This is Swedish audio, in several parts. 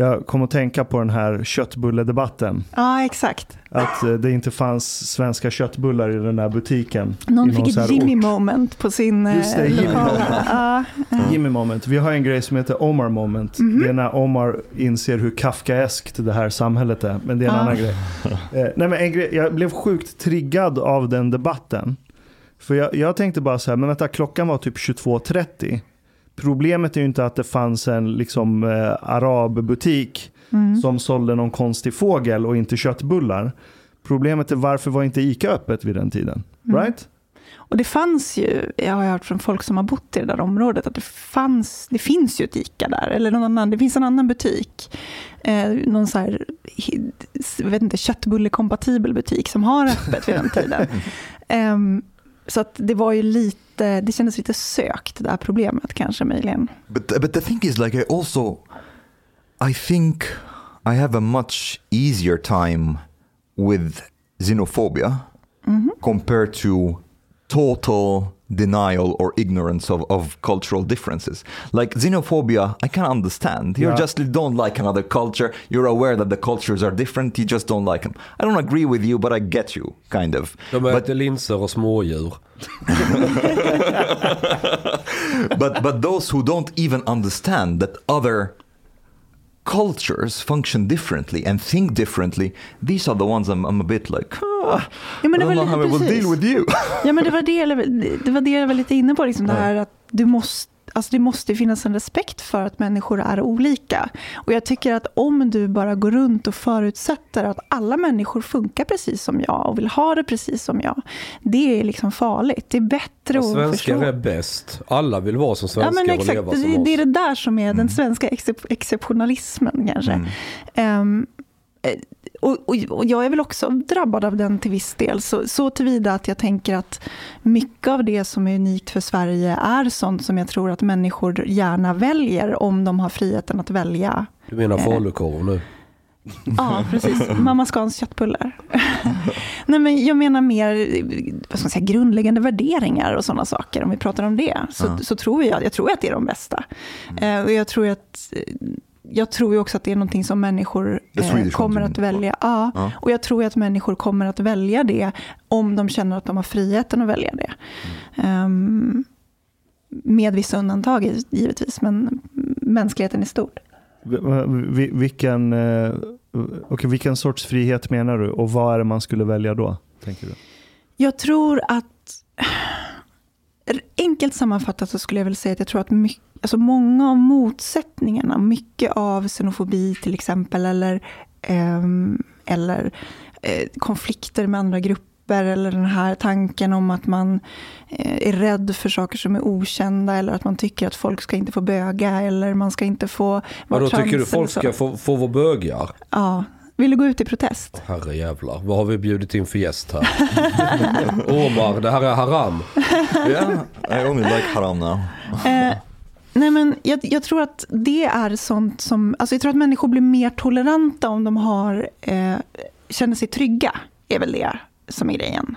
Jag kom att tänka på den här köttbulledebatten. Ja, exakt. Att eh, det inte fanns svenska köttbullar i den där butiken. Någon I fick här ett Jimmy ort. moment på sin Just det, eh, Jimmy moment. Ja. Jimmy moment. Vi har en grej som heter Omar moment. Mhm. Det är när Omar inser hur kafkaeskt det här samhället är. Men det är en Ja. annan grej. Eh, nej, men en grej. Jag blev sjukt triggad av den debatten. För jag, jag tänkte bara så här, men vänta, klockan var typ 22.30. Problemet är ju inte att det fanns en liksom, eh, arabbutik Mm. som sålde någon konstig fågel och inte köttbullar. Problemet är varför var inte ICA öppet vid den tiden? Mm. Right? Och det fanns ju, jag har hört från folk som har bott i det där området, att det, fanns, det finns ju ett ICA där, eller någon annan, det finns en annan butik. Eh, någon så här, vet inte, köttbullekompatibel butik som har öppet vid den tiden. Ehm, så att det var ju lite, det kändes lite sökt det här problemet kanske möjligen. But but the thing is, like I also, I think I have a much easier time with xenophobia compared to total denial or ignorance of, of cultural differences. Like xenophobia, I can understand. You Yeah. just don't like another culture. You're aware that the cultures are different. You just don't like them. I don't agree with you, but I get you, kind of. De But- äter linser och smådjur. but but those who don't even understand that other cultures function differently and think differently, these are the ones I'm, I'm a bit like, ah, Ja, men det var how I lite will deal with you. Ja, men det var det, det var det jag var lite inne på, liksom det här att du måste Alltså det måste finnas en respekt för att människor är olika. Och jag tycker att om du bara går runt och förutsätter att alla människor funkar precis som jag och vill ha det precis som jag. Det är liksom farligt. Det är bättre att Svenskar förstå. är bäst. Alla vill vara som Ja, svenskar men och leva som Det, oss. det är det där som är den svenska excep- exceptionalismen kanske. Ehm, eh, och, och, och jag är väl också drabbad av den till viss del. Så, så tillvida att jag tänker att mycket av det som är unikt för Sverige är sånt som jag tror att människor gärna väljer om de har friheten att välja. Du menar falukorv nu? Ja, precis. Mamma Scans köttbullar. Nej, men jag menar mer vad ska man säga, grundläggande värderingar och sådana saker. Om vi pratar om det, så, så tror jag, jag tror att det är de bästa. Eh, och jag tror att jag tror ju också att det är någonting som människor eh, kommer att välja. Ja, Ja. och jag tror ju att människor kommer att välja det om de känner att de har friheten att välja det. Ehm, med vissa undantag givetvis, men mänskligheten är stor. Vi- Vilken, eh, okej, vilken sorts frihet menar du och vad är det man skulle välja då? Tänker du? Jag tror att, enkelt sammanfattat så skulle jag väl säga att jag tror att mycket, alltså många av motsättningarna, mycket av xenofobi till exempel, eller, ehm, eller eh, konflikter med andra grupper, eller den här tanken om att man eh, är rädd för saker som är okända, eller att man tycker att folk ska inte få böga, eller man ska inte få vara Vadå, trans tycker du folk ska få, få vara bögar? Ja. Vill du gå ut i protest? Herre jävlar, vad har vi bjudit in för gäst här? Omar, det här är haram. yeah, I only like haram now. Nej men jag, jag tror att det är sånt som... Alltså jag tror att människor blir mer toleranta om de har, eh, känner sig trygga. är väl det som är grejen.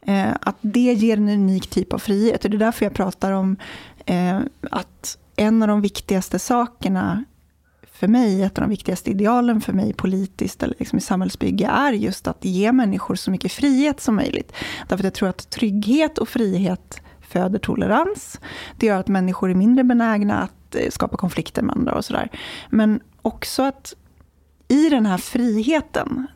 Eh, att det ger en unik typ av frihet. Och det är därför jag pratar om eh, att en av de viktigaste sakerna för mig, ett av de viktigaste idealen för mig politiskt eller liksom i samhällsbygge är just att ge människor så mycket frihet som möjligt. Därför att jag tror att trygghet och frihet föder tolerans. Det gör att människor är mindre benägna att eh, skapa konflikter med andra och sådär. Men också att i den här friheten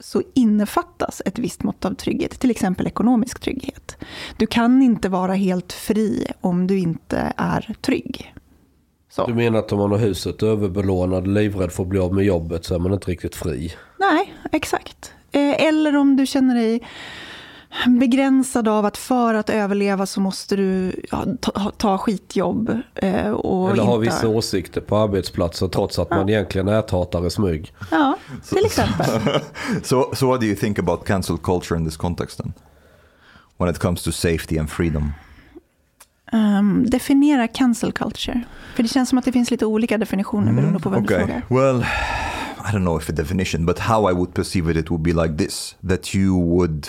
så innefattas ett visst mått av trygghet, till exempel ekonomisk trygghet. Du kan inte vara helt fri om du inte är trygg. Så. Du menar att om man har huset överbelånad, livrädd för att bli av med jobbet så är man inte riktigt fri? Nej, exakt. Eh, Eller om du känner dig begränsad av att för att överleva så måste du ja, ta, ta skitjobb. eh, Och Eller inte... vissa åsikter på arbetsplatser trots att man egentligen äthatar i smyg. Ja, till exempel. So, so what do you think about cancel culture in this context then? When it comes to safety and freedom? Um, definiera cancel culture. För det känns som att det finns lite olika definitioner beroende på vem du Okay. frågar. Well, I don't know if a definition, but how I would perceive it, it would be like this: that you would,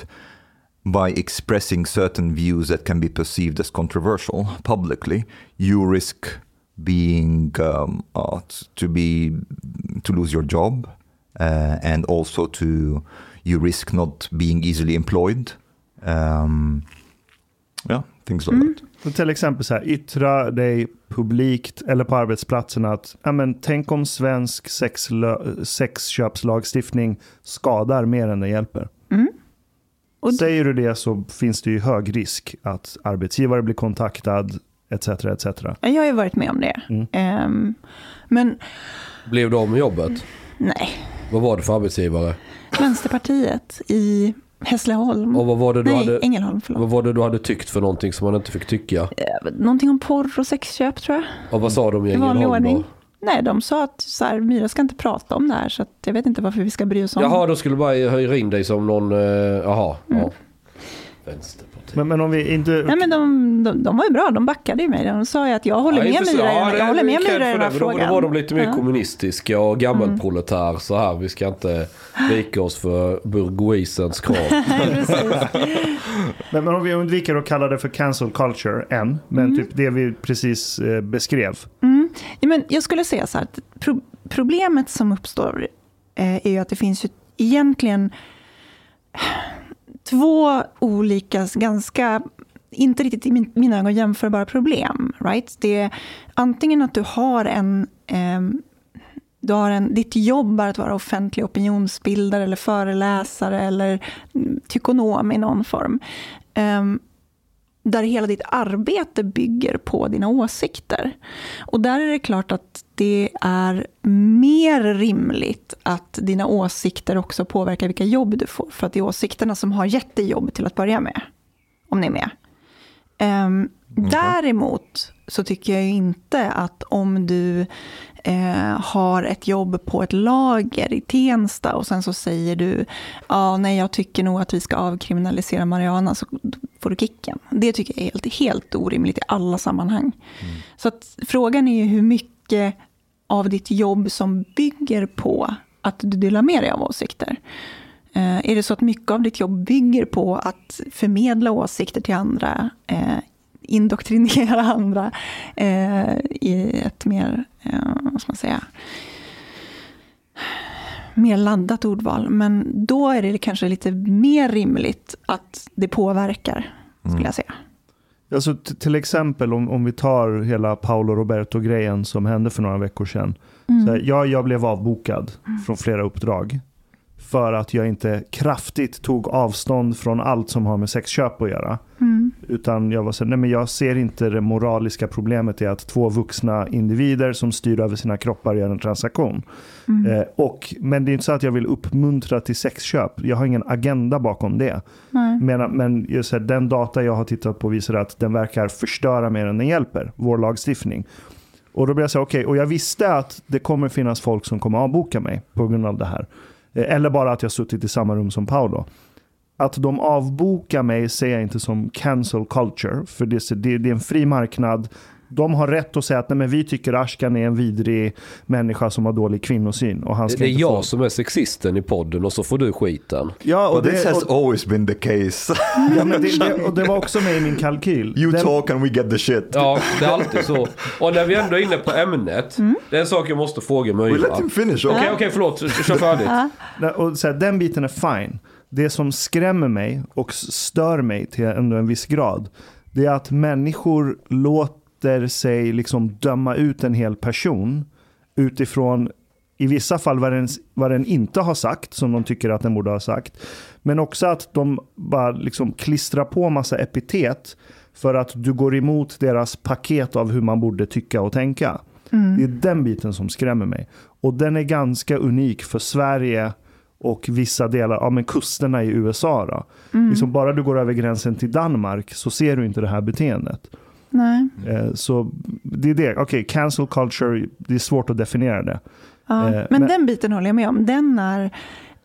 by expressing certain views that can be perceived as controversial publicly, you risk being um, uh, to be to lose your job uh, and also to you risk not being easily employed. Um, yeah, things like that. Så till exempel så här, yttra dig publikt eller på arbetsplatsen att men, tänk om svensk sexköpslagstiftning skadar mer än den hjälper. Och- Säger du det så finns det ju hög risk att arbetsgivare blir kontaktad etc. etc. Jag har ju varit med om det. Mm. Ehm, men Blev du av med jobbet? nej, Vad var det för arbetsgivare? Vänsterpartiet i Hässleholm. Och vad var det du, nej, hade, Ängelholm, förlåt. vad var det du hade tyckt för någonting som man inte fick tycka? Eh, Någonting om porr och sexköp tror jag. Och vad sa de i I vanlig Ängelholm ordning. Nej, de sa att så här, Myra ska inte prata om det här, så att jag vet inte varför vi ska bry oss om Jaha, de skulle bara hyra in dig som någon, eh, jaha, Mm. ja. Vänsterpartiet. Men, men om vi inte... Nej, men de, de, de var ju bra, de backade ju mig. De sa ju att jag håller med intressant. Myra, det jag är håller med Myra i för den här det, men då- frågan. Då var de lite mer Ja. Mm. kommunistiska och gammelproletär så här. Vi ska inte vika oss för burguisens krav. Men, men om vi undviker att kalla det för cancel culture än, men Mm. typ det vi precis eh, beskrev. Mm. men jag skulle säga så här, att pro problemet som uppstår eh, är ju att det finns ju egentligen två olika, ganska, inte riktigt i min, mina ögon jämförbara problem. Right? Det är antingen att du har en eh, du har en, ditt jobb är att vara offentlig opinionsbildare eller föreläsare eller mm, tykonom i någon form. Um, där hela ditt arbete bygger på dina åsikter. Och där är det klart att det är mer rimligt att dina åsikter också påverkar vilka jobb du får. För att det är åsikterna som har gett dig jobb till att börja med. Om ni är med. Ehm, Däremot så tycker jag inte att om du eh, har ett jobb på ett lager i Tensta och sen så säger du ja, nej, jag tycker nog att vi ska avkriminalisera marijuana så får du kicken. Det tycker jag är helt, helt orimligt i alla sammanhang. Så att frågan är ju hur mycket av ditt jobb som bygger på att du delar med dig av åsikter. Eh, är det så att mycket av ditt jobb bygger på att förmedla åsikter till andra, eh, indoktrinera andra eh, i ett mer, eh, vad ska man säga, mer laddat ordval. Men då är det kanske lite mer rimligt att det påverkar, skulle jag säga. Alltså, t- till exempel om, om vi tar hela Paolo Roberto-grejen som hände för några veckor sedan. Så här, ja, jag blev avbokad från flera uppdrag. För att jag inte kraftigt tog avstånd från allt som har med sexköp att göra. Utan jag var så nej men jag ser inte det moraliska problemet i att två vuxna individer som styr över sina kroppar gör en transaktion. Eh, och, men det är inte så att jag vill uppmuntra till sexköp. Jag har ingen agenda bakom det. Nej. Men, men just här, den data jag har tittat på visar att den verkar förstöra mer än den hjälper, vår lagstiftning. Och då blir jag så okej, och jag visste att det kommer finnas folk som kommer avboka mig på grund av det här. Eh, eller bara att jag suttit i samma rum som Paolo. Att de avbokar mig ser jag inte som cancel culture, för det, det, det är en fri marknad. De har rätt att säga att nej, men vi tycker Ashkan är en vidrig människa som har dålig kvinnosyn. Och han ska Det är inte jag få... som är sexisten i podden och så får du skiten. Ja, och But this det, has och, always been the case. ja, men det, det, och det var också med i min kalkyl. you Den- talk and we get the shit. Ja, det är alltid så. Och när vi ändå är inne på ämnet. Det är en sak jag måste fråga We Myra. let him finish. okej, Okay. förlåt. Kör färdigt. Och så här, den biten är fine. Det som skrämmer mig och stör mig till ändå en viss grad, det är att människor låter sig liksom döma ut en hel person utifrån i vissa fall vad den, vad den inte har sagt, som de tycker att den borde ha sagt. Men också att de bara liksom klistrar på massa epitet för att du går emot deras paket av hur man borde tycka och tänka. Det är den biten som skrämmer mig. Och den är ganska unik för Sverige och vissa delar, ja men kusterna i USA då. Liksom bara du går över gränsen till Danmark så ser du inte det här beteendet. Nej. Eh, så det är det, okej, cancel culture, det är svårt att definiera det. Ja, Eh, men, men- den biten håller jag med om. Den är,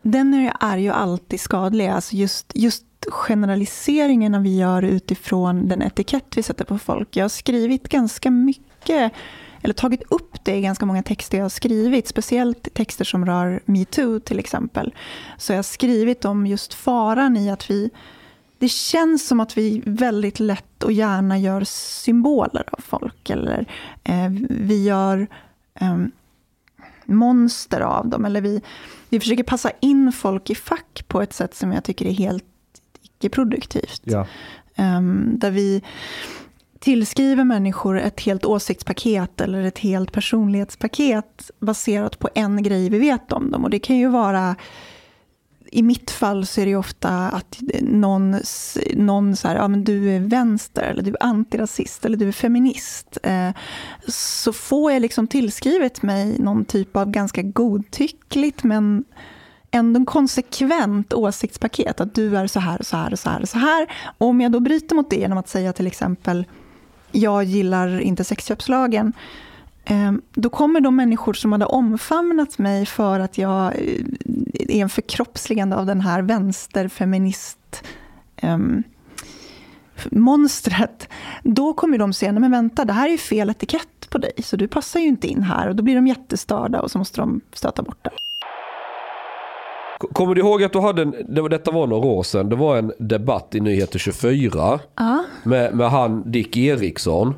den är, är ju alltid skadlig. Alltså just, just generaliseringarna vi gör utifrån den etikett vi sätter på folk. Jag har skrivit ganska mycket, eller tagit upp det i ganska många texter jag har skrivit, speciellt texter som rör metoo till exempel. Så jag har skrivit om just faran i att vi det känns som att vi väldigt lätt och gärna gör symboler av folk. Eller eh, vi gör... ehm, monster av dem. Eller vi, vi försöker passa in folk i fack på ett sätt som jag tycker är helt icke-produktivt. Ja. Um, där vi tillskriver människor ett helt åsiktspaket eller ett helt personlighetspaket baserat på en grej vi vet om dem. Och det kan ju vara i mitt fall så är det ofta att någon, någon så här, ja men du är vänster, eller du är antirasist, eller du är feminist. Eh, så får jag liksom tillskrivet mig någon typ av ganska godtyckligt, men ändå konsekvent åsiktspaket. Att du är så här, så här, så här, så här. Och om jag då bryter mot det genom att säga till exempel, jag gillar inte sexköpslagen, då kommer de människor som hade omfamnat mig för att jag eh, är en förkroppsligande av den här vänsterfeminist um, monstret. Då kommer de säga, nej men vänta, det här är ju fel etikett på dig, så du passar ju inte in här. Och då blir de jättestörda och så måste de stöta bort det. Kommer du ihåg att du hade en, detta var några år sedan, det var en debatt i Nyheter 24 ja. med, med han Dick Eriksson.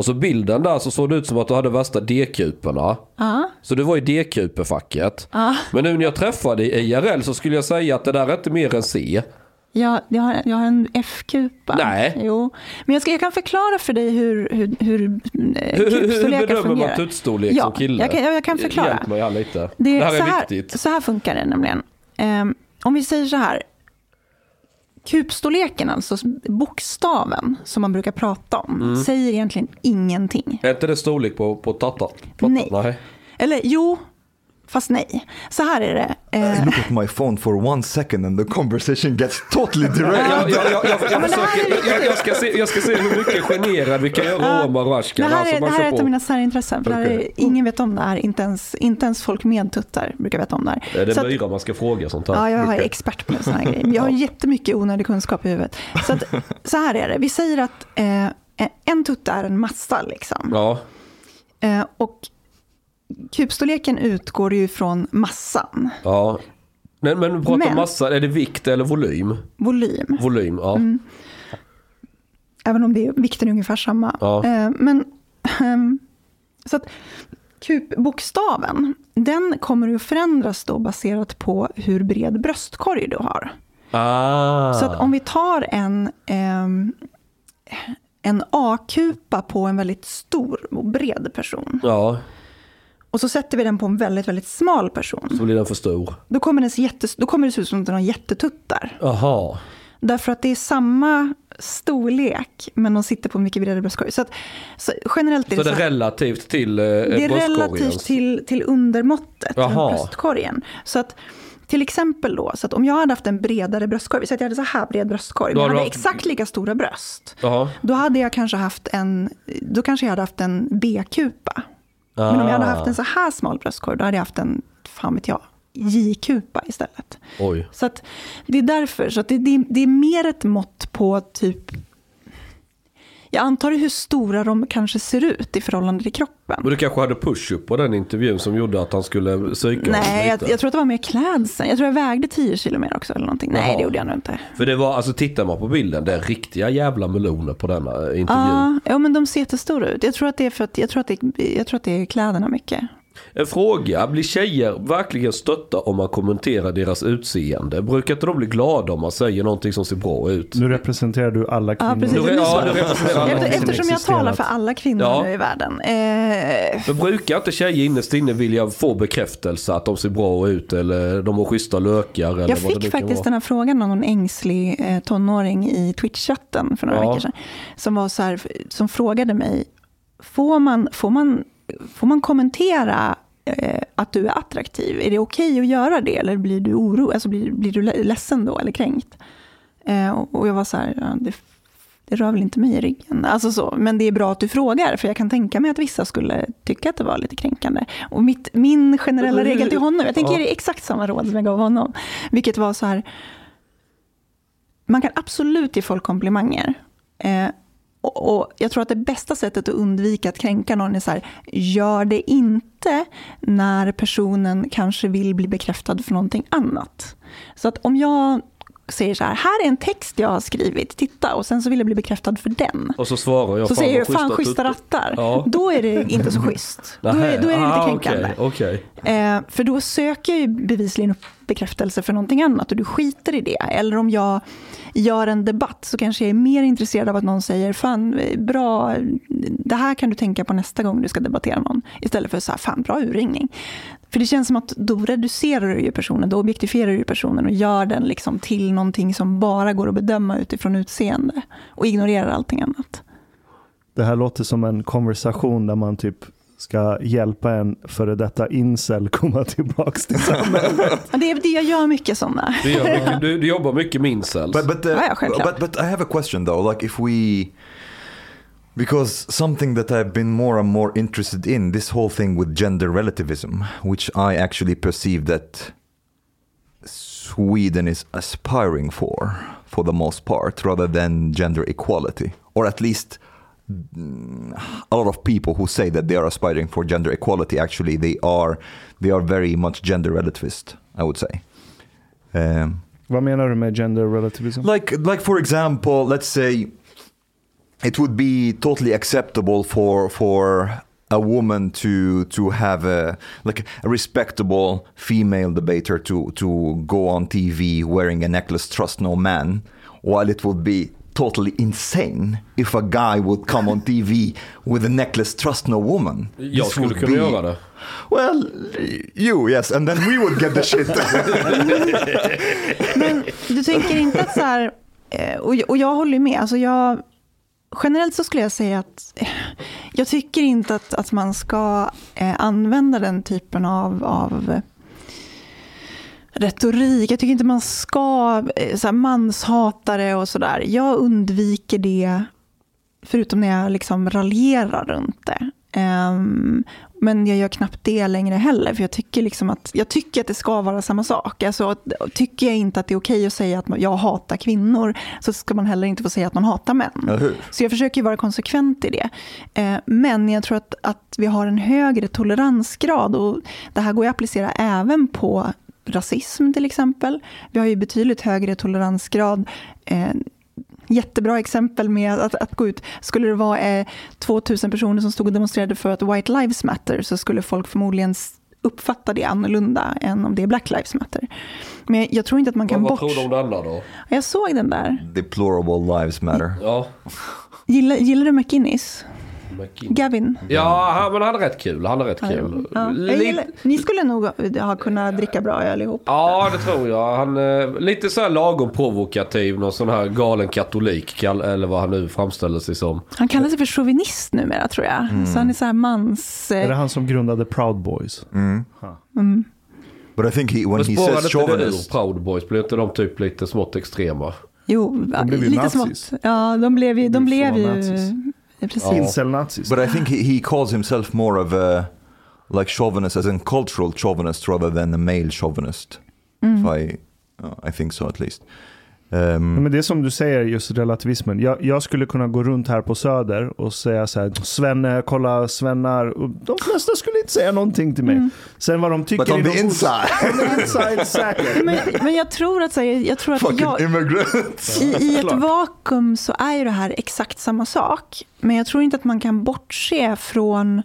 Och så bilden där så såg det ut som att du hade värsta D-kuporna. Ja. Så du var i D-kuperfacket. Ja. Men nu när jag träffade dig IRL så skulle jag säga att det där är inte mer än C. Ja, jag har, jag har en F-kupa. Nej. Jo. Men jag, ska, jag kan förklara för dig hur, hur, hur eh, Hur, hur, hur kupstorlekar bedömer man fungerar. tuttstorlek Ja, som kille? jag kan- jag kan förklara. Hjälp mig här lite. Det, Det, här är så, här, viktigt. så här funkar det nämligen. Ehm, om vi säger så här. Kupstorleken, alltså bokstaven som man brukar prata om, Mm. säger egentligen ingenting. Är inte det storlek på, på tatta? Nej. Nej. Eller jo, fast nej. Så här är det. Eh, I look at my phone for one second and the conversation gets totally derailed. jag, det här är ska se, jag ska se hur mycket generad vi kan göra Omar och det Ashkan. här Alltså, är, det man här är ett av mina särintressen. För det här är, ingen vet om det här, inte ens, inte ens folk med tuttar brukar veta om det här. Är det Så att- Myra man ska fråga sånt här? Ja, jag är expert på sådana här grejer. Jag har jättemycket onödig kunskap i huvudet. Så, att, så här är det, vi säger att eh, en tutta är en massa. Liksom. Ja. Eh, och kubstorleken utgår ju från massan, ja. Men, men prata Men- massa, är det vikt eller volym? volym. Volym, ja. Mm. Även om det är, vikten är ungefär samma. Ja. Eh, men, ehm, så att kubokstaven, den kommer ju att förändras då baserat på hur bred bröstkorg du har. Ah. Så att om vi tar en, ehm, en A-kupa på en väldigt stor och bred person Ja, och så sätter vi den på en väldigt, väldigt smal person. så blir den för stor. Då kommer, den se jättes, då kommer det se ut som att den har jättetuttar. Jaha. Därför att det är samma storlek, men de sitter på en mycket bredare bröstkorg. Så, att, så generellt är Så det, det så är relativt till eh, det är relativt till, till undermåttet, Jaha. bröstkorgen. Så att till exempel då, så att om jag hade haft en bredare bröstkorg, säger att jag hade så här bred bröstkorg, men hade haft- exakt lika stora bröst. Jaha. Då hade jag kanske haft en, då kanske jag hade haft en B-kupa. Men om jag hade haft en så här smal bröstkorg, då hade jag haft en, fan vet jag, J-kupa istället. Oj. Så det är därför, så att det, det, det är mer ett mått på typ, jag antar hur stora de kanske ser ut i förhållande till kroppen. Men du kanske hade push-up på den intervjun som gjorde att han skulle psyka Nej, jag, jag tror att det var mer klädseln. Jag tror jag vägde 10 kilo mer också eller någonting. Nej, Jaha. det gjorde jag nog inte. För det var, alltså tittar man på bilden, det är riktiga jävla meloner på denna eh, intervju. Ja, ja, men de ser jättestora ut. Jag tror att det är för att, jag tror att det, jag tror att det är kläderna mycket. En fråga, blir tjejer verkligen stötta om man kommenterar deras utseende? Brukar inte de bli glada om man säger någonting som ser bra ut? Nu representerar du alla Ja, kvinnor. precis. Du- ja, du representerar alla eftersom jag talar för alla kvinnor Ja. nu i världen. Eh, För brukar inte tjejer innerst inne vilja få bekräftelse att de ser bra ut eller de har schyssta lökar? Eller Jag fick faktiskt vara? den här frågan av någon ängslig eh, tonåring i Twitch-chatten för några Ja. veckor sedan. Som, var så här, som frågade mig, får man, får man, får man kommentera eh, att du är attraktiv? Är det okej att göra det? Eller blir du oro, alltså blir, blir du le- ledsen då eller kränkt? Eh, och, och jag var så här, ja, det, det rör väl inte mig i ryggen. Alltså så, men det är bra att du frågar, för jag kan tänka mig att vissa skulle tycka att det var lite kränkande. Och mitt, min generella regel till honom, jag tänker Ja. ge dig exakt samma råd som jag gav honom, vilket var så här, man kan absolut ge folk komplimanger. Eh, och, och jag tror att det bästa sättet att undvika att kränka någon är så här, gör det inte när personen kanske vill bli bekräftad för någonting annat. Så att om jag säger så här, här är en text jag har skrivit, titta, och sen så vill jag bli bekräftad för den. Och så svarar jag. Så fan säger du, fan schyssta rattar. Ja. Då är det inte så schysst. Då är, då är det lite Ah, kränkande. Okej, okej. Eh, för då söker jag ju bevisligen upp bekräftelse för någonting annat och du skiter i det. Eller om jag gör en debatt så kanske jag är mer intresserad av att någon säger fan bra, det här kan du tänka på nästa gång du ska debattera någon. Istället för så här, fan bra urringning. För det känns som att då reducerar du ju personen, då objektifierar du personen och gör den liksom till någonting som bara går att bedöma utifrån utseende. Och ignorerar allting annat. Det här låter som en konversation där man typ ska hjälpa en före detta incel komma tillbaks till samhället. Det är det jag gör mycket sådana. Du, gör mycket, du, du jobbar mycket med incels. But but, uh, Ja, ja, självklart. but but I have a question though. Like if we, because something that I've been more and more interested in this whole thing with gender relativism, which I actually perceive that Sweden is aspiring for, for the most part, rather than gender equality, or at least. A lot of people who say that they are aspiring for gender equality, actually, they are they are very much gender relativist. I would say. Um, Vad menar du med gender relativism? like like for example let's say it would be totally acceptable for for a woman to to have a like a respectable female debater to to go on TV wearing a necklace trust no man while it would be totally insane if a guy would come on TV with a necklace trust no woman. Jag This skulle kunna be- göra det. well you yes and then we would get the shit. Men du tänker inte att så här, eh, och, och jag håller med, alltså jag, generellt så skulle jag säga att eh, jag tycker inte att, att man ska eh, använda den typen av, av retorik. Jag tycker inte man ska, eh, så här, manshatare och sådär. Jag undviker det, förutom när jag liksom raljerar runt det. Ehm, men jag gör knappt det längre heller, för jag tycker, liksom att, jag tycker att det ska vara samma sak. Alltså, tycker jag inte att det är okej att säga att man- jag hatar kvinnor, så ska man heller inte få säga att man hatar män. Hur? Så jag försöker vara konsekvent i det. Eh, Men jag tror att, att vi har en högre toleransgrad och det här går att applicera även på rasism till exempel. Vi har ju betydligt högre toleransgrad. Eh, Jättebra exempel med att, att gå ut. Skulle det vara eh, 2000 personer som stod och demonstrerade för att White Lives Matter så skulle folk förmodligen uppfatta det annorlunda än om det är Black Lives Matter. Men jag tror inte att man kan Vad, vad bort... tror du om denna då? Jag såg den där. deplorable lives matter Ja. Gillar, gillar du McInnes? McKinney. Gavin? Ja, han- men han är rätt kul. Han är rätt kul. Ja. Lite- ni skulle nog ha kunnat dricka bra öl ihop. Ja, det tror jag. Han är lite så här lagom provokativ. Någon sån här galen katolik. Eller vad han nu framställer sig som. Han kallar sig för chauvinist numera tror jag. Så han är så här mans... Är det Eh, han som grundade Proud Boys? mm. But I think he, when Men he says chauvinist, Proud Boys? Blir inte de typ lite smått extrema? Jo, De blev ju lite nazis. smått. Ja, de blev ju... De blev blev så nazis. ja, precis. Incel-nazis. but I think he, he calls himself more of a like chauvinist as in cultural chauvinist rather than a male chauvinist. Mm. If I, uh, I think so at least. Um, Men det är som du säger, just relativismen. Jag, jag skulle kunna gå runt här på Söder och säga så här, Svenne, kolla svennar. Och de flesta skulle inte säga någonting till mig. Mm. Sen vad de tycker but on är the inside, On the inside, säkert. Men, men jag tror att, så här, jag tror att fucking jag, immigrants. i, i ett vakuum så är ju det här exakt samma sak. Men jag tror inte att man kan bortse från...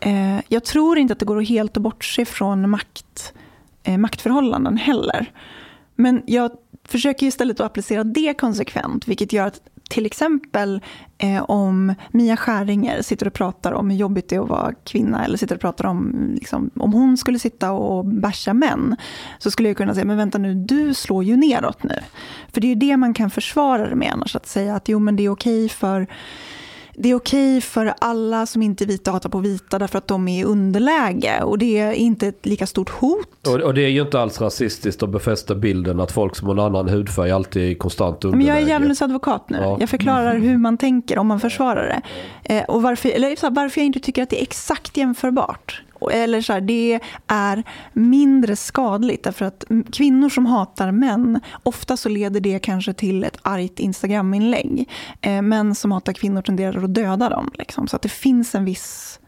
Eh, jag tror inte att det går att helt att bortse från makt, eh, maktförhållanden heller. Men jag försöker istället att applicera det konsekvent, vilket gör att till exempel eh, om Mia Skäringer sitter och pratar om hur jobbigt det är att vara kvinna eller sitter och pratar om, liksom, om hon skulle sitta och basha män, så skulle jag kunna säga, men vänta nu, du slår ju neråt nu. För det är ju det man kan försvara det med annars, att säga att jo men det är okej för det är okej för alla som inte är vita att hata på vita därför att de är i underläge och det är inte ett lika stort hot. Och, och det är ju inte alls rasistiskt att befästa bilden att folk som har en annan hudfärg alltid är i konstant Men underläge. jag är djävulens advokat nu. Ja. Jag förklarar hur man tänker om man försvarar det. Eh, och varför, eller så här, varför jag inte tycker att det är exakt jämförbart. Och- Eller så här, det är mindre skadligt därför att kvinnor som hatar män, ofta så leder det kanske till ett argt Instagram-inlägg. Eh, män som hatar kvinnor tenderar att döda dem. Liksom. Så att det finns en viss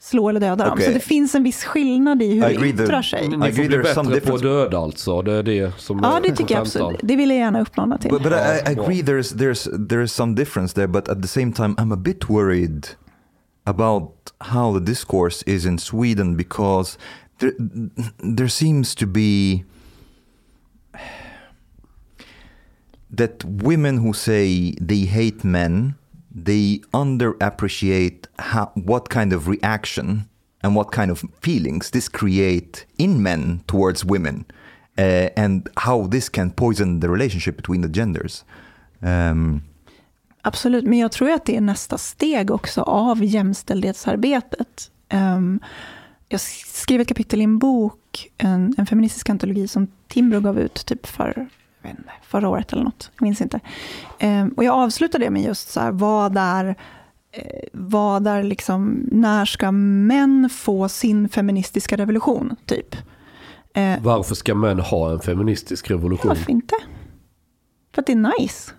slå eller döda dem. Så det finns en viss skillnad i hur det yttrar sig. I Ni får bli bättre på att döda alltså. Det är det som Ja, är det tycker jag absolut. Det vill jag gärna uppmana till. But, but I, I agree there's there's there is some difference there, but at the same time I'm a bit worried about how the discourse is in Sweden because there there seems to be that women who say they hate men they underappreciate how, what kind of reaction and what kind of feelings this create in men towards women uh, and how this can poison the relationship between the genders. Um, Absolut, men jag tror att det är nästa steg också av jämställdhetsarbetet. Ehm, jag skrev ett kapitel i en bok, en, en feministisk antologi som Timbro gav ut typ för, inte, förra året eller något, jag minns inte. Ehm, och jag avslutade det med just så här, vad är, eh, vad är liksom, när ska män få sin feministiska revolution, typ? Eh, Varför ska män ha en feministisk revolution? varför inte? För att det är nice.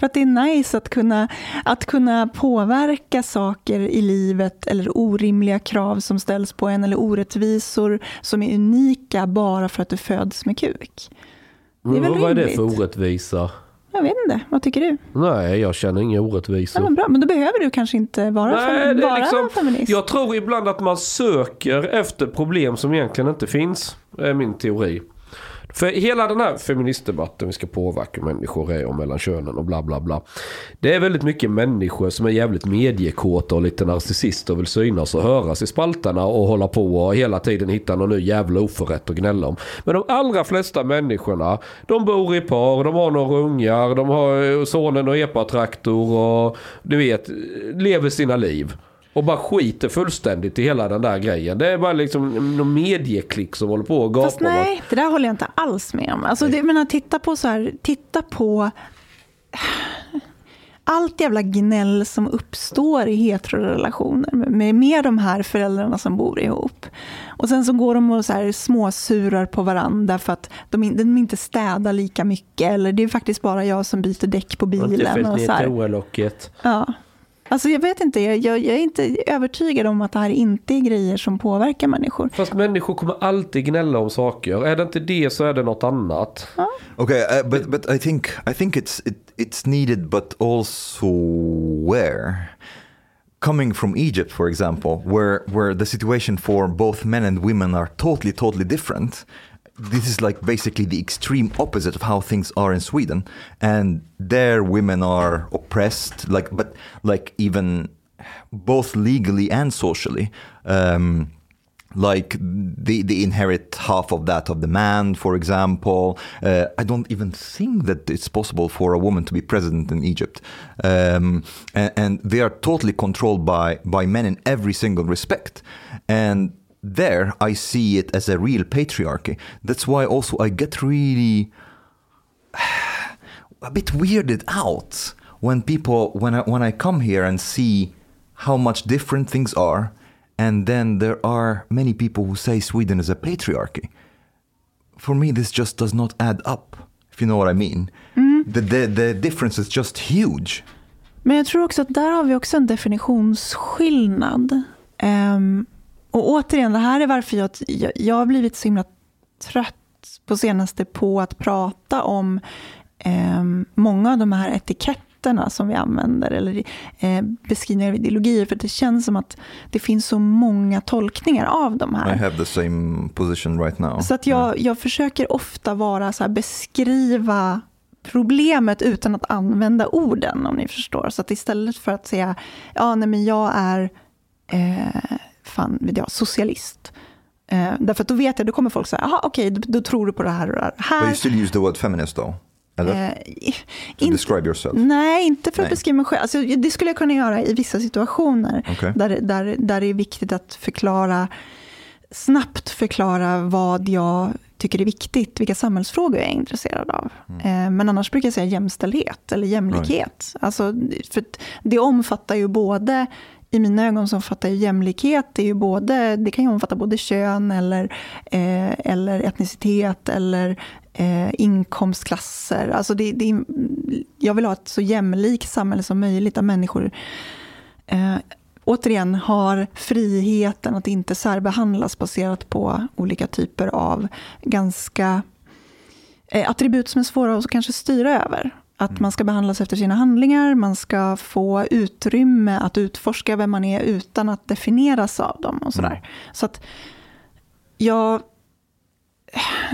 För att det är nice att kunna, att kunna påverka saker i livet eller orimliga krav som ställs på en eller orättvisor som är unika bara för att du föds med kuk. det är väl vad är det rimligt? för orättvisa? Jag vet inte, vad tycker du? Nej, jag känner inga Ja, orättvisor. men bra, men då behöver du kanske inte vara, Nej, fe- det är vara liksom- feminist. Jag tror ibland att man söker efter problem som egentligen inte finns. Det är min teori. För hela den här feministdebatten vi ska påverka människor är och mellan könen och bla bla bla. Det är väldigt mycket människor som är jävligt mediekåta och lite narcissister och vill synas och höras i spalterna och hålla på och hela tiden hitta någon ny jävla oförrätt att gnälla om. Men de allra flesta människorna, de bor i par, de har några ungar, de har sonen och epatraktor och du vet, lever sina liv. Och bara skiter fullständigt i hela den där grejen. Det är bara liksom någon medieklick som håller på och gapar. Fast nej, det där håller jag inte alls med om. Alltså, det, menar, titta på så här, titta på allt jävla gnäll som uppstår i heterorelationer med, med de här föräldrarna som bor ihop. Och sen så går de och så här småsurar på varandra för att de, de inte städar lika mycket. Eller det är faktiskt bara jag som byter däck på bilen. Och så här. toalocket. Ja. Alltså jag vet inte, jag, jag, jag är inte övertygad om att det här inte är grejer som påverkar människor. Fast människor kommer alltid gnälla om saker. Är det inte det så är det något annat. Okay, uh, but but I think I think it's it, it's needed, but also where coming from Egypt, for example, where where the situation for both men and women are totally totally different. This is like basically the extreme opposite of how things are in Sweden, and there women are oppressed, like but like even both legally and socially. Um, like they, they inherit half of that of the man for example. Uh, i don't even think that it's possible for a woman to be president in egypt. Um, and, and they are totally controlled by by men in every single respect. And there i see it as a real patriarchy that's why also i get really a bit weirded out when people when I when I come here and see how much different things are, and then there are many people who say Sweden is a patriarchy. For me, this just does not add up. If you know what I mean, mm. the, the the difference is just huge. Men jag tror också att där har vi också en definitionsskillnad. Ehm, och återigen, det här är varför jag, jag, jag har blivit så himla trött på senaste på att prata om ehm, många av de här etiketterna som vi använder eller eh, beskrivningar av ideologier. För det känns som att det finns så många tolkningar av de här. I have the same position right now. Så att jag, jag försöker ofta vara så här, beskriva problemet utan att använda orden, om ni förstår. Så att istället för att säga, ja, nej, men jag är eh, fan, vet jag, socialist. Eh, därför att då vet jag, då kommer folk säga, jaha, okej, då, då tror du på det här och det But här. you still use the word feminist though, eller? Eh, to inte- describe yourself. Nej, inte för att Nej. beskriva mig själv. Alltså, det skulle jag kunna göra i vissa situationer. Okej. Där, där, där det är viktigt att förklara, snabbt förklara vad jag tycker är viktigt, vilka samhällsfrågor jag är intresserad av. Eh, Men annars brukar jag säga jämställdhet eller jämlikhet. Alltså, för det omfattar ju både, i mina ögon så omfattar ju jämlikhet, det, är ju både, det kan ju omfatta både kön eller, eh, eller etnicitet eller eh, inkomstklasser. Alltså det, det, jag vill ha ett så jämlikt samhälle som möjligt där människor eh, återigen har friheten att inte särbehandlas baserat på olika typer av ganska eh, attribut som är svåra att kanske styra över. Att man ska behandlas efter sina handlingar, man ska få utrymme att utforska vem man är utan att definieras av dem och sådär. Så att jag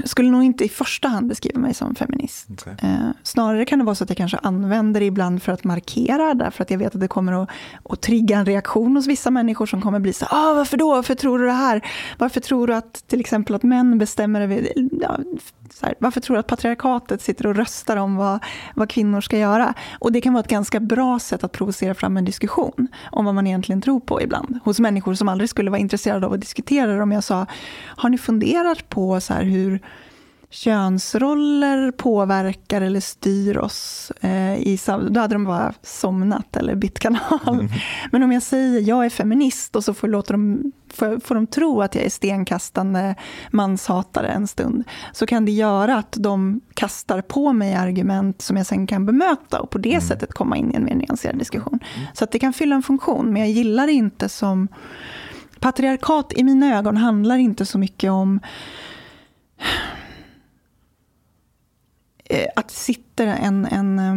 skulle nog inte i första hand beskriva mig som feminist. Okay. Eh, snarare kan det vara så att jag kanske använder det ibland för att markera, därför att jag vet att det kommer att, att trigga en reaktion hos vissa människor som kommer bli så ah, varför då? Varför tror du det här? Varför tror du att till exempel att män bestämmer över... Ja, här, varför tror du att patriarkatet sitter och röstar om vad, vad kvinnor ska göra? Och det kan vara ett ganska bra sätt att provocera fram en diskussion om vad man egentligen tror på ibland. Hos människor som aldrig skulle vara intresserade av att diskutera det. Om jag sa, har ni funderat på så här hur könsroller påverkar eller styr oss. Eh, i, då hade de bara somnat eller bytt kanal. Mm. Men om jag säger jag är feminist och så får, låter de, får, får de tro att jag är stenkastande manshatare en stund, så kan det göra att de kastar på mig argument som jag sen kan bemöta och på det mm. sättet komma in i en mer nyanserad diskussion. Mm. Så att det kan fylla en funktion, men jag gillar det inte som... Patriarkat i mina ögon handlar inte så mycket om Eh, att det sitter en, en, eh,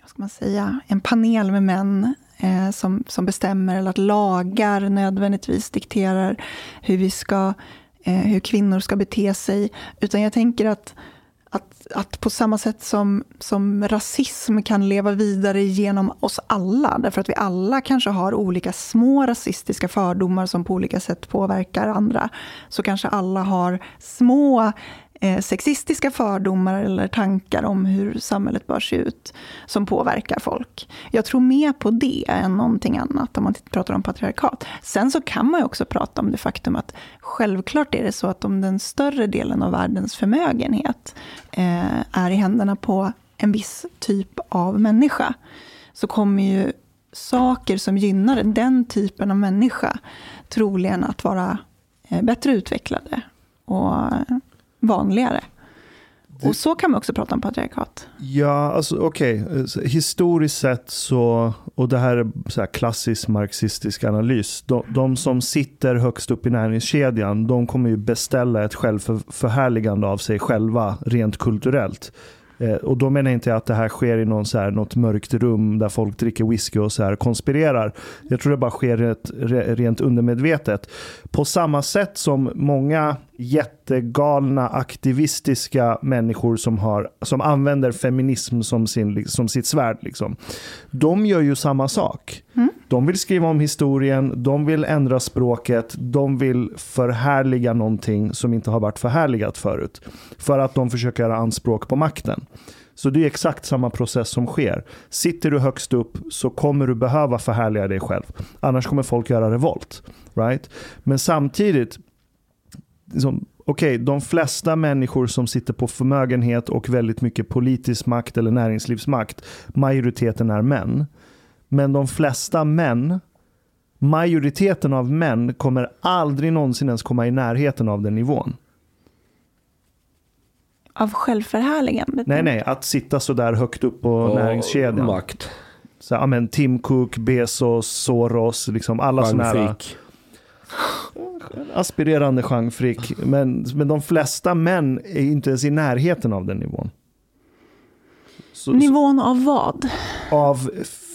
vad ska man säga, en panel med män eh, som, som bestämmer, eller att lagar nödvändigtvis dikterar hur, vi ska, eh, hur kvinnor ska bete sig. Utan jag tänker att, att, att på samma sätt som, som rasism kan leva vidare genom oss alla, därför att vi alla kanske har olika små rasistiska fördomar som på olika sätt påverkar andra, så kanske alla har små Eh, sexistiska fördomar eller tankar om hur samhället bör se ut som påverkar folk. Jag tror mer på det än någonting annat om man pratar om patriarkat. Sen så kan man ju också prata om det faktum att självklart är det så att om den större delen av världens förmögenhet eh, är i händerna på en viss typ av människa, så kommer ju saker som gynnar den typen av människa troligen att vara eh, bättre utvecklade och vanligare. Och så kan man också prata om patriarkat. Ja, alltså okej. Okay. Historiskt sett så, och det här är så här klassisk marxistisk analys. De, de, som sitter högst upp i näringskedjan, de kommer ju beställa ett självförhärligande av sig själva rent kulturellt. Eh, och då menar jag inte att det här sker i någon så här, något mörkt rum där folk dricker whisky och så här konspirerar. Jag tror det bara sker rent, rent undermedvetet. På samma sätt som många jättegalna aktivistiska människor som, har, som använder feminism som, sin, som sitt svärd. Liksom. De gör ju samma sak. Mm. De vill skriva om historien, de vill ändra språket, de vill förhärliga någonting som inte har varit förhärligat förut. För att de försöker göra anspråk på makten. Så det är exakt samma process som sker. Sitter du högst upp så kommer du behöva förhärliga dig själv. Annars kommer folk göra revolt. Right? Men samtidigt, liksom, okej, okay, de flesta människor som sitter på förmögenhet och väldigt mycket politisk makt eller näringslivsmakt, majoriteten är män. Men de flesta män, majoriteten av män kommer aldrig någonsin ens komma i närheten av den nivån. Av självförhärligande? Nej, nej, att sitta så där högt upp på och näringskedjan. Makt. Så, ja, men Tim Cook, Bezos, Soros, liksom alla sådana här aspirerande Jean Men, men de flesta män är inte ens i närheten av den nivån. Så, nivån så, av vad? Av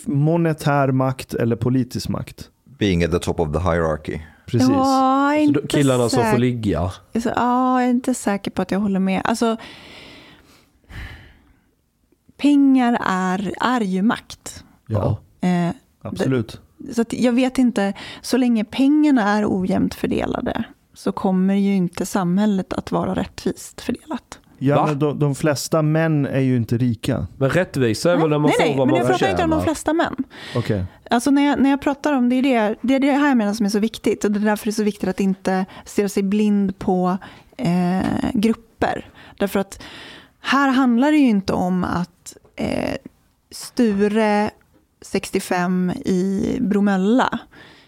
monetär makt eller politisk makt. Being at the top of the hierarchy. Precis. Ja, inte så killarna som får ligga. Så, ja, jag är inte säker på att jag håller med. Alltså, pengar är, är ju makt. Ja, eh, absolut. Så jag vet inte, så länge pengarna är ojämnt fördelade så kommer ju inte samhället att vara rättvist fördelat. Ja, men de, de, flesta män är ju inte rika. Men rättvisa är väl när man nej, får nej, vad man förtjänar? Nej, men jag pratar inte om de flesta män. Okay. Alltså när jag, när jag pratar om det, är det, det är det här jag menar som är så viktigt. Och det är därför det är så viktigt att inte stirra sig blind på eh, grupper. Därför att här handlar det ju inte om att eh, Sture 65 i Bromölla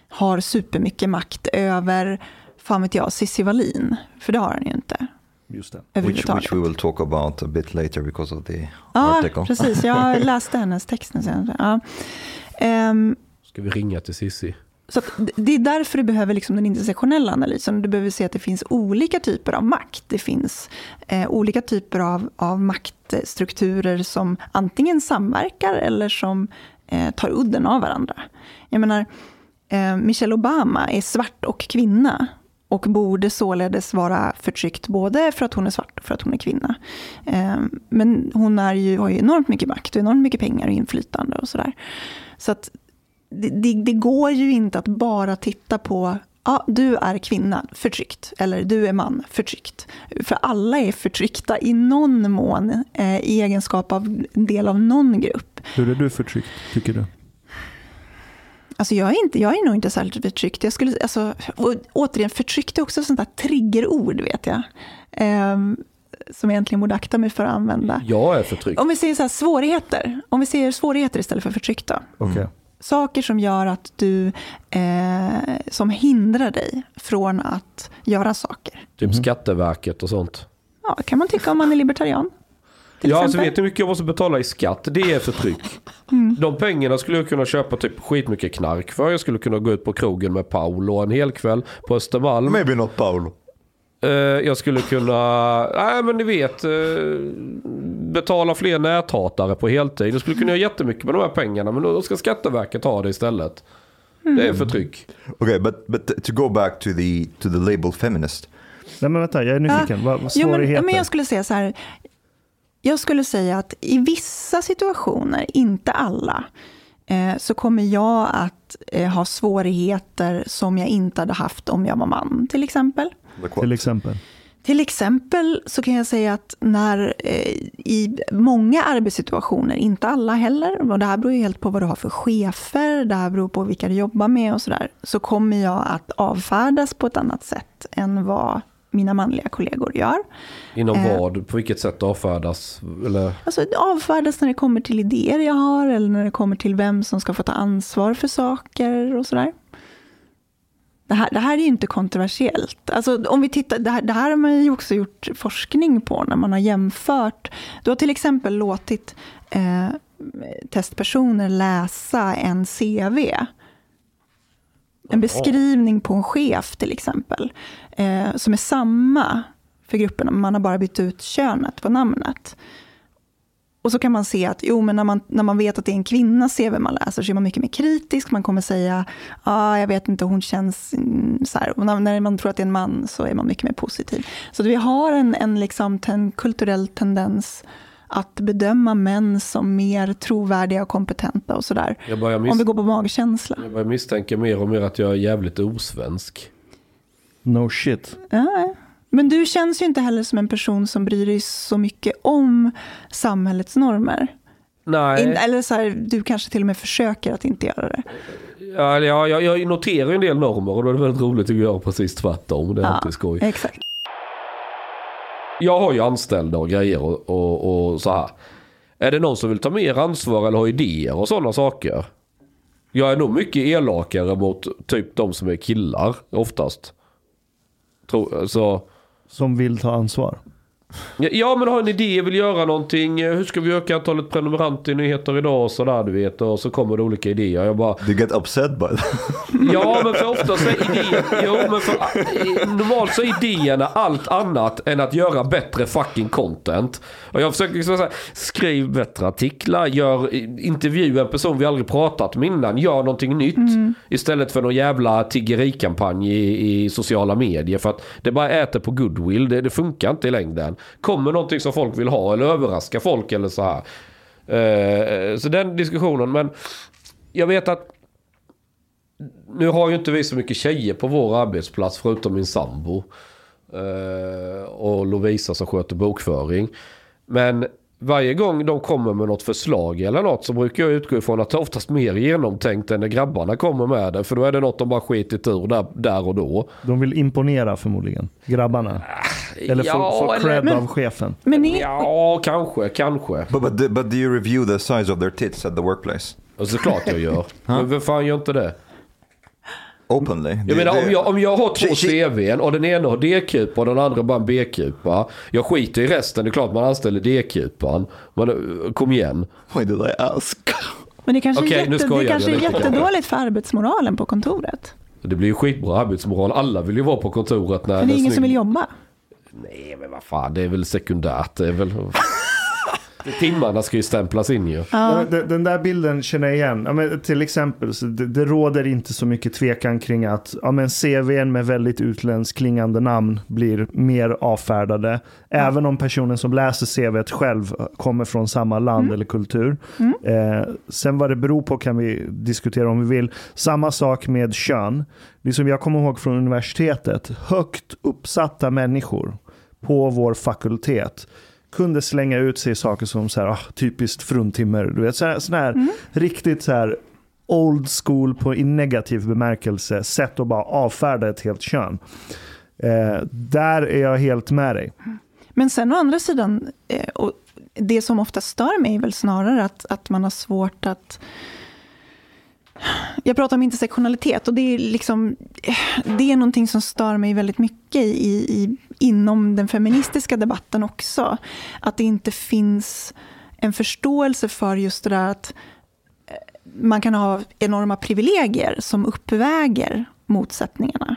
har supermycket makt över, fan vet jag, Cissi Wallin. För det har han ju inte. Just det. Which, which we will talk about a bit later because of the ja, article. precis. Jag läste hennes text nu senare. Ja. Um, Ska vi ringa till Cissi? Så det är därför du behöver liksom den intersektionella analysen. Du behöver se att det finns olika typer av makt. Det finns eh, olika typer av, av maktstrukturer som antingen samverkar eller som eh, tar udden av varandra. Jag menar, eh, Michelle Obama är svart och kvinna och borde således vara förtryckt både för att hon är svart och för att hon är kvinna. Eh, men hon är ju, har ju enormt mycket makt och enormt mycket pengar och inflytande och sådär. Så att det, det, det går ju inte att bara titta på Ja, du är kvinna, förtryckt. Eller du är man, förtryckt. För alla är förtryckta i någon mån eh, i egenskap av en del av någon grupp. Hur är du förtryckt, tycker du? Alltså jag, är inte, jag är nog inte särskilt förtryckt. Jag skulle, alltså, och återigen, förtryckt är också ett sånt där triggerord, vet jag. Ehm, som jag egentligen borde akta mig för att använda. Jag är förtryckt. Om vi säger så här, svårigheter. Om vi säger svårigheter istället för förtryck då. Saker som gör att du, eh, som hindrar dig från att göra saker. Typ Skatteverket och sånt. Ja, kan man tycka om man är libertarian. Ja, alltså exempel. vet du hur mycket jag måste betala i skatt? Det är förtryck. Mm. De pengarna skulle jag kunna köpa typ skitmycket knark för. Jag skulle kunna gå ut på krogen med Paolo en hel kväll på Östermalm. Maybe not Paolo. Eh, jag skulle kunna, nej men ni vet, eh, betala fler näthatare på heltid. Jag skulle kunna göra jättemycket med de här pengarna men då ska Skatteverket ha det istället. Det är förtryck. Okay, but but to go back to the to the label feminist. Nej men vänta, jag är nyfiken. Vad, vad Jo, men, men jag skulle säga så här. Jag skulle säga att i vissa situationer, inte alla, eh, så kommer jag att eh, ha svårigheter som jag inte hade haft om jag var man, till exempel. Till exempel. Till exempel så kan jag säga att när eh, i många arbetssituationer, inte alla heller, och det här beror ju helt på vad du har för chefer, det här beror på vilka du jobbar med och sådär, så kommer jag att avfärdas på ett annat sätt än vad mina manliga kollegor gör. Inom Eh. vad? På vilket sätt avfärdas? Eller? Alltså det avfärdas när det kommer till idéer jag har eller när det kommer till vem som ska få ta ansvar för saker och sådär. Det här, det här är inte kontroversiellt. Alltså, om vi tittar, det, här, det här har man ju också gjort forskning på när man har jämfört. Du har till exempel låtit eh, testpersoner läsa en CV. En beskrivning på en chef till exempel. Eh, som är samma för grupperna, man har bara bytt ut könet på namnet. Och så kan man se att jo, men när, man, när man vet att det är en kvinnas CV man läser så är man mycket mer kritisk. Man kommer säga, ja, ah, jag vet inte, hon känns mm, så här. Och när, när man tror att det är en man så är man mycket mer positiv. Så vi har en, en liksom ten, kulturell tendens att bedöma män som mer trovärdiga och kompetenta och sådär. Om vi går på magkänsla. jag börjar misstänka mer och mer att jag är jävligt osvensk. No shit. Ja, men du känns ju inte heller som en person som bryr dig så mycket om samhällets normer. Nej. In, eller så här, du kanske till och med försöker att inte göra det. Ja, ja, jag, jag noterar en del normer och då är det väldigt roligt att göra precis tvärtom. Det är alltid skoj. Exakt. Jag har ju anställda och grejer och, och, och så här. Är det någon som vill ta mer ansvar eller ha idéer och sådana saker? Jag är nog mycket elakare mot typ de som är killar oftast. Tror, så, som vill ta ansvar ja, men har en idé, vill göra någonting. Hur ska vi öka antalet prenumeranter i nyheter idag och sådär du vet. Och så kommer det olika idéer. Jag bara, you get upset by that? Ja, men för ofta så är idén... Jo, men för, normalt så är idéerna allt annat än att göra bättre fucking content. Och jag försöker liksom säga, skriv bättre artiklar, gör, intervjua en person vi aldrig pratat med innan, gör någonting nytt. Istället för någon jävla tiggerikampanj i, i sociala medier. För att det bara äter på goodwill, det, det funkar inte i längden. Kommer någonting som folk vill ha eller överraska folk eller så här. Eh, så den diskussionen, men jag vet att nu har ju inte vi så mycket tjejer på vår arbetsplats förutom min sambo. Eh, och Lovisa som sköter bokföring. Men varje gång de kommer med något förslag eller något så brukar jag utgå ifrån att det är oftast mer genomtänkt än när grabbarna kommer med det. För då är det något de bara skitit ur där, där och då. De vill imponera förmodligen, grabbarna. Eller få, få cred men- av chefen. Men är, Ja, kanske, kanske. But but, do- but do you review the size of their tits at the workplace Och såklart jag gör. Men vem fan gör inte det? Openly? Jag menar om jag, om jag har två. CVn och den ena har D-kupa och den andra bara en B-kupa. Jag skiter i resten, det är klart man anställer D-kupan. Men eh, kom igen. Why did I ask? Men det kanske Okej, är, nu jätte, det jag kanske är jättedåligt för arbetsmoralen på kontoret. Det blir ju skitbra arbetsmoral. Alla vill ju vara på kontoret när Men det är en ingen som snygg- vill jobba. Nej men vad fan, det är väl sekundärt. Det är väl... Timmarna ska ju stämplas in ju. Ja. Den, där bilden känner jag igen. Ja, men till exempel, så det, det råder inte så mycket tvekan kring att ja, men CVn med väldigt utländskt klingande namn blir mer avfärdade. Även om personen som läser CVt själv kommer från samma land eller kultur. Eh, sen vad det beror på kan vi diskutera om vi vill. Samma sak med kön. Det som jag kommer ihåg från universitetet. Högt uppsatta människor på vår fakultet kunde slänga ut sig saker som så här, ah, typiskt fruntimmer. Du vet, så här, sån här riktigt så här old school på, i negativ bemärkelse sätt att bara avfärda ett helt kön. Eh, där är jag helt med dig. Men sen å andra sidan, eh, och det som ofta stör mig är väl snarare att, att man har svårt att... Jag pratar om intersektionalitet och det är, liksom, det är någonting som stör mig väldigt mycket i, i, inom den feministiska debatten också. Att det inte finns en förståelse för just det där att eh, man kan ha enorma privilegier som uppväger motsättningarna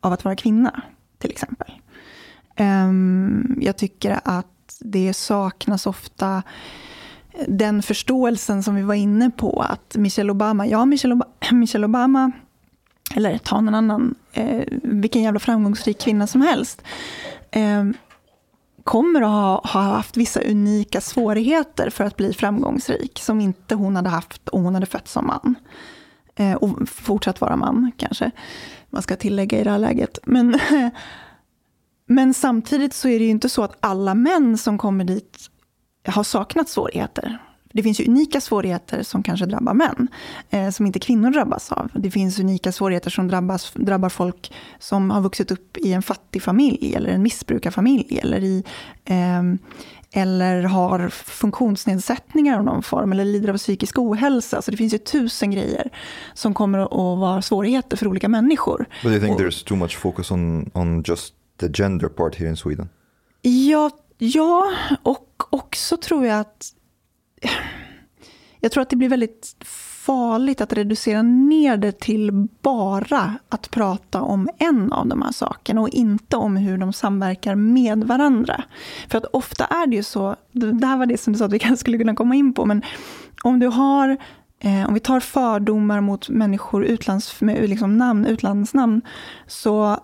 av att vara kvinna, till exempel. Ehm, jag tycker att det saknas ofta den förståelsen som vi var inne på, att Michelle Obama, ja Michelle Obama, Michelle Obama eller ta någon annan, eh, vilken jävla framgångsrik kvinna som helst, eh, kommer att ha, ha haft vissa unika svårigheter för att bli framgångsrik, som inte hon hade haft om hon hade fötts som man. Eh, och fortsatt vara man, kanske man ska tillägga i det här läget. Men, men samtidigt så är det ju inte så att alla män som kommer dit har saknat svårigheter. Det finns ju unika svårigheter som kanske drabbar män, eh, som inte kvinnor drabbas av. Det finns unika svårigheter som drabbas, drabbar folk som har vuxit upp i en fattig familj, eller en missbrukarfamilj, eller, i, eh, eller har funktionsnedsättningar av någon form, eller lider av psykisk ohälsa. Så det finns ju tusen grejer som kommer att vara svårigheter för olika människor. But I think Och- there's too much focus on, on just the gender part here in Sweden ja, och också tror jag att... Jag tror att det blir väldigt farligt att reducera ner det till bara att prata om en av de här sakerna och inte om hur de samverkar med varandra. För att ofta är det ju så, det här var det som du sa att vi kanske skulle kunna komma in på, men om du har Eh, om vi tar fördomar mot människor utlands, med liksom namn, utlandsnamn, så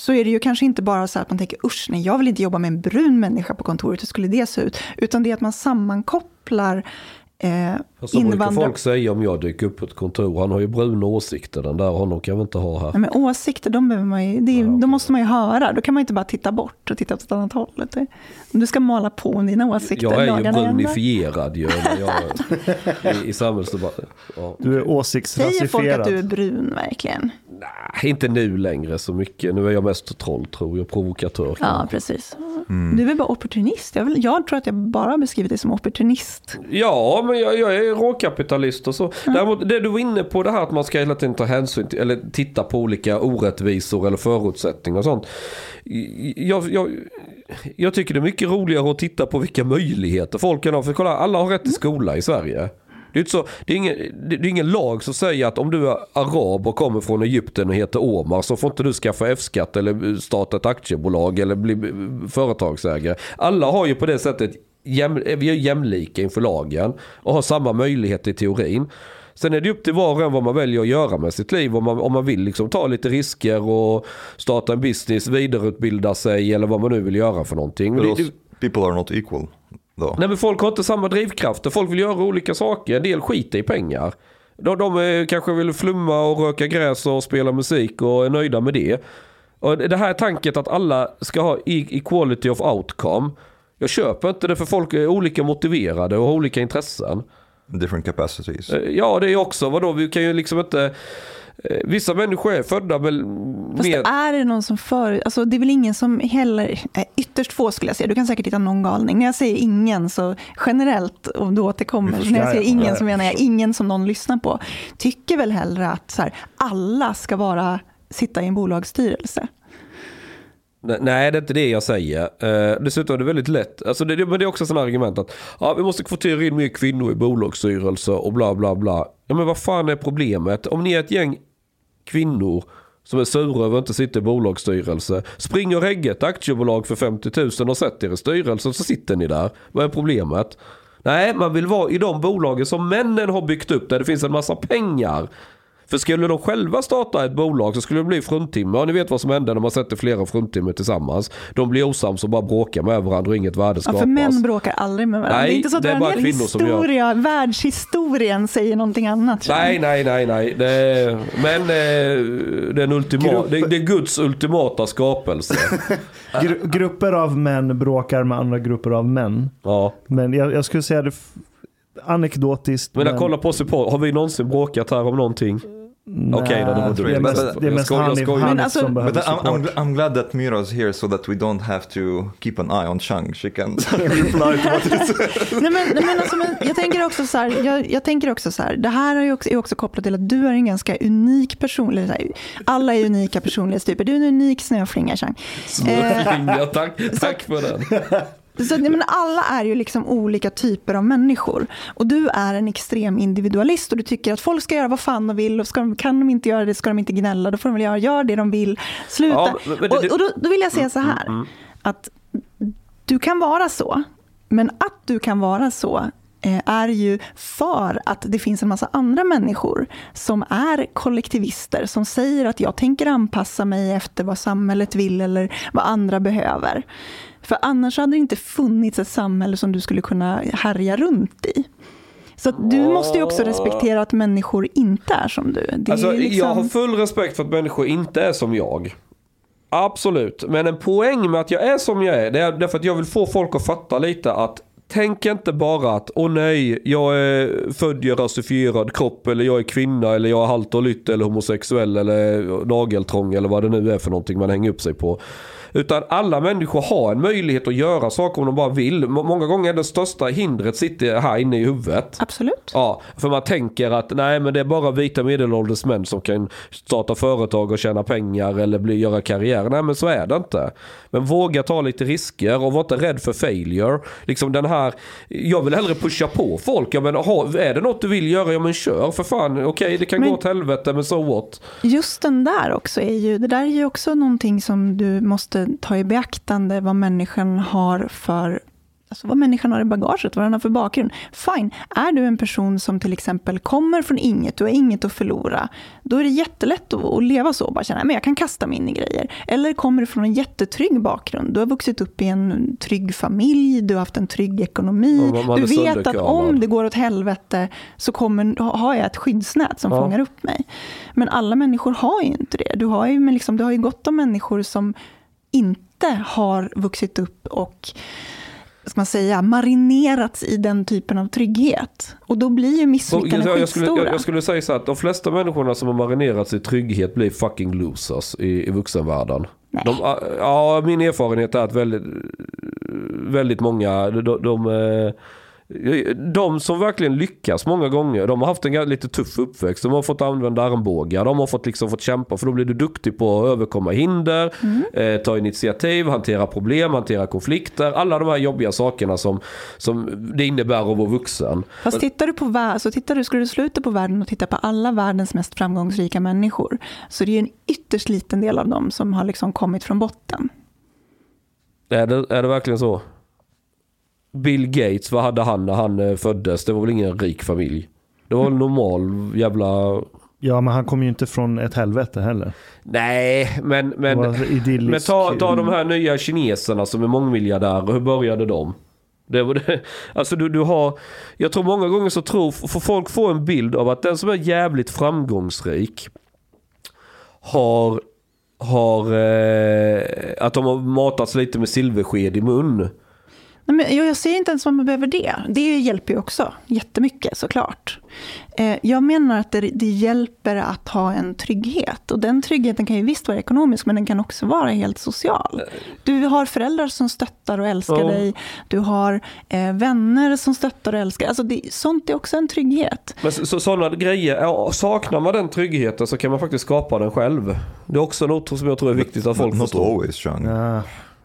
så är det ju kanske inte bara så att man tänker usch, nej, jag vill inte jobba med en brun människa på kontoret, hur skulle det se ut? Utan det är att man sammankopplar eh, Fast så brukar folk säga om jag dyker upp på ett kontor. Han har ju bruna åsikter den där. Honom kan vi inte ha här. Nej, men åsikter, de, behöver man ju, det, är- Ja, okej. de måste man ju höra. Då kan man inte bara titta bort och titta åt ett annat håll. du. Ska mala på dina åsikter. Jag är ju brunifierad ju. när Jag, i, I samhällsdebatten. Ja. Du är Säger folk åsiktsrasifierad. att du är brun verkligen? Nej, inte nu längre så mycket. Nu är jag mest troll tror jag. Provokatör. Ja, kanske. precis. Mm. Du är bara opportunist? Jag, vill, jag tror att jag bara har beskrivit dig som opportunist. Ja, men jag, jag är råkapitalist och så. Däremot, det du var inne på det här att man ska hela tiden ta hänsyn till, eller titta på olika orättvisor eller förutsättningar och sånt. Jag, jag, jag tycker det är mycket roligare att titta på vilka möjligheter folk kan ha. För kolla, alla har rätt till skola i Sverige. Det är, inte så, det, är ingen, det det är ingen lag som säger att om du är arab och kommer från Egypten och heter Omar så får inte du skaffa F-skatt eller starta ett aktiebolag eller bli företagsägare. Alla har ju på det sättet jäm, vi är jämlika inför lagen och har samma möjligheter i teorin. Sen är det upp till var och en vad man väljer att göra med sitt liv. Om man, om man vill liksom ta lite risker och starta en business, vidareutbilda sig eller vad man nu vill göra för någonting. But those people are not equal though. Nej men folk har inte samma drivkrafter. Folk vill göra olika saker. En del skiter i pengar. De, de eh, kanske vill flumma och röka gräs och spela musik och är nöjda med det. Och det här tanket att alla ska ha e- equality of outcome. Jag köper inte det för folk är olika motiverade och har olika intressen. Different capacities. Eh, Ja det är också, vadå vi kan ju liksom inte... eh, Vissa människor är födda med Fast mer... är det någon som för... Alltså det är väl ingen som heller... eh, Ytterst få skulle jag säga. Du kan säkert hitta någon galning. När jag säger ingen så generellt, och du återkommer. Förstår. När jag säger Ja, ja. ingen så menar jag ingen som någon lyssnar på. Tycker väl hellre att så här, alla ska vara, sitta i en bolagsstyrelse. Nej, det är inte det jag säger. Uh, dessutom är det väldigt lätt. Alltså det, men det är också sådana argument att ja, vi måste kvotera in mer kvinnor i bolagsstyrelser och bla bla bla. Ja, men vad fan är problemet? Om ni är ett gäng kvinnor som är sura över att inte sitta i bolagsstyrelse. Spring och regga ett aktiebolag för 50 000 och sätt er i styrelsen så sitter ni där. Vad är problemet? Nej, man vill vara i de bolagen som männen har byggt upp där det finns en massa pengar. För skulle de själva starta ett bolag så skulle det bli fruntimmer. Och ni vet vad som händer när man sätter flera fruntimmer tillsammans. De blir osams och bara bråkar med varandra och inget värde Ja, skapas. för män bråkar aldrig med varandra. Nej, det är inte så att det är bara kvinnor som gör. historia, världshistorien säger någonting annat. Nej, nej, nej, nej. Det är, men eh, det, är en ultima, det, det är Guds ultimata skapelse. Gru grupper av män bråkar med andra grupper av män. Ja. Men jag, jag skulle säga det anekdotiskt. Men jag kollar på oss podd. Har vi någonsin bråkat här om någonting? Okej då, det var det är mest, det är mest Hanif. Hanif Men alltså- som behöver But I'm, I'm, support. I'm glad that Mira's here so that we don't have to keep an eye on Chang. She can reply to what he. Nej, men, nej, men alltså, men jag tänker också så här, jag, jag tänker också så här, det här är också, är också kopplat till att du är en ganska unik personlighet. Alla är unika personlighetstyper. Du är en unik snöflinga, Chang. Snöflinga, tack, tack för den. Så, men alla är ju liksom olika typer av människor. Och du är en extrem individualist och du tycker att folk ska göra vad fan de vill och ska de, kan de inte göra det ska de inte gnälla. Då får de väl göra gör det de vill. Sluta. Ja, det- och och då, då vill jag säga så här. Att du kan vara så, men att du kan vara så eh, är ju för att det finns en massa andra människor som är kollektivister, som säger att jag tänker anpassa mig efter vad samhället vill eller vad andra behöver. För annars hade det inte funnits ett samhälle som du skulle kunna härja runt i. Så du måste ju också respektera att människor inte är som du. Det Alltså, liksom... Jag har full respekt för att människor inte är som jag. Absolut, men en poäng med att jag är som jag är, det är därför att jag vill få folk att fatta lite att Tänk inte bara att, åh nej, jag är född i rasifierad kropp eller jag är kvinna eller jag är halt och lytt eller homosexuell eller nageltrång eller vad det nu är för någonting man hänger upp sig på. Utan alla människor har en möjlighet att göra saker om de bara vill. Må- Många gånger är det största hindret sitter här inne i huvudet. Absolut. Ja, för man tänker att nej men det är bara vita medelålders män som kan starta företag och tjäna pengar eller bli, göra karriär. Nej men så är det inte. Men våga ta lite risker och var inte rädd för failure. Liksom den här, jag vill hellre pusha på folk. Jag menar, ha, är det något du vill göra, ja men kör för fan. Okej det kan Men- gå åt helvete men so what. Just den där också är ju, det där är ju också någonting som du måste ta i beaktande vad människan har för Alltså vad människan har i bagaget, vad den har för bakgrund. Fine, är du en person som till exempel kommer från inget, du har inget att förlora, då är det jättelätt att, leva så, bara känna att jag kan kasta mig in i grejer. Eller kommer du från en jättetrygg bakgrund, du har vuxit upp i en trygg familj, du har haft en trygg ekonomi, du vet att om det går åt helvete så kommer, har jag ett skyddsnät som Ja. fångar upp mig. Men alla människor har ju inte det. Du har ju, liksom, du har ju gott om människor som inte har vuxit upp och ska man säga, marinerats i den typen av trygghet. Och då blir ju misslyckandena jag, jag, skulle, jag, jag skulle säga så att de flesta människorna som har marinerats i trygghet blir fucking losers i, i vuxenvärlden. De, ja, min erfarenhet är att väldigt, väldigt många, de, de, eh, de som verkligen lyckas många gånger, de har haft en lite tuff uppväxt. De har fått använda armbågar, de har fått, liksom fått kämpa för då blir du duktig på att överkomma hinder, Mm. eh, ta initiativ, hantera problem, hantera konflikter. Alla de här jobbiga sakerna som, som det innebär att vara vuxen. Fast tittar du på så tittar du, skulle du sluta på världen och titta på alla världens mest framgångsrika människor, så det är en ytterst liten del av dem som har liksom kommit från botten. Är det, är det verkligen så? Bill Gates, vad hade han när han eh, föddes? Det var väl ingen rik familj? Det var en normal jävla... Ja, men han kom ju inte från ett helvete heller. Nej, men... Men, idyllisk. men ta, ta de här nya kineserna som är mångmiljardärer. Hur började de? Det var det. Alltså du, du har... Jag tror många gånger så tror... För folk får en bild av att den som är jävligt framgångsrik har... Har... Eh, att de har matats lite med silversked i mun. Nej, men jag, jag säger inte ens att man behöver det. Det hjälper ju också jättemycket såklart. Eh, jag menar att det, det hjälper att ha en trygghet. Och den tryggheten kan ju visst vara ekonomisk, men den kan också vara helt social. Du har föräldrar som stöttar och älskar Ja. dig. Du har eh, vänner som stöttar och älskar. Alltså det, sånt är också en trygghet. Men så, så, sådana grejer, ja, saknar man den tryggheten så kan man faktiskt skapa den själv. Det är också något som jag tror är viktigt att folk Not förstår. always, Chang.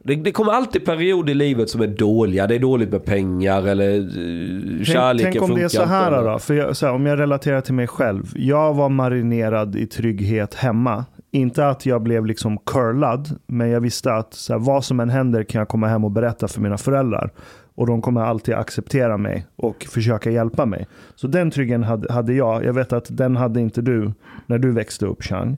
Det, det kommer alltid perioder i livet som är dåliga. Det är dåligt med pengar eller uh, kärleken Tänk, tänk om det är så funkar här inte. då. För jag, här, om jag relaterar till mig själv. Jag var marinerad i trygghet hemma. Inte att jag blev liksom curlad, men jag visste att så här, vad som än händer kan jag komma hem och berätta för mina föräldrar. Och de kommer alltid acceptera mig och försöka hjälpa mig. Så den tryggheten hade, hade jag. Jag vet att den hade inte du när du växte upp, Chang.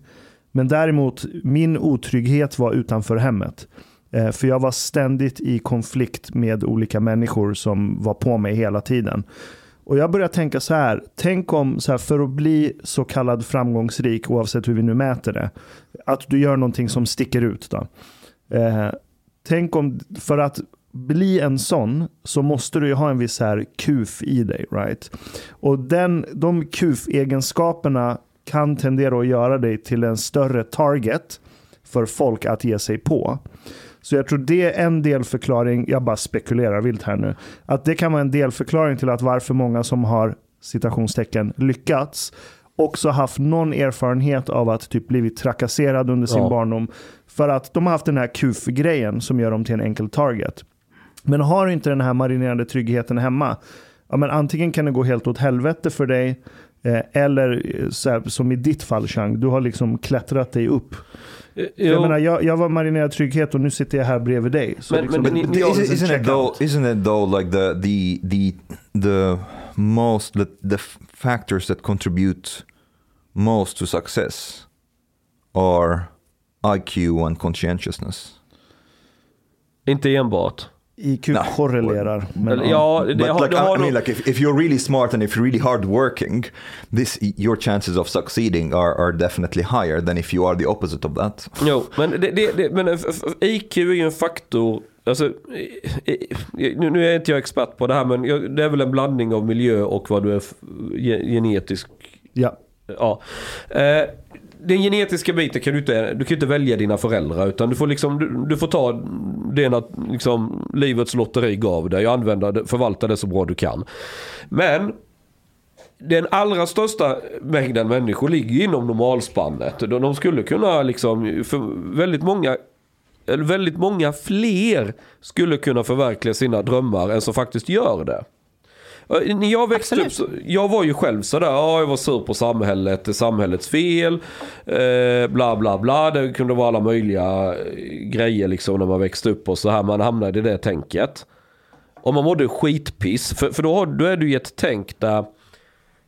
Men däremot, min otrygghet var utanför hemmet. Eh, för jag var ständigt i konflikt med olika människor som var på mig hela tiden. Och jag började tänka så här, tänk om så här, för att bli så kallad framgångsrik, oavsett hur vi nu mäter det, att du gör någonting som sticker ut. Då. Eh, tänk om, för att bli en sån så måste du ju ha en viss här kuf i dig. Right? Och den, de kuf-egenskaperna kan tendera att göra dig till en större target för folk att ge sig på. Så jag tror det är en delförklaring, jag bara spekulerar vilt här nu, att det kan vara en delförklaring till att varför många som har citationstecken lyckats också haft någon erfarenhet av att typ blivit trakasserad under sin Ja. barndom. För att de har haft den här kuf-grejen som gör dem till en enkel target. Men har du inte den här marinerade tryggheten hemma, ja, men antingen kan det gå helt åt helvete för dig, eller eh, så här, som i ditt fall Chang, du har liksom klättrat dig upp. Eh, Jag, jo. menar, jag, jag var marinerad trygghet och nu sitter jag här bredvid dig. Så Men- liksom, men- det- men- det är Isn't, isn't it though? Isn't it though like the the the the most the, the factors that contribute most to success are IQ and conscientiousness. Inte enbart. IQ No. korrelerar. Men, Eller, ja, det But har, like I, har I mean, like if, if you're really smart and if you're really hardworking, this your chances of succeeding are are definitely higher than if you are the opposite of that. Jo, men, det, det, det, men f- IQ är ju en faktor. Alltså, nu, nu är inte jag expert på det här men det är väl en blandning av miljö och vad du är genetisk. Ja. Ja. Eh, den genetiska biten kan du inte, du kan inte välja dina föräldrar utan du får liksom, du, du får ta det när liksom, livets lotteri gav dig och använda det, förvalta det så bra du kan. Men den allra största mängden människor ligger inom normalspannet. De, de skulle kunna liksom, för väldigt många eller väldigt många fler skulle kunna förverkliga sina drömmar än som faktiskt gör det. När jag växte Absolut. upp, så, jag var ju själv sådär, ja jag var sur på samhället, det är samhällets fel, eh, bla bla bla. Det kunde vara alla möjliga eh, grejer liksom när man växte upp och så här, man hamnade i det tänket. Och man mådde skitpiss, för, för då, har, då är du i ett tänk där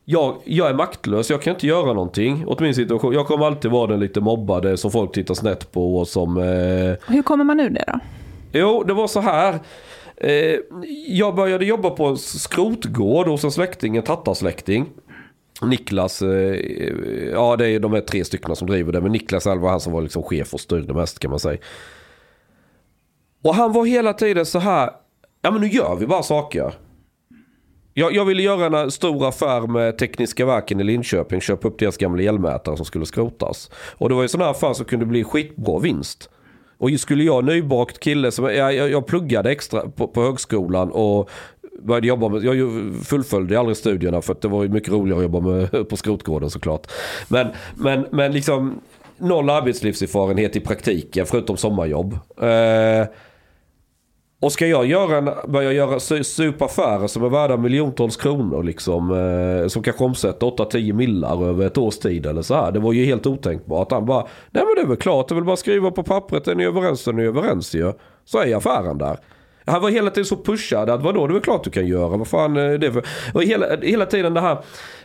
jag, jag är maktlös, jag kan inte göra någonting åt min situation. Jag kommer alltid vara den lite mobbade som folk tittar snett på och som... Eh, Hur kommer man ur det då? Jo, det var så här. Eh, jag började jobba på en skrotgård hos en släkting, en tattarsläkting. Niklas, eh, eh, ja det är de här tre stycken som driver det, men Niklas var han som var liksom chef och styrde mest kan man säga. Och han var hela tiden så här, ja men nu gör vi bara saker. Jag, jag ville göra en stor affär med Tekniska Verken i Linköping, köpa upp deras gamla elmätare som skulle skrotas. Och det var ju sådana här affär som kunde bli skitbra vinst. Och skulle jag nybakt kille, som, jag, jag, jag pluggade extra på, på högskolan och började jobba med, jag fullföljde aldrig studierna för att det var mycket roligare att jobba med, på skrotgården såklart. Men, men, men liksom noll arbetslivserfarenhet i praktiken förutom sommarjobb. Eh, och ska jag göra en, börja göra supaffärer som är värda miljontals kronor liksom. Eh, som kanske omsätter 8-10 millar över ett års tid eller så här. Det var ju helt otänkbart. Han bara, nej men det är väl klart. Det är väl bara att skriva på pappret. Är ni överens så är ni överens ju. Så är affären där. Han var hela tiden så pushad att vadå det är väl klart du kan göra. Vad fan eh, är det för? Och hela, hela tiden det här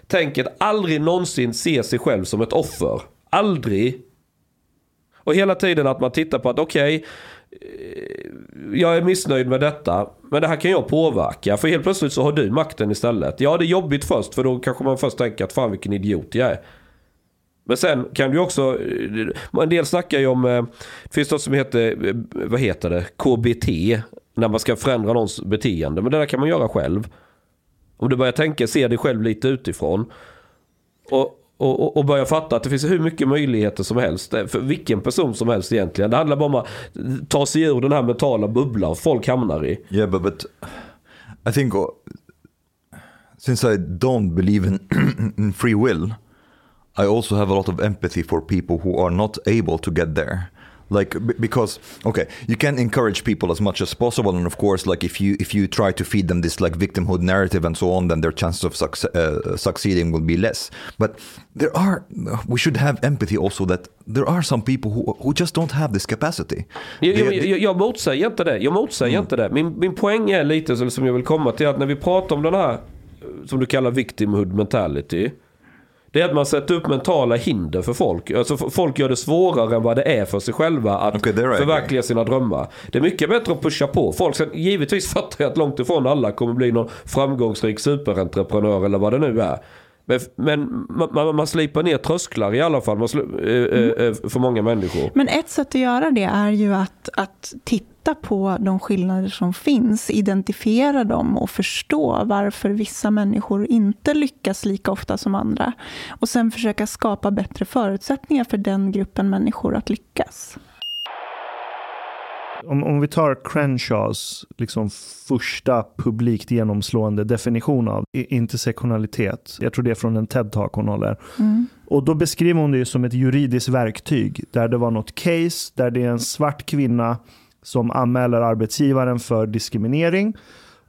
tänket. Aldrig någonsin se sig själv som ett offer. Aldrig. Och hela tiden att man tittar på att okej Eh, jag är missnöjd med detta. Men det här kan jag påverka. För helt plötsligt så har du makten istället. Ja, det är jobbigt först. För då kanske man först tänker att fan vilken idiot jag är. Men sen kan du också, eh, en del snackar ju om, eh, det finns något som heter, vad heter det, KBT. när man ska förändra någons beteende. Men det där kan man göra själv. Om du börjar tänka, se dig själv lite utifrån. Och, och, och börja fatta att det finns hur mycket möjligheter som helst. Eh, för vilken person som helst egentligen. Det handlar bara om att eh, ta sig ur den här mentala bubblan folk hamnar i. Yeah, but but I think uh, since I don't believe in in free will, I also have a lot of empathy for people who are not able to get there. Like because okay, you can encourage people as much as possible, and of course, like if you if you try to feed them this like victimhood narrative and so on, then their chances of suc- uh, succeeding will be less. But there are we should have empathy also that there are some people who who just don't have this capacity. Jag, They- jag, jag, jag motsäger inte det. Jag motsäger inte det. Min, min poäng är lite som jag vill komma till att när vi pratar om den här som du kallar victimhood mentality. Det är att man sätter upp mentala hinder för folk. Alltså folk gör det svårare än vad det är för sig själva att there I förverkliga sina drömmar. Det är mycket bättre att pusha på folk. Sen, givetvis fattar jag att långt ifrån alla kommer bli någon framgångsrik superentreprenör eller vad det nu är. Men, men man, man, man slipar ner trösklar i alla fall man eh, eh, eh, för många människor. Men ett sätt att göra det är ju att, att titta på de skillnader som finns, identifiera dem och förstå varför vissa människor inte lyckas lika ofta som andra. Och sen försöka skapa bättre förutsättningar för den gruppen människor att lyckas. Om, om vi tar Crenshaws liksom första publikt genomslående definition av intersektionalitet. Jag tror det är från en TED-talk hon håller. Och då beskriver hon det som ett juridiskt verktyg. Där det var något case där det är en svart kvinna som anmäler arbetsgivaren för diskriminering.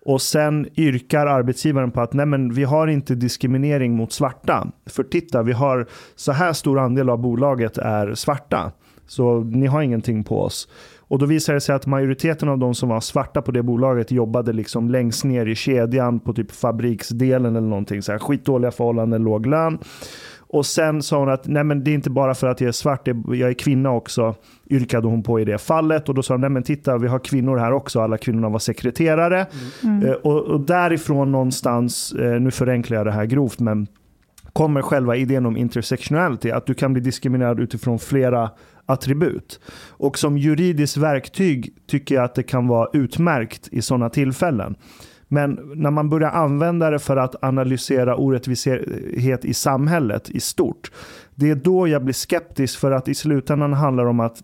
Och sen yrkar arbetsgivaren på att nej men vi har inte diskriminering mot svarta. För titta, vi har så här stor andel av bolaget är svarta. Så ni har ingenting på oss. Och då visade det sig att majoriteten av de som var svarta på det bolaget jobbade liksom längst ner i kedjan på typ fabriksdelen eller någonting. Så här, skitdåliga förhållanden, låg lön. Och sen sa hon att nej men det är inte bara för att jag är svart, jag är kvinna också, yrkade hon på i det fallet. Och då sa hon, nej men titta vi har kvinnor här också, alla kvinnorna var sekreterare. Eh, och, och därifrån någonstans, eh, nu förenklar jag det här grovt, men kommer själva idén om intersectionality, att du kan bli diskriminerad utifrån flera attribut. Och som juridiskt verktyg tycker jag att det kan vara utmärkt i sådana tillfällen. Men när man börjar använda det för att analysera orättvishet i samhället i stort, det är då jag blir skeptisk för att i slutändan handlar det om att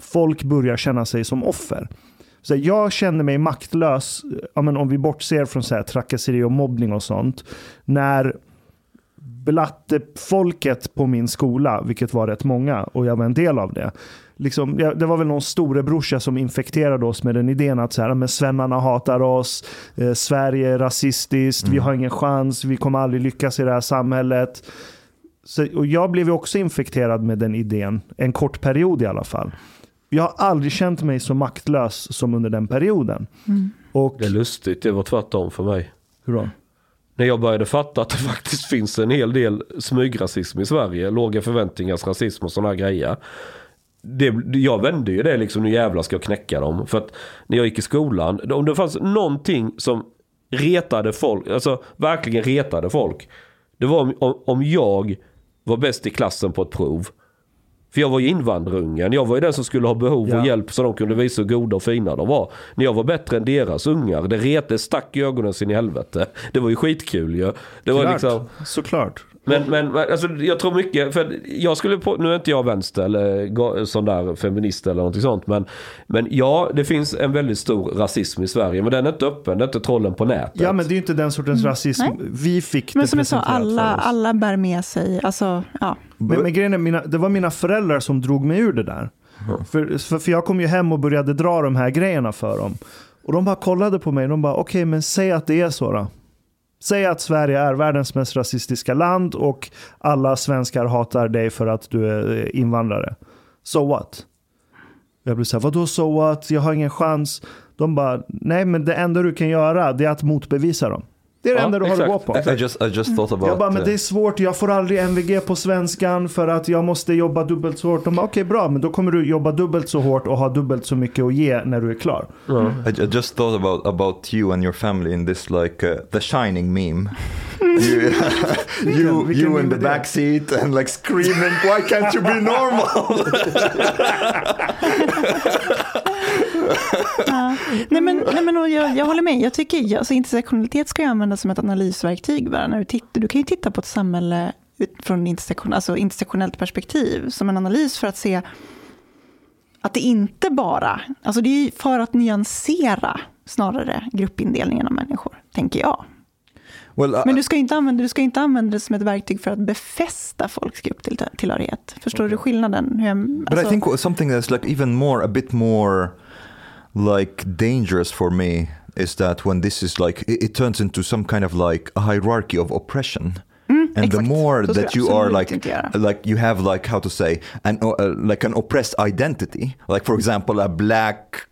folk börjar känna sig som offer. Så jag känner mig maktlös, ja, men om vi bortser från så här, trakasserier och mobbning och sånt, när blattefolket på min skola, vilket var rätt många och jag var en del av det. Liksom, ja, det var väl någon storebrorsa som infekterade oss med den idén att så här, men svennarna hatar oss, eh, Sverige är rasistiskt, vi har ingen chans, vi kommer aldrig lyckas i det här samhället. Så, och jag blev också infekterad med den idén, en kort period i alla fall. Jag har aldrig känt mig så maktlös som under den perioden. Och, Det är lustigt, det var tvärtom för mig. hur då? När jag började fatta att det faktiskt finns en hel del smygrasism i Sverige. Låga förväntningars rasism och sådana grejer. Det, jag vände ju det liksom, nu jävlar ska jag knäcka dem. För att när jag gick i skolan, om det fanns någonting som retade folk, alltså verkligen retade folk. Det var om, om, om jag var bäst i klassen på ett prov. För jag var ju invandrarungen. Jag var ju den som skulle ha behov Ja. och hjälp så de kunde visa hur goda och fina de var. När jag var bättre än deras ungar. Det rete stack i ögonen sin i helvete. Det var ju skitkul ju. Det var Klart, liksom... Såklart. Men, men alltså, jag tror mycket, för jag skulle på, nu är inte jag vänster eller sån där feminist eller någonting sånt. Men, men ja, det finns en väldigt stor rasism i Sverige. Men den är inte öppen, det är inte trollen på nätet. Ja, men det är ju inte den sortens rasism Mm. Vi fick Men det som jag sa, alla, alla bär med sig, alltså, ja. Men, men grejen är, mina, det var mina föräldrar som drog mig ur det där. För, för, för jag kom ju hem och började dra de här grejerna för dem. Och de bara kollade på mig och de bara, okej men säg att det är så då. Säg att Sverige är världens mest rasistiska land och alla svenskar hatar dig för att du är eh, invandrare. So what? Jag blev såhär, vadå so what? Jag har ingen chans. De bara, nej men det enda du kan göra det är att motbevisa dem. Det är det Ja, enda du har att exakt. gå på. I, I just I just thought about. Jag bara, men uh, det är svårt, jag får aldrig MVG på svenskan för att jag måste jobba dubbelt så hårt. De bara, okej bra, men då kommer du jobba dubbelt så hårt och ha dubbelt så mycket att ge när du är klar. I, I just thought about about you and your family in this like uh, the shining meme. you you, you in the back seat and like screaming, why can't you be normal? nej men, nej men jag, jag håller med. Jag tycker alltså, intersektionalitet ska ju användas som ett analysverktyg. Bara. När du, tittar, du kan ju titta på ett samhälle från intersektion, alltså intersektionellt perspektiv som en analys för att se att det inte bara, alltså det är för att nyansera snarare gruppindelningen av människor, tänker jag. Well, I- Men du ska inte använda, du ska inte använda det som ett verktyg för att befästa folks grupptillhörighet. Förstår du skillnaden? Hur jag, But alltså- I think something that's like even more, a bit more like dangerous for me is that when this is like, it, it turns into some kind of like a hierarchy of oppression. and the more that you are like, like you have like, how to say, an, uh, like an oppressed identity. Like for example, a black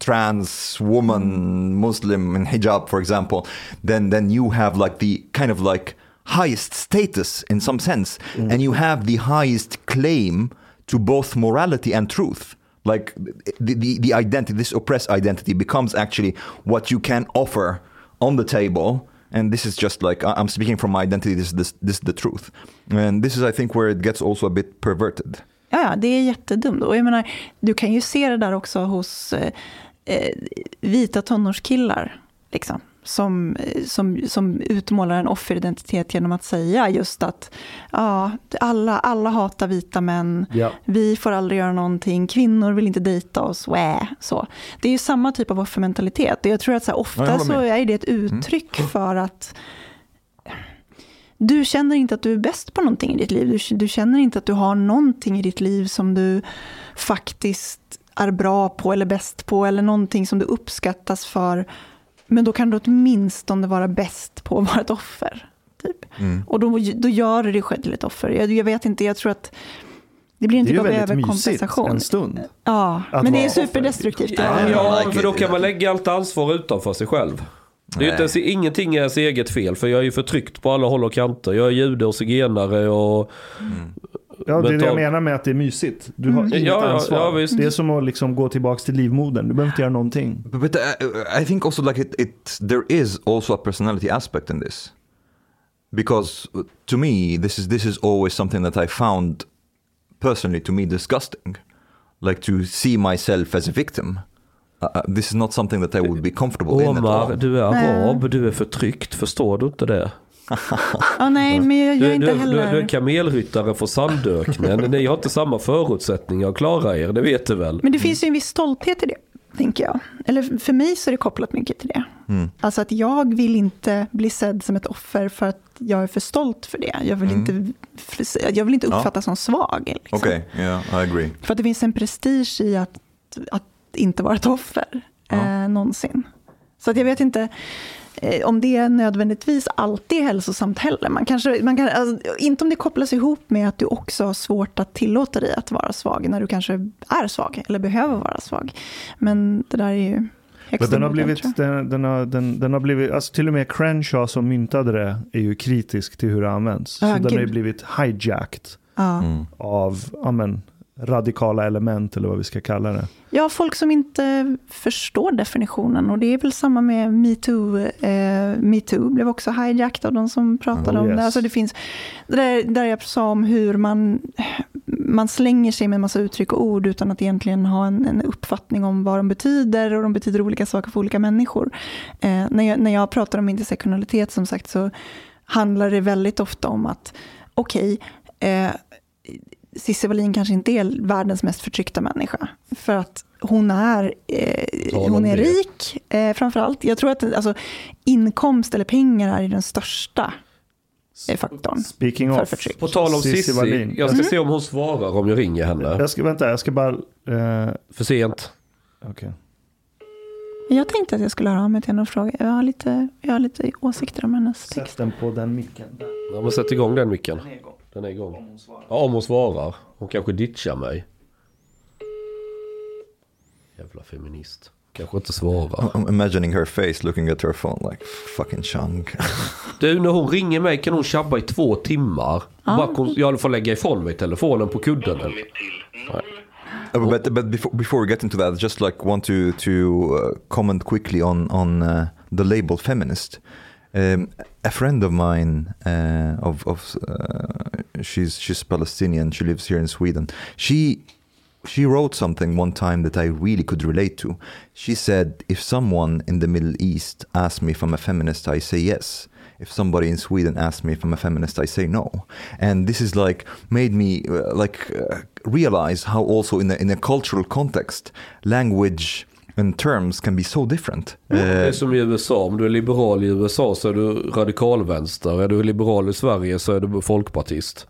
trans woman, Muslim in hijab, for example, then, then you have like the kind of like highest status in some sense. And you have the highest claim to both morality and truth. Like the, the, the identity, this oppressed identity becomes actually what you can offer on the table. And this is just like, I'm speaking from my identity, this, this, this is the truth. And this is, I think, where it gets also a bit perverted. Ja, ja, det är jättedumt. Och jag menar, du kan ju se det där också hos eh, eh vita tonårskillar. Liksom, som, som, som utmålar en offeridentitet genom att säga just att ja, alla, alla hatar vita män, Ja. vi får aldrig göra någonting, kvinnor vill inte dejta oss, wä, så. Det är ju samma typ av offermentalitet. Jag tror att så här, Ja, ofta håller så. Mm. är det ett uttryck för att du känner inte att du är bäst på någonting i ditt liv. Du, du känner inte att du har någonting i ditt liv som du faktiskt är bra på eller bäst på eller någonting som du uppskattas för. Men då kan du åtminstone vara bäst på att vara ett offer. Typ. Mm. Och då, då gör du dig själv till ett offer. Jag, jag vet inte, jag tror att det blir en typ av överkompensation. en stund. Ja, men det är superdestruktivt. Ja, ja för då kan man lägga allt ansvar utanför sig själv. Det är inte ens, ingenting är ens eget fel för jag är ju förtryckt på alla håll och kanter. Jag är jude och zigenare och... Ja, det är det jag menar med att det är mysigt. Du har inget Ja, ja, ansvar. ja, visst. det är som att liksom gå tillbaka till livmodern. Du behöver inte göra någonting. But, but uh, I think also like it, it, there is also a personality aspect in this, because uh, to me this is this is always something that I found personally to me disgusting, like to see myself as a victim. Uh, uh, this is not something that I would be comfortable in at Omar, all. du är arab, du är förtryckt. Förstår du inte det? Ja, nej, men jag, jag Du, är du, inte du, heller... du är kamelryttare för sandöknen. Ni har inte samma förutsättningar att klara er, det vet du väl? Men det finns ju en viss stolthet i det, tänker jag. Eller för mig så är det kopplat mycket till det. Mm. Alltså att jag vill inte bli sedd som ett offer för att jag är för stolt för det. Jag vill inte, jag vill inte Ja. uppfattas som svag. Liksom. Okay, yeah, I agree. För att det finns en prestige i att, att inte vara ett offer Ja. eh, någonsin. Så att jag vet inte om det nödvändigtvis alltid är hälsosamt heller. Man kanske, man kan, alltså, inte om det kopplas ihop med att du också har svårt att tillåta dig att vara svag när du kanske är svag eller behöver vara svag. Men det där är ju Men den har blivit, den, den, har, den, den har blivit, alltså till och med Crenshaw som myntade det är ju kritisk till hur det används. Ja, så den har ju gud. blivit hijacked. Mm. av ja, men, radikala element eller vad vi ska kalla det. Ja, folk som inte förstår definitionen. Och det är väl samma med metoo. Eh, metoo blev också hijacked av de som pratade Oh, om yes. det. Alltså det finns, det där, där jag sa om hur man, man slänger sig med en massa uttryck och ord utan att egentligen ha en, en uppfattning om vad de betyder. Och de betyder olika saker för olika människor. Eh, när, jag, när jag pratar om intersektionalitet som sagt så handlar det väldigt ofta om att okej, eh, Cissi Wallin kanske inte är världens mest förtryckta människa. För att hon är, eh, hon är det. rik eh, framförallt. Jag tror att alltså, inkomst eller pengar är den största eh, faktorn. Speaking För of. förtryck. På tal om Cissi jag ska se om hon svarar om jag ringer henne. Jag ska, vänta, jag ska bara... Eh, För sent. okej. Jag tänkte att jag skulle höra av mig till henne och fråga. Jag har lite, jag har lite åsikter om hennes text. Sätt den på den micken. Ja, men sätt igång den micken. Den är igång. Ja, om hon svarar. Hon kanske ditchar mig. Jävla feminist. Kanske inte svarar. I'm imagining her face looking at her phone like fucking chunk. Du, när hon ringer mig kan hon tjabba i två timmar. Bara kon- jag får lägga ifrån mig telefonen på kudden. Uh, but but before before we get into that, just like want to to uh, comment quickly on on uh, the label feminist. Um, a friend of mine, uh, of of uh, she's she's Palestinian. She lives here in Sweden. She she wrote something one time that I really could relate to. She said, "If someone in the Middle East asks me if I'm a feminist, I say yes." If somebody in Sweden asks me if I'm a feminist, I say no. And this is like made me uh, like uh, realize how also in a, in a cultural context, language and terms can be so different. Det Uh, är som i USA, om du är liberal i USA så är du radikalvänster. Är du liberal i Sverige så är du folkpartist.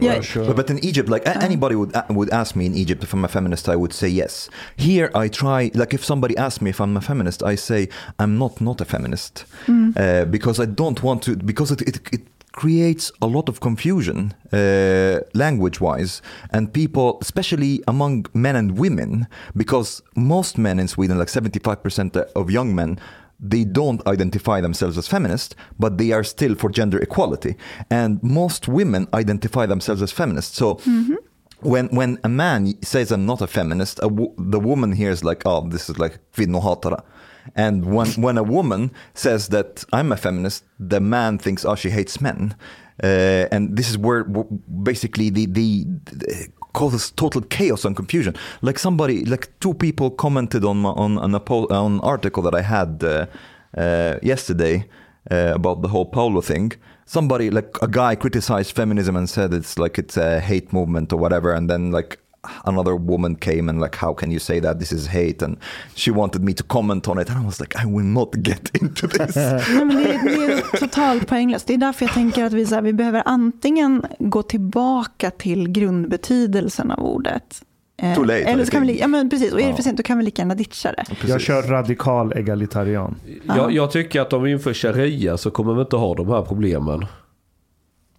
Ja, But, but in Egypt, like anybody would a- would ask me in Egypt if I'm a feminist, I would say yes. Here, I try like if somebody asks me if I'm a feminist, I say I'm not not a feminist uh, because I don't want to because it it, it creates a lot of confusion uh, language wise and people especially among men and women because most men in sweden like 75% of young men they don't identify themselves as feminist, but they are still for gender equality. And most women identify themselves as feminist. So when when a man says I'm not a feminist, a wo- the woman hears like, oh, this is like kvinnohatare. And when when a woman says that I'm a feminist, the man thinks, oh, she hates men. Uh, and this is where basically the, the, the causes total chaos and confusion. Like somebody, like two people commented on my, on on a poll, article that I had uh, uh, yesterday uh, about the whole Paulo thing. Somebody, like a guy, criticized feminism and said it's like it's a hate movement or whatever, and then like another woman came and like, how can you say that? This is hate, and she wanted me to comment on it, and I was like, I will not get into this. Nej, men det, är, det är totalt poänglöst. Det är därför jag tänker att vi, så här, vi behöver antingen gå tillbaka till grundbetydelsen av ordet. Eh, Too late, Eller så kan vi, ja, men precis, och är det för sent då kan vi lika gärna ditcha det. Jag kör radikal egalitarian. Jag, jag tycker att om vi inför sharia så kommer vi inte ha de här problemen.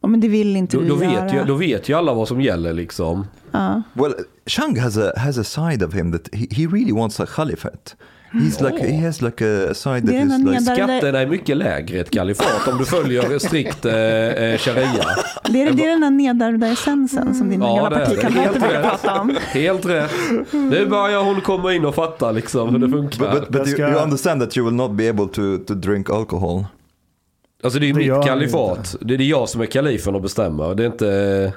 Ja, men det vill inte Då, vi då, göra. vet ju, då vet ju alla vad som gäller liksom. ja. Well, Shang has a has a side of him that he, he really wants a caliphate. He's like he has like a side that is like Skatterna är mycket lägre i ett kalifat om du följer strikt eh, eh, sharia. det, är, det är den här nedärvda essensen som dina Ja, gamla partikamrater Helt brukar rätt. prata om. Helt rätt. Nu börjar hon komma in och fatta liksom hur det funkar. But, but, but you, you understand that you will not be able to, to drink alcohol. Alltså det är ju mitt kalifat. Det är jag som är kalifen och bestämmer. Det är inte...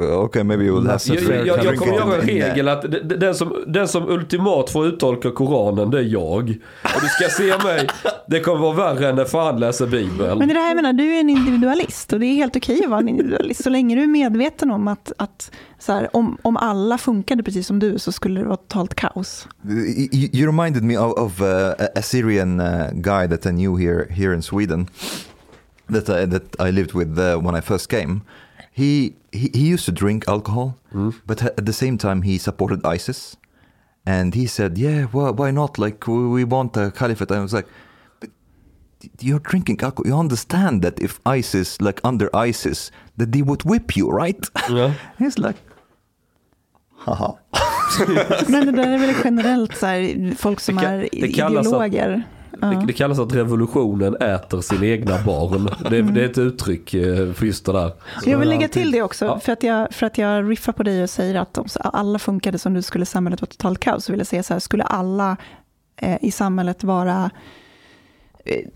Uh, okay, maybe you will have Jag, jag, jag, kommer göra en regel att den som, den som ultimat får uttolka Koranen, det är jag. Och du ska se mig, det kommer vara värre än när fan läser Bibeln. Men det är det här jag menar, du är en individualist och det är helt okej att vara en individualist. Så länge du är medveten om att, att så här, om, om alla funkade precis som du så skulle det vara totalt kaos. You, you reminded me of, of uh, a- a Syrian uh, guy that I knew here here in Sweden, that I, that I lived with uh, when I first came. He, he he used to drink alcohol, but at the same time he supported ISIS, and he said, "Yeah, well, why not? Like we, we want a caliphate." I was like, "But you're drinking alcohol. You understand that if ISIS, like under ISIS, that they would whip you, right?" Ja. He's like, "Haha." Men det där är väl generellt så här, folk som Det är ideologer. Det, det kallas att revolutionen äter sina egna barn. Det, det är ett uttryck eh, för just det där. Jag vill lägga till det också, Ja. för, att jag, för att jag riffar på dig och säger att om alla funkade som du skulle samhället vara totalt kaos, så vill jag säga så här, skulle alla eh, i samhället vara eh,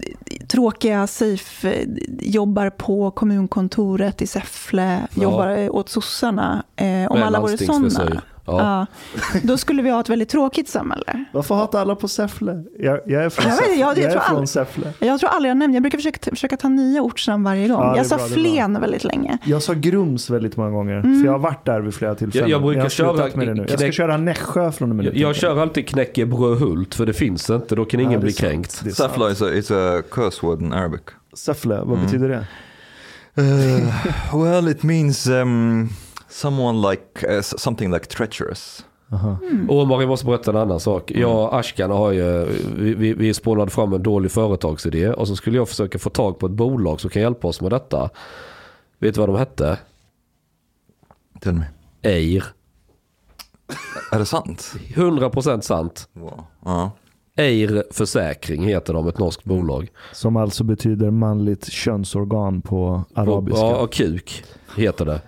tråkiga, safe, eh, jobbar på kommunkontoret i Säffle, Ja. jobbar åt sossarna, eh, om alla vore sådana. Ja. Ja, då skulle vi ha ett väldigt tråkigt samhälle. Varför hatar alla på Säffle? Jag, jag är från, Jag vet inte, Säffle. jag- jag jag tror är från all- Säffle. Jag tror aldrig jag nämnde, jag brukar försöka, försöka ta nya ortsnamn varje gång. Ja, jag sa bra. Flen väldigt länge. Jag sa Grums väldigt många gånger, Mm. för jag har varit där vid flera tillfällen. Jag- jag brukar köra med det nu. Jag ska köra Nässjö från och med nu. Jag, jag kör alltid knäckebrödhult för det finns inte. Då kan ingen Ja, bli sant. kränkt. Safla is a, is a curse word in Arabic. Säffle, vad Mm. betyder det? Uh, well, it means um, someone like uh, something like treacherous. Aha. Och Omar, jag måste berätta en annan sak. Jag och Ashkan har ju, vi, vi, vi spånade fram en dålig företagsidé och så skulle jag försöka få tag på ett bolag som kan hjälpa oss med detta. Vet du vad de hette? Tell me. Eir. Är det sant? 100% sant. Wow. Ja. Eir Försäkring heter de, ett norskt bolag. Som alltså betyder manligt könsorgan på arabiska. Ja, och kuk heter det.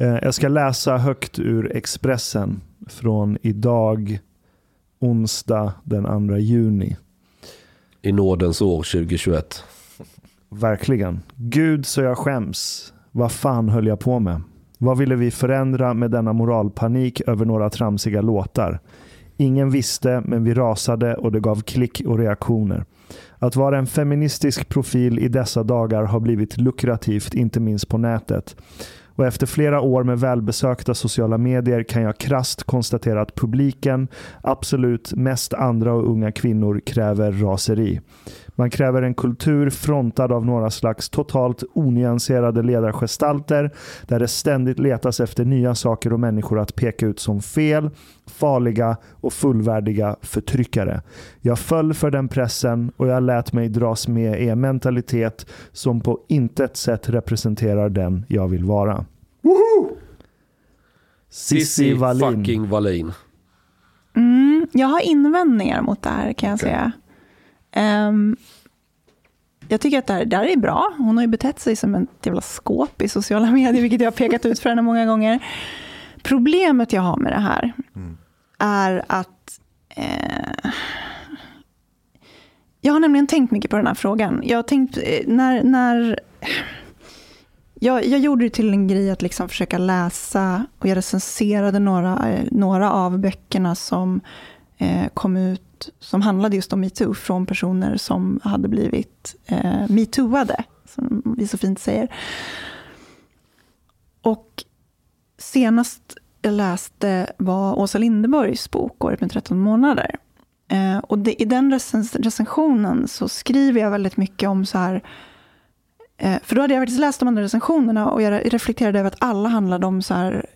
Eh, Jag ska läsa högt ur Expressen från idag, onsdag den 2 juni. I nådens år 2021. Verkligen. Gud så jag skäms. Vad fan höll jag på med? Vad ville vi förändra med denna moralpanik över några tramsiga låtar? Ingen visste, men vi rasade och det gav klick och reaktioner. Att vara en feministisk profil i dessa dagar har blivit lukrativt, inte minst på nätet. Och efter flera år med välbesökta sociala medier kan jag krast konstatera att publiken, absolut mest andra och unga kvinnor, kräver raseri. Man kräver en kultur frontad av några slags totalt onyanserade ledargestalter där det ständigt letas efter nya saker och människor att peka ut som fel, farliga och fullvärdiga förtryckare. Jag föll för den pressen och jag lät mig dras med i en mentalitet som på intet sätt representerar den jag vill vara. Cissi Wallin. fucking Wallin. Mm, jag har invändningar mot det här kan jag Okej. säga. Ehm, jag tycker att det här, det här är bra. Hon har ju betett sig som ett jävla skåp i sociala medier, vilket jag har pekat ut för henne många gånger. Problemet jag har med det här är att eh, jag har nämligen tänkt mycket på den här frågan. Jag har tänkt, eh, när, när jag, jag gjorde det till en grej att liksom försöka läsa och jag recenserade några, eh, några av böckerna som eh, kom ut som handlade just om metoo från personer som hade blivit eh, metooade, som vi så fint säger. Och senast jag läste var Åsa Linderborgs bok Året med 13 månader. Eh, och det, i den recens recensionen så skriver jag väldigt mycket om så här Eh, För då hade jag faktiskt läst de andra recensionerna och jag reflekterade över att alla handlade om så här,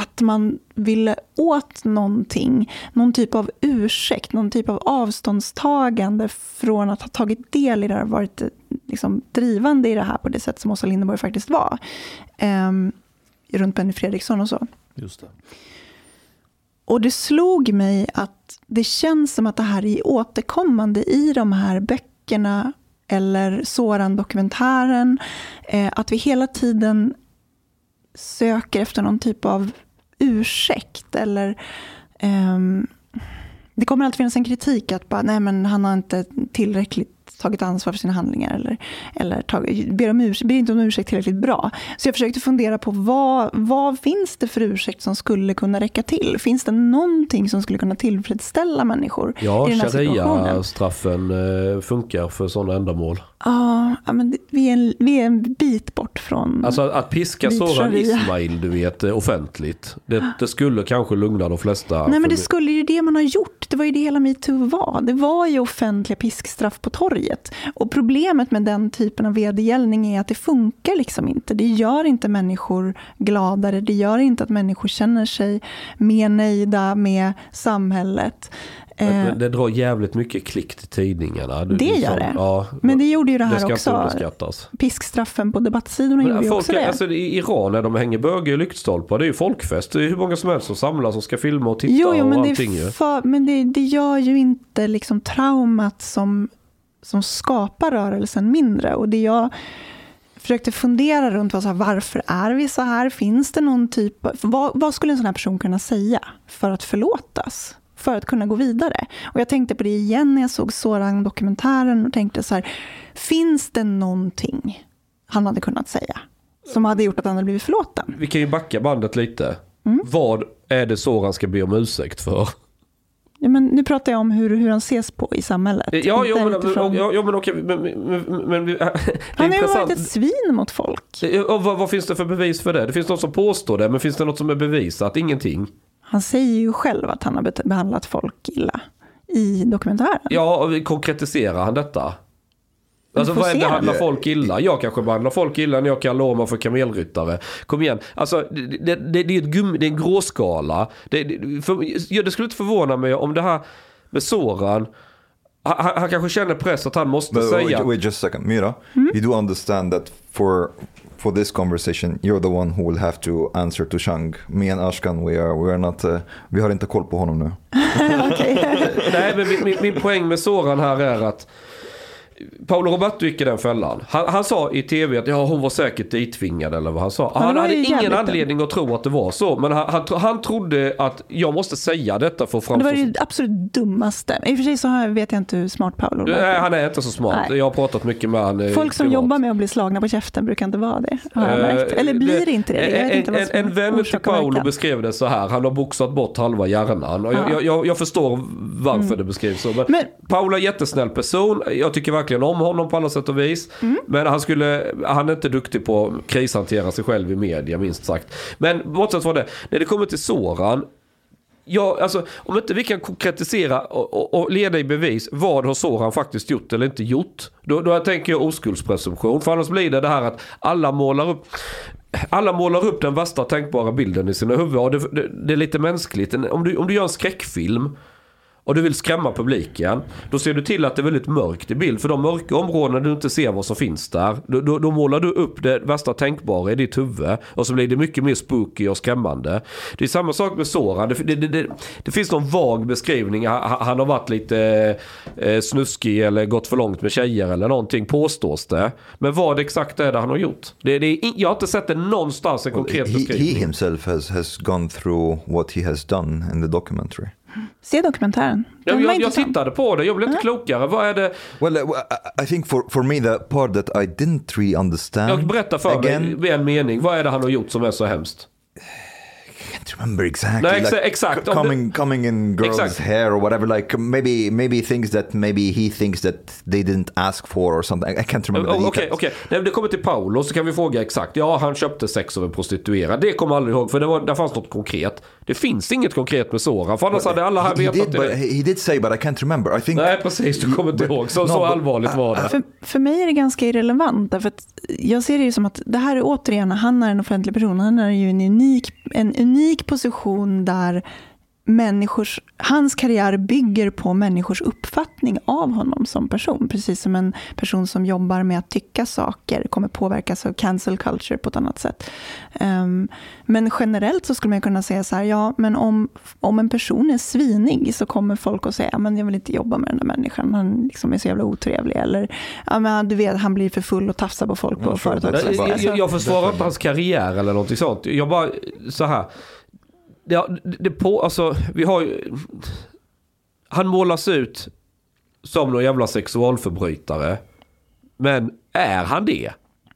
att man ville åt någonting, någon typ av ursäkt, någon typ av avståndstagande från att ha tagit del i det här, varit eh, liksom drivande i det här på det sätt som Åsa Linderborg faktiskt var. Ehm, runt Benny Fredriksson och så. Just det. Och det slog mig att det känns som att det här är återkommande i de här böckerna eller Soran-dokumentären. Eh, att vi hela tiden söker efter någon typ av ursäkt. Eller, ehm, det kommer alltid finnas en kritik att bara, nej, men han har inte tillräckligt tagit ansvar för sina handlingar eller, eller tagit, ber, om ursäkt, ber inte om ursäkt tillräckligt bra. Så jag försökte fundera på vad, vad finns det för ursäkt som skulle kunna räcka till? Finns det någonting som skulle kunna tillfredsställa människor Ja, i den här situationen? sharia-straffen eh, funkar för sådana ändamål. Ja, men vi är, en, vi är en bit bort från... Alltså att piska Soran. Ismail, du vet, eh, offentligt. Det, det skulle kanske lugna de flesta. Nej, men det skulle ju det man har gjort. Det var ju det hela metoo var. Det var ju offentliga piskstraff på torget. Och problemet med den typen av vedergällning är att det funkar liksom inte. Det gör inte människor gladare. Det gör inte att människor känner sig mer nöjda med samhället. Eh, det drar jävligt mycket klick till tidningarna. Du- Det gör det. Ja, Men det gjorde ju det det här ska inte också. Piskstraffen på debattsidorna gjorde Men ju folk, också det. alltså, I Iran när de hänger böger i lyktstolpar, det är ju folkfest. Det är hur många som helst som samlas och ska filma och titta Jo, jo och men, det, allting är för, men det, det gör ju inte liksom traumat som, som skapar rörelsen mindre. Och det jag försökte fundera runt var så här, varför är vi så här? Finns det någon typ av, vad, vad skulle en sån här person kunna säga för att förlåtas? För att kunna gå vidare. Och jag tänkte på det igen när jag såg Soran-dokumentären och tänkte så här, finns det någonting han hade kunnat säga som hade gjort att han hade blivit förlåten? Vi kan ju backa bandet lite. Mm. Vad är det Soran ska be om ursäkt för? Ja, men nu pratar jag om hur, hur han ses på i samhället. Ja, jo, men, utifrån- ja, ja, men okej. Men, men, men, det är Han har ju varit ett svin mot folk. Ja, vad, vad finns det för bevis för det? Det finns något som påstår det, men finns det något som är bevisat? Ingenting. Han säger ju själv att han har behandlat folk illa i dokumentären. Ja, konkretiserar han detta? Alltså vad är se. behandlar folk illa? Jag kanske behandlar folk illa när jag kallar Loma för kamelryttare. Kom igen. Alltså det, det, det, är, ett gummi, det är en gråskala. Det, det, för, det skulle inte förvåna mig om det här med Soran. Han, han- kanske känner press att han måste But säga. wait, wait just a second. Mira, you do understand that for for this conversation you're the one who will have to answer to Shang. Me and Ashkan we are we are not uh, vi har inte koll på honom nu. Nej, men min, min, min poäng med Soran här är att Paolo Roberto gick i den fällan. Han, han sa i tv att ja, hon var säkert dittvingad eller vad han sa. det han var hade ingen anledning att tro att det var så. Men han, han, han trodde att jag måste säga detta för att Det framstå var som... det absolut dummaste. I och för sig så vet jag inte hur smart Paolo var. Nej, han är inte så smart. Nej. Jag har pratat mycket med honom. Folk som jobbar med att bli slagna på käften brukar inte vara det. Märkt. Eller blir det inte det? En, inte en, en vän till Paolo beskrev det så här. Han har boxat bort halva hjärnan. Och jag, Ja. Mm. jag, jag, jag förstår varför det beskrivs så. Men, Men- Paolo är en jättesnäll person. Jag tycker verkligen om honom på alla sätt och vis. Mm. Men han, skulle, han är inte duktig på att krishantera sig själv i media minst sagt. Men bortsett från det. När det kommer till Soran. Ja, alltså, om inte vi kan konkretisera och, och, och leda i bevis vad har Soran faktiskt gjort eller inte gjort. Då, då tänker jag oskuldspresumtion. För annars blir det det här att alla målar upp alla målar upp den värsta tänkbara bilden i sina huvuden. Och det, det, det är lite mänskligt. Om du, om du gör en skräckfilm och du vill skrämma publiken. Då ser du till att det är väldigt mörkt i bild. För de mörka områdena du inte ser vad som finns där. Då, då, då målar du upp det värsta tänkbara i ditt huvud. Och så blir det mycket mer spooky och skrämmande. Det är samma sak med Soran. Det, det, det, det, finns någon vag beskrivning. Han, han har varit lite eh, snuskig eller gått för långt med tjejer eller någonting påstås det. Men vad exakt är det han har gjort? Det, det är, jag har inte sett det någonstans en konkret he, beskrivning. he himself has, has gone through what he has done in the documentary. Se dokumentären. Ja, Den jag, jag tittade på det, jag blev inte klokare. Vad är det? Well, uh, I- think for, for me, the part that I didn't really understand. Jag berättar för again, dig med en mening. Vad är det han har gjort som är så hemskt? I can't remember exactly. Nej, exa- exakt. c- Om coming, coming in girls' Exakt. hair or whatever. Like maybe, maybe things that maybe he thinks that they didn't ask for or something. I can't remember. Oh, Okej, details. okej. När det kommer till Paolo så kan vi fråga exakt. Ja, han köpte sex av en prostituerad. Det kommer jag aldrig ihåg för det, var, det fanns något konkret. Det finns inget konkret med Soran. För annars hade alla här He, vetat det. he, did say, but I can't remember. I think. Nej, precis. Du kommer inte ihåg. Så, no, så but- allvarligt var det. För, för mig är det ganska irrelevant. Därför att jag ser det ju som att det här är återigen, han är en offentlig person. Han är ju en unik, en unik position där människors, hans karriär bygger på människors uppfattning av honom som person. Precis som en person som jobbar med att tycka saker kommer påverkas av cancel culture på ett annat sätt. Ehm, men generellt så skulle man kunna säga så här, ja men om, om en person är svinig så kommer folk att säga, men jag vill inte jobba med den där människan, han liksom är så jävla otrevlig. Eller, ja men du vet, han blir för full och tafsar på folk på Ja, sure, företaget. that's Nej, about- Alltså, jag, jag försvarar inte hans karriär eller någonting sånt. Jag bara, så här. Ja, det- det på, alltså, vi har ju... Han målas ut som någon jävla sexualförbrytare. Men är han det?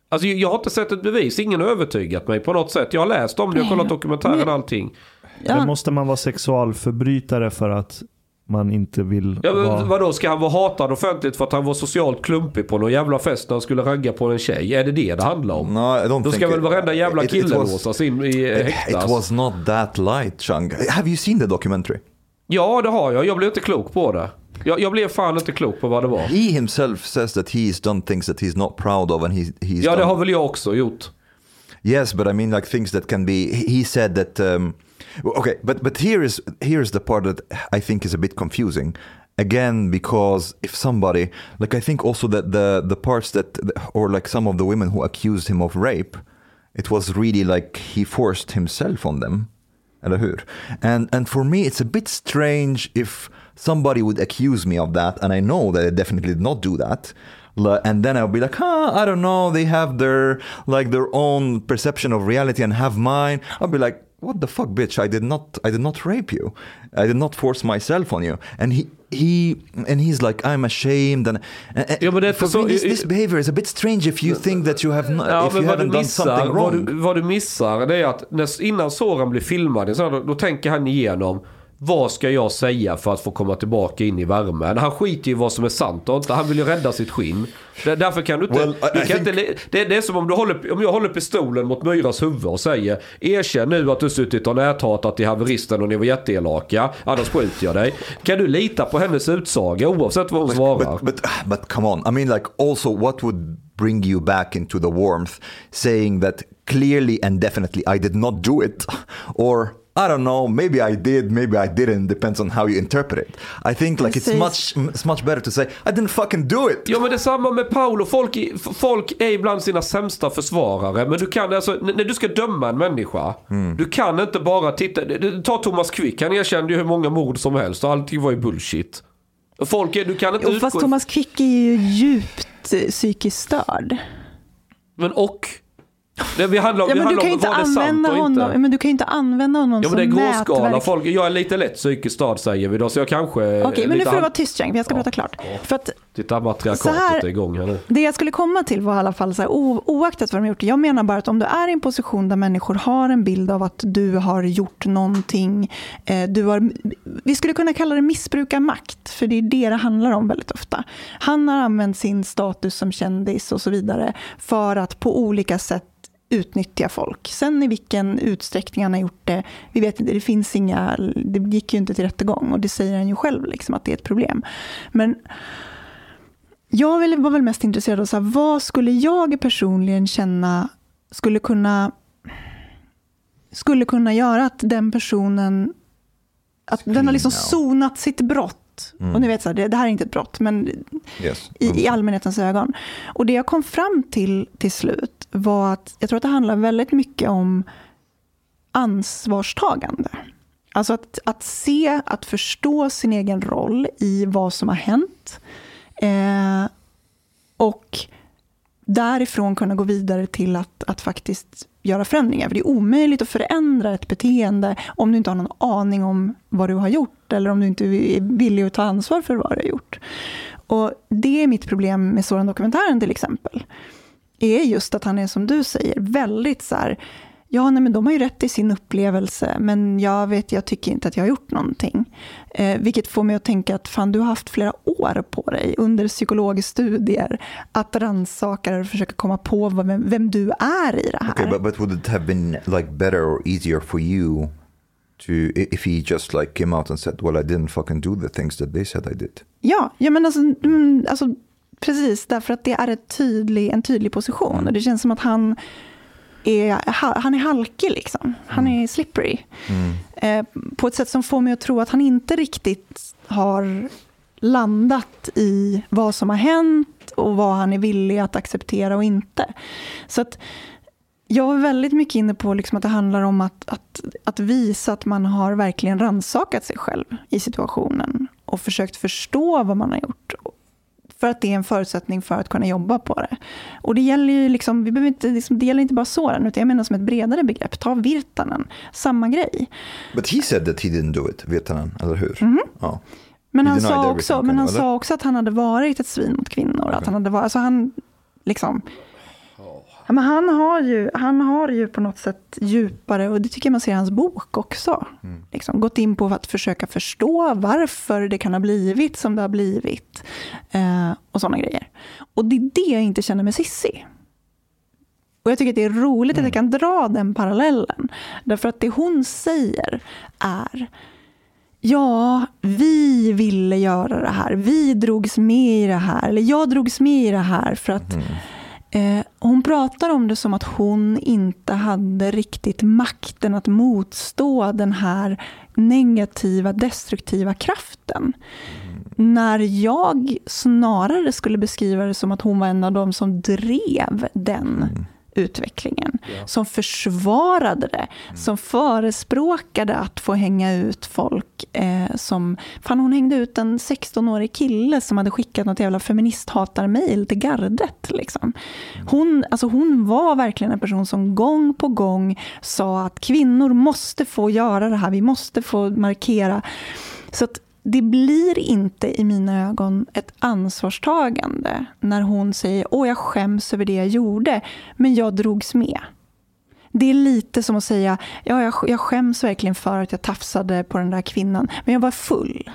Alltså jag har inte sett ett bevis, ingen har övertygat mig på något sätt. Jag har läst om det, jag har kollat dokumentären och allting. ja, Men måste man vara sexualförbrytare för att man inte vill Ja, men vara... vadå, ska han vara hatad offentligt för att han var socialt klumpig på någon jävla fest när han skulle ragga på en tjej? Är det det det handlar om? No, Då ska väl varenda jävla it- it kille was- låsas in i eh, It, häktas? it was not that light, Chung. Have you seen the documentary? Ja, det har jag. Jag blev inte klok på det. Jag, jag blev fan inte klok på vad det var. He himself says that he's done things that he's not proud of, and he's he's Ja, det done har väl jag också gjort. Yes, but I mean like things that can be. He he said that. Um, okay, but but here is here is the part that I think is a bit confusing. Again, because if somebody like I think also that the the parts that or like some of the women who accused him of rape, it was really like he forced himself on them. And and for me it's a bit strange if somebody would accuse me of that and I know that I definitely did not do that. And then I'll be like, huh, I don't know. They have their like their own perception of reality and have mine. I'll be like, what the fuck, bitch? I did not, I did not rape you. I did not force myself on you. And he, he, and he's like, I'm ashamed. And, and Ja, men det for så- me, this, this behavior is a bit strange if you think that you have not, Ja, if you vad haven't done missar, something vad, wrong. du, vad du missar det är att när, innan Soran blir filmad, då, då tänker han igenom vad ska jag säga för att få komma tillbaka in i värmen? Han skiter i vad som är sant och inte. Han vill ju rädda sitt skinn. Där- Därför kan du inte... Well, du kan think- inte det, det är som om, du håller, om jag håller pistolen mot Myras huvud och säger Erkänn nu att du suttit och näthatat i haveristen och ni var jätteelaka. Annars skjuter jag dig. Kan du lita på hennes utsaga oavsett vad hon svarar? But, but but come on. I mean, like, also, what would bring you back into the warmth, saying that clearly and definitely I did not do it, or I don't know, maybe I did, maybe I didn't. Depends on how you interpret it. I think like it's much it's much better to say I didn't fucking do it. Ja men det är samma med Paolo. Folk, folk är ibland sina sämsta försvarare. Men du kan alltså, när du ska döma en människa. Du kan inte bara titta. Ta Thomas Quick. Han erkände ju hur många mord som helst och allting var ju bullshit. Folk, är- du kan inte Jo, fast utgå... Thomas Quick är ju djupt eh, psykiskt störd. Men och? Det, vi handlar, Ja, vi men du handlar kan om inte använda honom, inte. men du kan ju inte använda honom Ja men som det är gråskala. Folk, jag är lite lätt psykiskt störd säger vi då, så jag kanske... Okej, men nu får du vara tyst för jag ska Ja. prata klart. För att Titta matriarkatet här- är igång här nu. det jag skulle komma till var i alla fall så här, o, oaktat vad de har gjort. Jag menar bara att om du är i en position där människor har en bild av att du har gjort någonting. Eh, du har, vi skulle kunna kalla det missbruka makt, för det är det det handlar om väldigt ofta. Han har använt sin status som kändis och så vidare för att på olika sätt utnyttja folk. Sen i vilken utsträckning han har gjort det, vi vet inte, det finns inga, det gick ju inte till rättegång och det säger han ju själv liksom att det är ett problem. Men jag var väl mest intresserad av så här, vad skulle jag personligen känna skulle kunna, skulle kunna göra att den personen, att den har liksom sonat sitt brott. Och ni vet, så här, det, det här är inte ett brott, men Yes. i, i allmänhetens ögon. Och det jag kom fram till till slut var att jag tror att det handlar väldigt mycket om ansvarstagande. Alltså att, att se, att förstå sin egen roll i vad som har hänt. Eh, och därifrån kunna gå vidare till att, att faktiskt göra förändringar. För det är omöjligt att förändra ett beteende om du inte har någon aning om vad du har gjort eller om du inte är villig att ta ansvar för vad du har gjort. Och det är mitt problem med sådan dokumentären till exempel. Är just att han är som du säger, väldigt så här, ja nej men de har ju rätt i sin upplevelse, men jag vet, jag tycker inte att jag har gjort någonting. Eh, vilket får mig att tänka att fan du har haft flera år på dig under psykologstudier att rannsaka och försöka komma på vem, vem du är i det här. Okay, but, but would it have been like better or easier for you to if he just like came out and said, "Well, I didn't fucking do the things that they said I did." Ja, ja men alltså, mm, alltså precis därför att det är tydlig, en tydlig position. Och det känns som att han är, ha- han är halkig liksom. Han är slippery. Eh, på ett sätt som får mig att tro att han inte riktigt har landat i vad som har hänt och vad han är villig att acceptera och inte. Så att jag var väldigt mycket inne på liksom att det handlar om att, att, att visa att man har verkligen rannsakat sig själv i situationen och försökt förstå vad man har gjort. För att det är en förutsättning för att kunna jobba på det. Och det gäller ju liksom, vi behöver inte, liksom, det gäller inte bara såren, utan jag menar som ett bredare begrepp. Ta Virtanen, samma grej. But he said that he didn't do it, han, eller hur? Ja. Men He han, sa också, men han eller? sa också att han hade varit ett svin mot kvinnor. Att han hade varit, alltså han, liksom, ja, men han, har ju, han har ju på något sätt djupare, och det tycker jag man ser i hans bok också, liksom, gått in på att försöka förstå varför det kan ha blivit som det har blivit. Eh, och sådana grejer. Och det är det jag inte känner med Sissi. Och jag tycker att det är roligt att jag kan dra den parallellen. Därför att det hon säger är Ja, vi ville göra det här. Vi drogs med i det här. Eller jag drogs med i det här för att eh, hon pratar om det som att hon inte hade riktigt makten att motstå den här negativa, destruktiva kraften. När jag snarare skulle beskriva det som att hon var en av dem som drev den utvecklingen. Som försvarade det. Som förespråkade att få hänga ut folk. Eh, som, fan hon hängde ut en 16-årig kille som hade skickat något jävla feministhatar-mail till gardet. Liksom. Hon, alltså hon var verkligen en person som gång på gång sa att kvinnor måste få göra det här. Vi måste få markera. Så att det blir inte i mina ögon ett ansvarstagande när hon säger åh jag skäms över det jag gjorde, men jag drogs med. Det är lite som att säga ja, jag, jag skäms verkligen för att jag tafsade på den där kvinnan, men jag var full.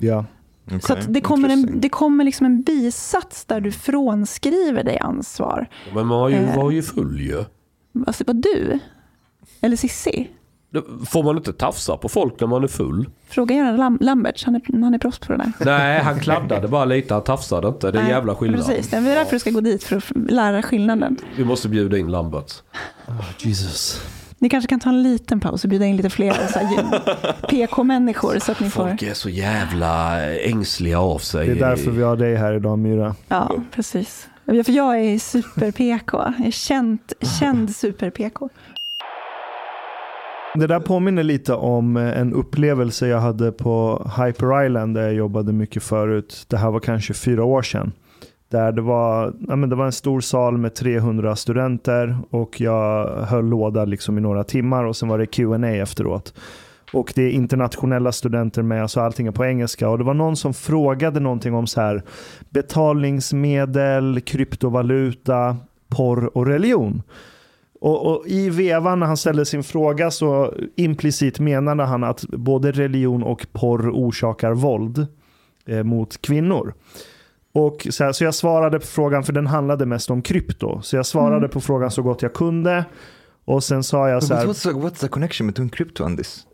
Ja. Okay. Så det kommer, en, det kommer liksom en bisats där du frånskriver dig ansvar. Men man var ju, Eh. var ju full ju. Alltså, var du? Eller Sissi? Får man inte tafsa på folk när man är full? Fråga gärna Lam- Lamberts, han är, han är proffs på det där. Nej, han kladdade bara lite, han tafsade inte. Det är Nej, jävla skillnad. Precis, det är därför du ska gå dit för att lära skillnaden. Vi måste bjuda in Lambert. Jesus. Ni kanske kan ta en liten paus och bjuda in lite fler PK-människor så att ni får... Folk är så jävla ängsliga av sig. Det är därför vi har dig här idag Myra. Ja, precis. För jag är super-PK. Jag är känd, känd super-PK. Det där påminner lite om eh, en upplevelse jag hade på Hyper Island där jag jobbade mycket förut. Det här var kanske fyra år sedan. Där det var, ja, men det var en stor sal med 300 studenter och jag höll låda liksom i några timmar och sen var det Q&A efteråt. Och det är internationella studenter med, alltså allting är på engelska. Och det var någon som frågade någonting om så här betalningsmedel, kryptovaluta, porr och religion. Och, och, I vevan när han ställde sin fråga så implicit menade han att både religion och porr orsakar våld eh, mot kvinnor. Och så, här, så jag svarade på frågan, för den handlade mest om krypto. Så jag svarade Mm. på frågan så gott jag kunde. Och sen sa jag så här, what's, the, what's the connection between crypto and this?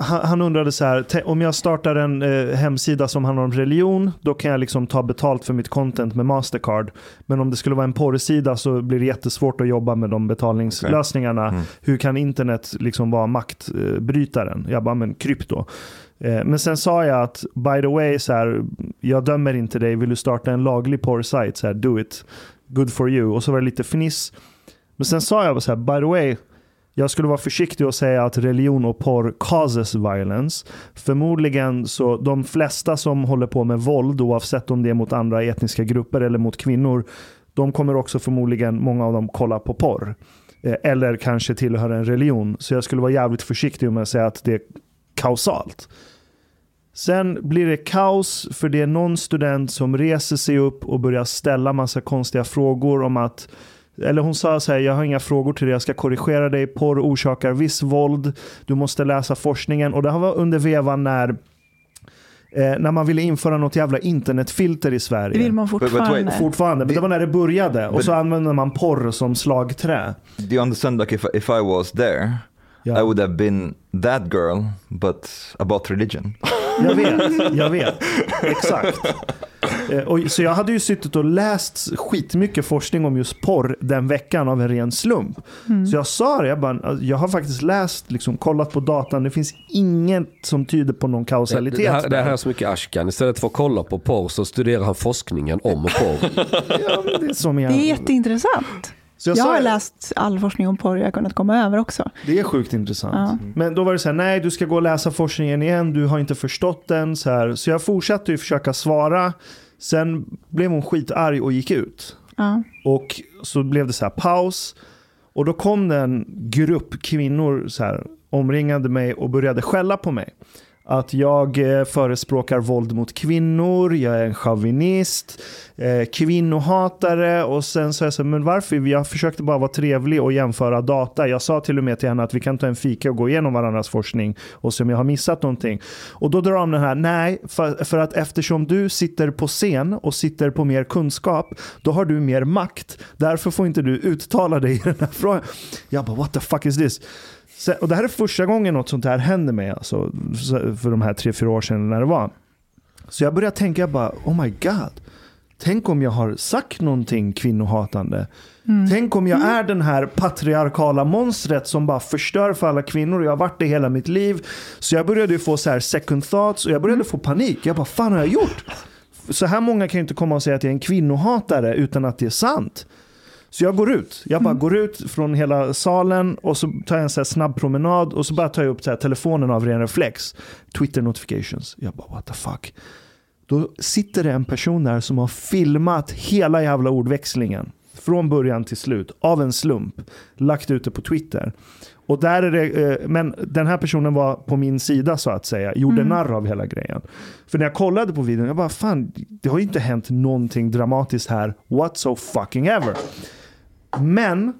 Han, undrade så här, "Tä- om jag startar en eh, hemsida som handlar om religion, då kan jag liksom ta betalt för mitt content med Mastercard. Men om det skulle vara en porrsida så blir det jättesvårt att jobba med de betalningslösningarna. Mm. Hur kan internet liksom vara maktbrytaren? Jag bara, men krypto. Eh, Men sen sa jag att by the way, så här, jag dömer inte dig, vill du starta en laglig porrsajt, så här, do it, good for you. Och så var det lite fniss. Men sen sa jag så här, by the way, jag skulle vara försiktig och säga att religion och porr causes violence. Förmodligen så de flesta som håller på med våld, oavsett om det är mot andra etniska grupper eller mot kvinnor, de kommer också förmodligen, många av dem, kolla på porr. Eh, eller kanske tillhör en religion. Så jag skulle vara jävligt försiktig med att säga att det är kausalt. Sen blir det kaos för det är någon student som reser sig upp och börjar ställa massa konstiga frågor om att eller hon sa så här, jag har inga frågor till dig, jag ska korrigera dig. Porr orsakar viss våld, du måste läsa forskningen. Och det här var under vevan när, eh, när man ville införa något jävla internetfilter i Sverige. Det vill man but wait, fortfarande. Fortfarande, men det var när det började. Och så använde man porr som slagträ. Do you understand like if, if I was there, Ja. I would have been that girl, but about religion. Jag vet, jag vet. Exakt. Eh, Och, så jag hade ju suttit och läst skitmycket forskning om just porr den veckan av en ren slump. Mm. Så jag sa det, jag, bara, alltså, jag har faktiskt läst, liksom, kollat på datan, det finns inget som tyder på någon kausalitet. det, här, det här är så mycket Ashkan. Istället för att kolla på porr så studerar han forskningen om porr. Ja, det, är som jag, Det är jätteintressant. så jag, Jag sa, har läst all forskning om porr jag har kunnat komma över också. Det är sjukt intressant. Ja. Men då var det så här, nej du ska gå och läsa forskningen igen, du har inte förstått den. Så, här. så jag fortsatte ju försöka svara. Sen blev hon skitarg och gick ut. Ja. Och så blev det så här paus. Och då kom det en grupp kvinnor så här, omringade mig och började skälla på mig. Att jag eh, förespråkar våld mot kvinnor, jag är en chauvinist, eh, kvinnohatare och sen så jag så här, men varför? Jag försökte bara vara trevlig och jämföra data. Jag sa till och med till henne att vi kan ta en fika och gå igenom varandras forskning och se om jag har missat någonting. Och då drar de den här, nej, för, för att eftersom du sitter på scen och sitter på mer kunskap, då har du mer makt. Därför får inte du uttala dig i den här frågan. Jag bara, what the fuck is this? Och det här är första gången något sånt här händer mig, alltså, så- för de här tre, fyra år sedan när det var. Så jag började tänka, jag bara, oh my god. Tänk om jag har sagt någonting kvinnohatande. Tänk om jag är den här patriarkala monstret som bara förstör för alla kvinnor. Jag har varit det hela mitt liv. Så jag började få så här second thoughts och jag började få panik. Jag bara, fan har jag gjort? Så här många kan ju inte komma och säga att jag är en kvinnohatare utan att det är sant. Så jag går ut. Jag bara går ut från hela salen och så tar jag en så snabb promenad och så bara tar jag upp så telefonen av ren reflex. Twitter notifications. Jag bara what the fuck. Då sitter det en person där som har filmat hela jävla ordväxlingen. Från början till slut. Av en slump. Lagt ut det på Twitter. Och där är det, eh, men den här personen var på min sida så att säga. Gjorde narr av hela grejen. För när jag kollade på videon, jag bara fan, det har ju inte hänt någonting dramatiskt här what so fucking ever. Men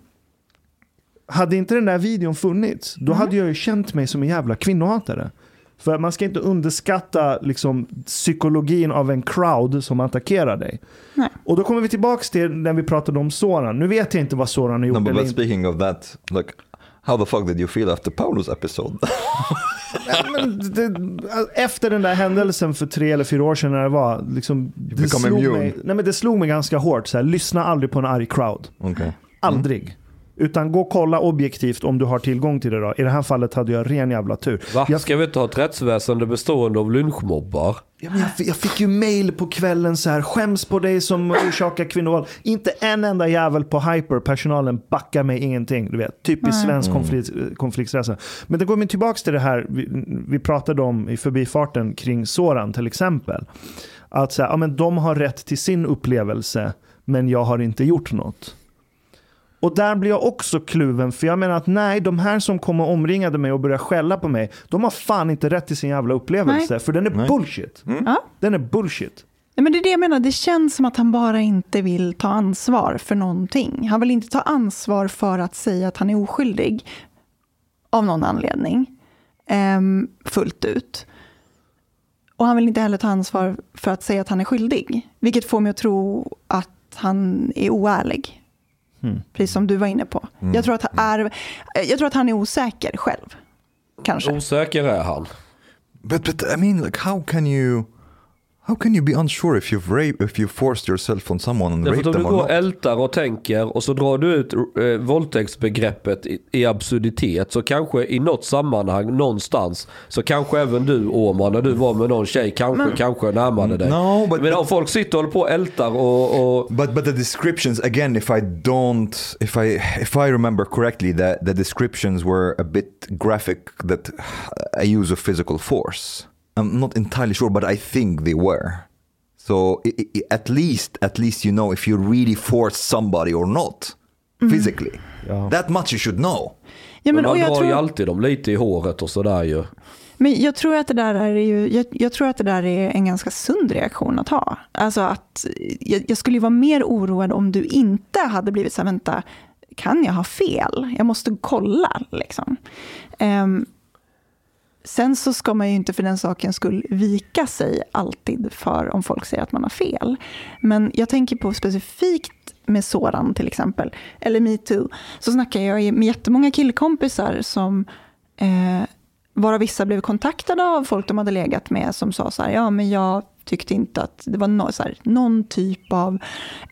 hade inte den där videon funnits, då hade jag ju känt mig som en jävla kvinnohatare. För man ska inte underskatta liksom, psykologin av en crowd som attackerar dig. Nej. Och då kommer vi tillbaka till när vi pratade om Soran. Nu vet jag inte vad Soran har gjort. No, but, but speaking of that, like, how the fuck did you feel after Paulus det, efter den där händelsen för tre eller fyra år sedan när det var, liksom, det, slog immune. mig, nej, men det slog mig ganska hårt. Så här, lyssna aldrig på en arg crowd. okay. Aldrig. Utan gå och kolla objektivt om du har tillgång till det då. I det här fallet hade jag ren jävla tur. Va? Jag, Ska vi inte ha ett rättsväsende bestående av lynchmobbar? ja, men jag, fick- jag fick ju mail på kvällen så här. Skäms på dig som orsakar kvinnovåld. Inte en enda jävel på Hyper, personalen, backar mig ingenting. Du vet, typiskt svensk konflikt, konflikträdsla. Men det går mig tillbaka till det här vi, vi pratade om i förbifarten kring Soran till exempel. Att så här, ja, men de har rätt till sin upplevelse, men jag har inte gjort något. Och där blir jag också kluven, för jag menar att nej, de här som kommer och omringade mig och börjar skälla på mig, de har fan inte rätt till sin jävla upplevelse, för den är Nej. bullshit. Ja. Den är bullshit. Nej, men det är det jag menar, det känns som att han bara inte vill ta ansvar för någonting. Han vill inte ta ansvar för att säga att han är oskyldig av någon anledning ehm, fullt ut. Och han vill inte heller ta ansvar för att säga att han är skyldig. Vilket får mig att tro att han är oärlig. Mm. Precis som du var inne på. Jag, tror att han är, jag tror att han är osäker själv. Kanske. Osäker är han. But but I mean, like, how can you, how can you be unsure if you've rape, if you forced yourself on someone and Därför att raped om du them or går not? och ältar och tänker och så drar du ut eh, våldtäktsbegreppet i, i absurditet så kanske i något sammanhang någonstans så kanske även du Åman när du var med någon tjej kanske, kanske närmade dig. No, but- Men om folk sitter och håller på och ältar och, och But but the descriptions again, if I don't, if I if I remember correctly, the the descriptions were a bit graphic. That a use of physical force. I'm not entirely sure, but I think they were. So i i at least, at least you know if you really forced somebody or not physically. Ja. That much you should know. Ja, men man jag drar tror... ju alltid dem lite i håret och sådär ju. Men jag tror att det där är ju, jag, jag tror att det där är en ganska sund reaktion att ha. Alltså att jag, jag skulle ju vara mer oroad om du inte hade blivit så här, vänta, kan jag ha fel? Jag måste kolla liksom. Ehm, sen så ska man ju inte för den saken skull vika sig alltid för om folk säger att man har fel. Men jag tänker på specifikt med Soran till exempel, eller metoo, så snackar jag med jättemånga killkompisar som eh, varav vissa blev kontaktade av folk de hade legat med som sa så här, ja men jag tyckte inte att det var no, så här, någon typ av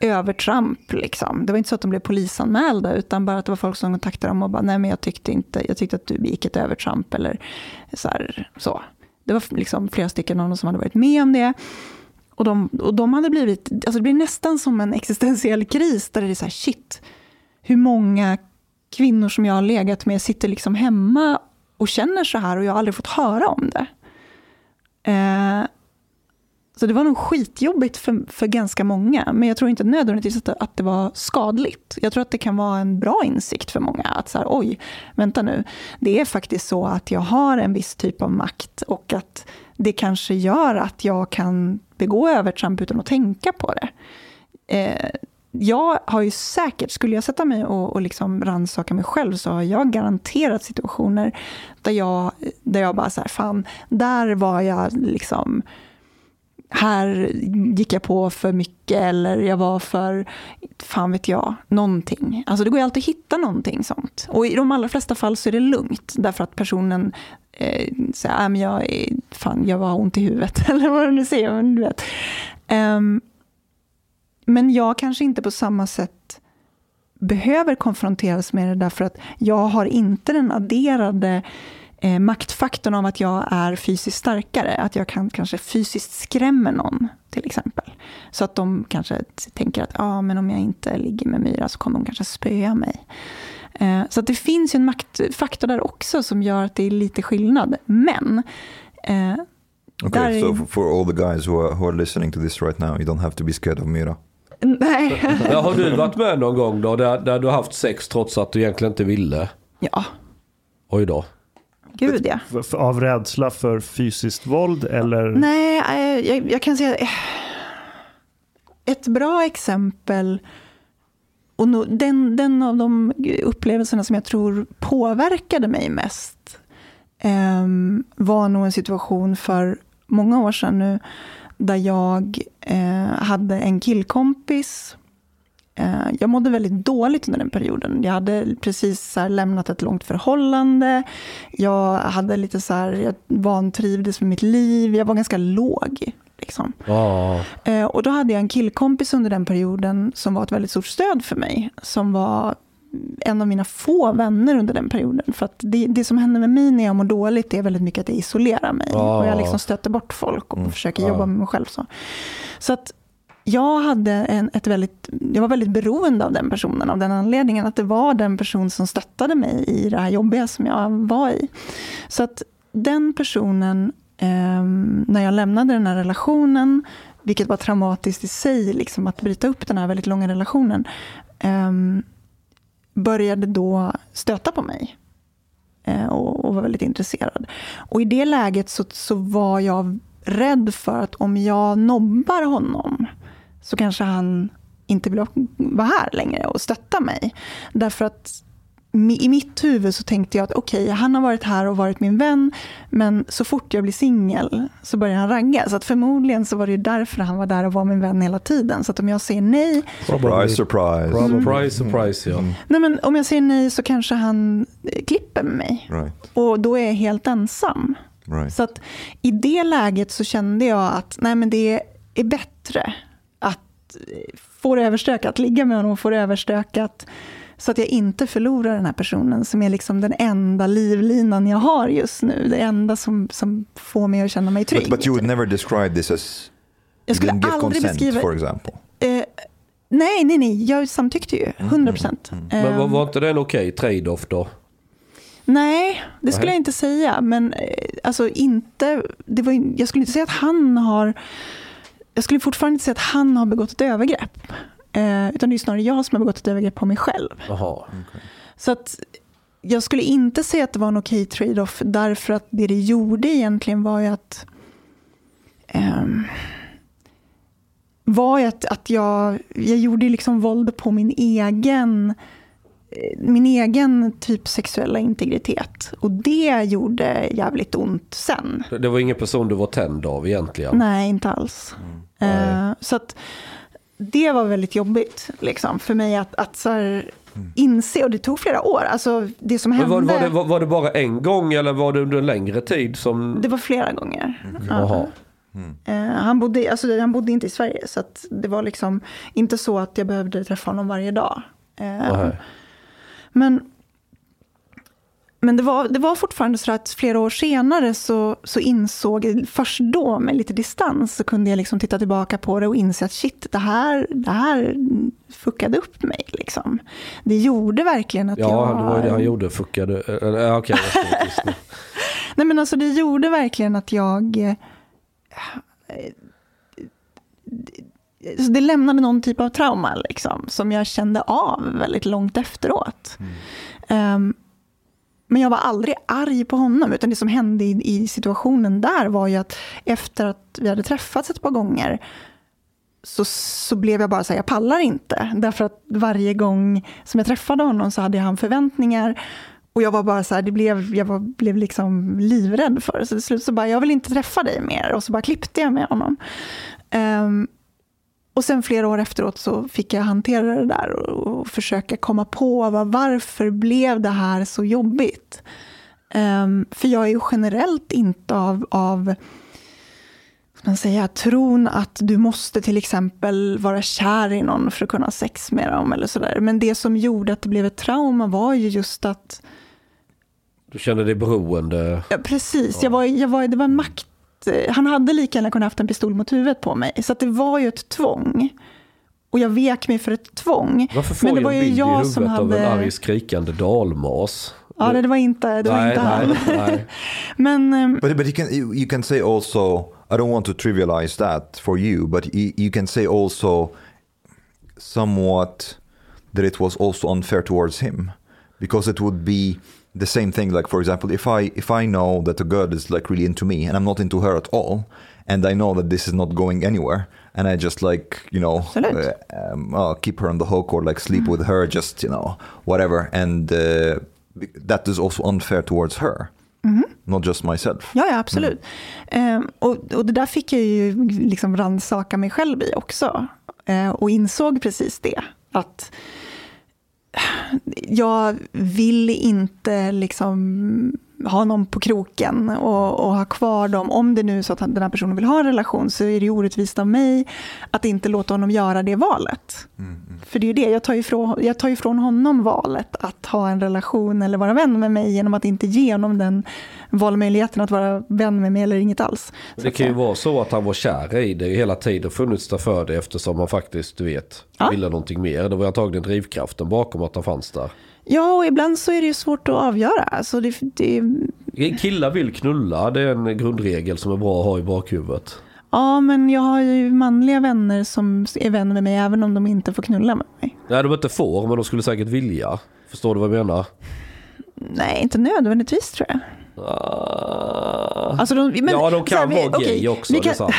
övertramp. Liksom. Det var inte så att de blev polisanmälda, utan bara att det var folk som kontaktade dem och bara, nej men jag tyckte inte, jag tyckte att du begick ett övertramp eller så. Här, så. Det var liksom flera stycken av dem som hade varit med om det. Och de, och de hade blivit, alltså det blir nästan som en existentiell kris, där det är så här, shit, hur många kvinnor som jag har legat med sitter liksom hemma och känner så här och jag har aldrig fått höra om det. Eh, så det var nog skitjobbigt för, för ganska många, men jag tror inte nödvändigtvis att det, att det var skadligt. Jag tror att det kan vara en bra insikt för många, att så här, oj, vänta nu, det är faktiskt så att jag har en viss typ av makt och att det kanske gör att jag kan begå övertramp utan att tänka på det. Eh, jag har ju säkert, skulle jag sätta mig och, och liksom rannsaka mig själv, så har jag garanterat situationer där jag, där jag bara så här, fan, där var jag liksom, här gick jag på för mycket eller jag var för, fan vet jag, någonting. Alltså det går ju alltid att hitta någonting sånt. Och i de allra flesta fall så är det lugnt, därför att personen eh, säger, äh, men jag, är, fan, jag var ont i huvudet, eller vad du nu säger, men du vet. Um, men jag kanske inte på samma sätt behöver konfronteras med det därför att jag har inte den adderade eh, maktfaktorn av att jag är fysiskt starkare. Att jag kan kanske fysiskt skrämma någon till exempel. Så att de kanske tänker att ah, men om jag inte ligger med Myra så kommer hon kanske spöa mig. Eh, så att det finns ju en maktfaktor där också som gör att det är lite skillnad. Men eh, Okay, Där so är- for, all the guys who are, who are listening to this right now, you don't have to be scared of Mira. nej. Ja, har du varit med någon gång då där, där du har haft sex trots att du egentligen inte ville? ja, Oj då. Gud ja. Av rädsla för fysiskt våld eller? Nej, eh, jag, jag kan säga eh, ett bra exempel och den, den av de upplevelserna som jag tror påverkade mig mest eh, var nog en situation för många år sedan nu där jag eh, hade en killkompis Jag mådde väldigt dåligt under den perioden. Jag hade precis lämnat ett långt förhållande. Jag hade lite så här, jag vantrivdes med mitt liv. Jag var ganska låg. Liksom. Eh, Och då hade jag en killkompis under den perioden som var ett väldigt stort stöd för mig. Som var en av mina få vänner under den perioden. För att det, det som händer med mig när jag mår dåligt är väldigt mycket att jag isolerar mig. Ah. Och jag liksom stöter bort folk och försöker Ah. jobba med mig själv. Så, så att jag, hade en, ett väldigt, jag var väldigt beroende av den personen av den anledningen att det var den person som stöttade mig i det här jobbiga som jag var i. Så att den personen, eh, när jag lämnade den här relationen, vilket var traumatiskt i sig, liksom, att bryta upp den här väldigt långa relationen, eh, började då stöta på mig. eh, och, och var väldigt intresserad. Och i det läget så, så var jag rädd för att om jag nobbar honom så kanske han inte vill vara här längre och stötta mig. Därför att i mitt huvud så tänkte jag att okej, han har varit här och varit min vän, men så fort jag blir singel så börjar han ragga. Så att förmodligen så var det därför han var där och var min vän hela tiden. Så att om jag säger nej, Surprise, surprise. Surprise, surprise ja. nej men om jag säger nej så kanske han eh, klipper med mig. Right, Och då är jag helt ensam. right. Så att i det läget så kände jag att nej men det är bättre att få det överstökat, ligga med honom och få det överstökat. Så att jag inte förlorar den här personen som är liksom den enda livlinan jag har just nu. Det enda som, som får mig att känna mig trygg. But, but you would never describe this as jag you skulle aldrig consent, beskriva... for example. Eh, nej, nej, nej. Jag samtyckte ju. 100 procent. Men var, var inte det en okej trade-off då? Nej, det skulle jag inte säga. Men eh, alltså inte, det var, jag skulle inte säga att han har... Jag skulle fortfarande inte säga att han har begått ett övergrepp. Eh, utan det är snarare jag som har begått ett övergrepp på mig själv. Jaha. Så att jag skulle inte säga att det var en okej trade-off därför att det det gjorde egentligen var ju att ehm, var ju att, att jag, jag gjorde liksom våld på min egen eh, min egen typ sexuella integritet. Och det gjorde jävligt ont sen. Det- var ingen person du var tänd av egentligen? Nej, inte alls. Eh, så att det var väldigt jobbigt liksom, för mig att, att så här, inse, och det tog flera år. Alltså, det som hände, var, var, det, var, var det bara en gång eller var det under en längre tid som... det var flera gånger. Ja. Jaha. Eh, han, bodde, alltså, han bodde inte i Sverige, så det var liksom inte så att jag behövde träffa honom varje dag. Nej. Men, men det, var, det var fortfarande så att flera år senare så, så insåg först då med lite distans, så kunde jag liksom titta tillbaka på det och inse att shit, det här, det här fuckade upp mig. Liksom. Det gjorde verkligen att jag... Ja, det var det han gjorde. Fuckade. Ja, Okej, nu. Nej men alltså det gjorde verkligen att jag... eh, eh, Det lämnade någon typ av trauma liksom, som jag kände av väldigt långt efteråt. Ehm, men jag var aldrig arg på honom, utan det som hände i, i situationen där var ju att efter att vi hade träffats ett par gånger så, så blev jag bara så här, jag pallar inte. Därför att varje gång som jag träffade honom så hade han förväntningar. Och jag var bara så här, det blev, jag var, blev liksom livrädd för det. Så till slut så bara, jag vill inte träffa dig mer. Och så bara klippte jag med honom. Ehm, och sen flera år efteråt så fick jag hantera det där och, och försöka komma på vad, varför blev det här så jobbigt. Ehm, för jag är ju generellt inte av, av man säga, tron att du måste till exempel vara kär i någon för att kunna ha sex med dem. eller sådär. Men det som gjorde att det blev ett trauma var ju just att Du kände dig beroende. Ja, precis, jag var, jag var, det var makt. Eh, Han hade lika gärna kunnat haft en pistol mot huvudet på mig. Så att det var ju ett tvång. Och jag vek mig för ett tvång. Varför får Men det jag var en ju bild i jag huvudet som av en hade- arg skrikande dalmas? Ja, det, det var inte, det var nej, inte han. nej, nej. Men ehm, But but you can you can say also I don't want to trivialize that for you, but you, you can say also somewhat that it was also unfair towards him because it would be the same thing like for example if I if I know that a girl is like really into me and I'm not into her at all and I know that this is not going anywhere and I just like you know uh, um, uh, keep her on the hook or like sleep with her just you know whatever and uh, that is also unfair towards her not just myself Ja, ja absolut. Ehm, och, och det där fick jag ju liksom rannsaka mig själv i också. Eh, och insåg precis det. Att jag vill inte liksom ha någon på kroken och, och ha kvar dem. Om det nu är så att den här personen vill ha en relation så är det orättvist av mig att inte låta honom göra det valet. För det är ju det, jag tar, ifrån, jag tar ifrån honom valet att ha en relation eller vara vän med mig genom att inte ge honom den valmöjligheten att vara vän med mig eller inget alls. Det kan ju vara så att han var kär i det hela tiden funnits där för det eftersom han faktiskt, du vet, Ja. ville någonting mer. Det var antagligen drivkraften bakom att han fanns där. Ja, och ibland så är det ju svårt att avgöra. Alltså det, det, Killar vill knulla, det är en grundregel som är bra att ha i bakhuvudet. ja, men jag har ju manliga vänner som är vänner med mig även om de inte får knulla med mig. Nej, de inte får, men de skulle säkert vilja. Förstår du vad jag menar? Nej, inte nödvändigtvis tror jag. Ah. Alltså de, men, ja, de kan här, vara gay också, vi kan-.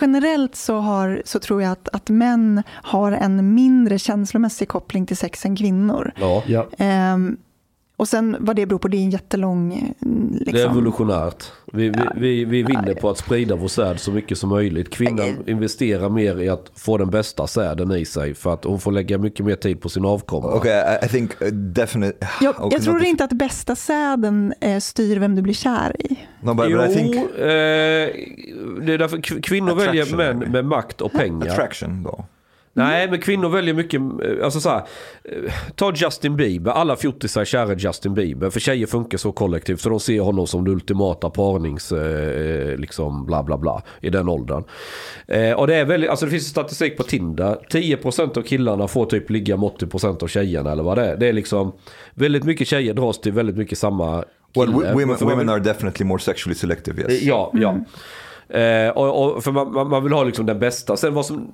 Generellt så, har, så tror jag att, att män har en mindre känslomässig koppling till sex än kvinnor. Ja, Ja. Och sen vad det beror på, det är en jättelång... Liksom, det är evolutionärt. Vi, vi, Ja. vi, vi vinner på att sprida vår säd så mycket som möjligt. Kvinnan investerar mer i att få den bästa säden i sig för att hon får lägga mycket mer tid på sin avkomma. Okay, I, think uh, definitely. jag, okay, jag tror not- inte att bästa säden eh, styr vem du blir kär i. No, but, jo, but I think eh, det är därför kv- kvinnor väljer Attraction, män maybe. med makt och pengar. attraction though. Nej, men kvinnor väljer mycket, eh, alltså så här, eh, ta Justin Bieber, alla fjortisar är kära Justin Bieber, för tjejer funkar så kollektivt så de ser honom som det ultimata parnings, eh, liksom bla bla bla, i den åldern. Eh, och det är väldigt, alltså det finns statistik på Tinder, 10% av killarna får typ ligga med 80% av tjejerna eller vad det är. Det är liksom, väldigt mycket tjejer dras till väldigt mycket samma Well, women, women are definitely more sexually selective. Yes. Ja, ja. Eh, och, och, för man, man, vill ha liksom den bästa. Sen vad som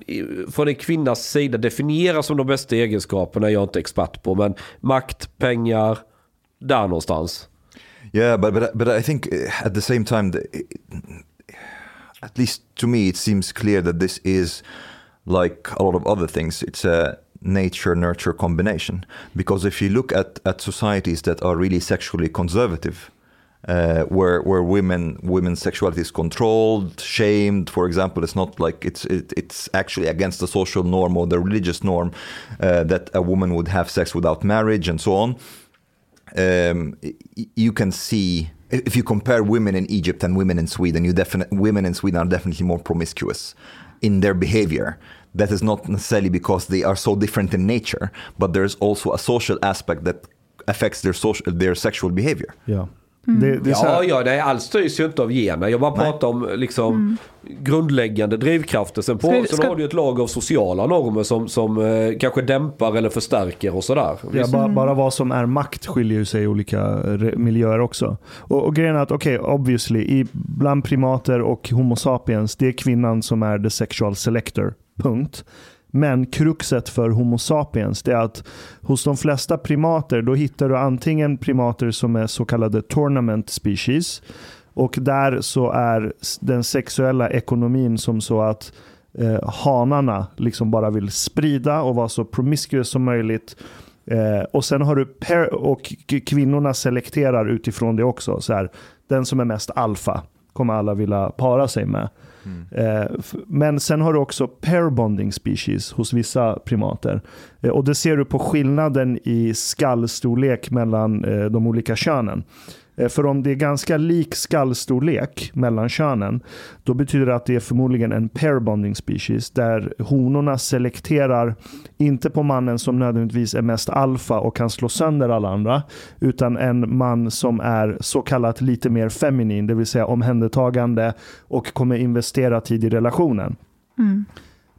från en kvinnas sida definieras som de bästa egenskaperna är jag inte expert på. Men makt, pengar, där någonstans. Yeah, but but but I think eh, at the same time, the, eh, at least to me, it seems clear that this is like a lot of other things. It's a nature nurture combination because if you look at at societies that are really sexually conservative. Uh, where where women women's sexuality is controlled, shamed, for example, it's not like it's it, it's actually against the social norm or the religious norm uh, that a woman would have sex without marriage and so on um, you can see if you compare women in Egypt and women in Sweden, you definitely women in Sweden are definitely more promiscuous in their behavior. That is not necessarily because they are so different in nature, but there's also a social aspect that affects their social their sexual behavior. Ja. Det, det Ja, ja, det är allt styrs ju inte av gener. Jag bara Nej. pratar om liksom grundläggande drivkrafter. Sen, på, Ska vi- sen ska- har du ju ett lag av sociala normer som, som eh, kanske dämpar eller förstärker och sådär. Ja, bara, bara vad som är makt skiljer ju sig i olika re- miljöer också. Och, och grejen är att, okej, obviously, i, bland primater och Homo sapiens, det är kvinnan som är the sexual selector. Punkt. Men kruxet för Homo sapiens det är att hos de flesta primater då hittar du antingen primater som är så kallade tournament species och där så är den sexuella ekonomin som så att eh, hanarna liksom bara vill sprida och vara så promiscuous som möjligt. Eh, och sen har du per och kvinnorna selekterar utifrån det också. Så här, den som är mest alfa kommer alla vilja para sig med. Eh, men sen har du också pair bonding species hos vissa primater. Eh, och det ser du på skillnaden i skallstorlek mellan eh, de olika könen. Eh, För om det är ganska lik skallstorlek mellan könen, då betyder det att det är förmodligen en pair bonding species, där honorna selekterar, inte på mannen som nödvändigtvis är mest alfa och kan slå sönder alla andra, utan en man som är så kallat lite mer feminin, det vill säga omhändertagande och kommer investera tid i relationen.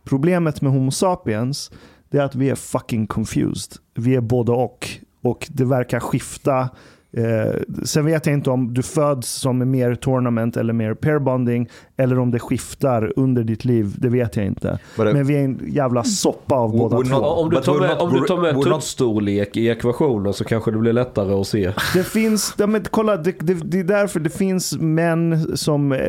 Problemet med Homo sapiens är att vi är fucking confused. Vi är både och. Och det verkar skifta. Eh, sen vet jag inte om du föds som mer tournament eller mer pair bonding eller om det skiftar under ditt liv. Det vet jag inte. But I- Men vi är en jävla soppa av båda not- två. Om du tar med, om du tar med tuttstorlek i ekvationen så kanske det blir lättare att se. Det finns, ja, men kolla, det, det, det är därför det finns män som, eh,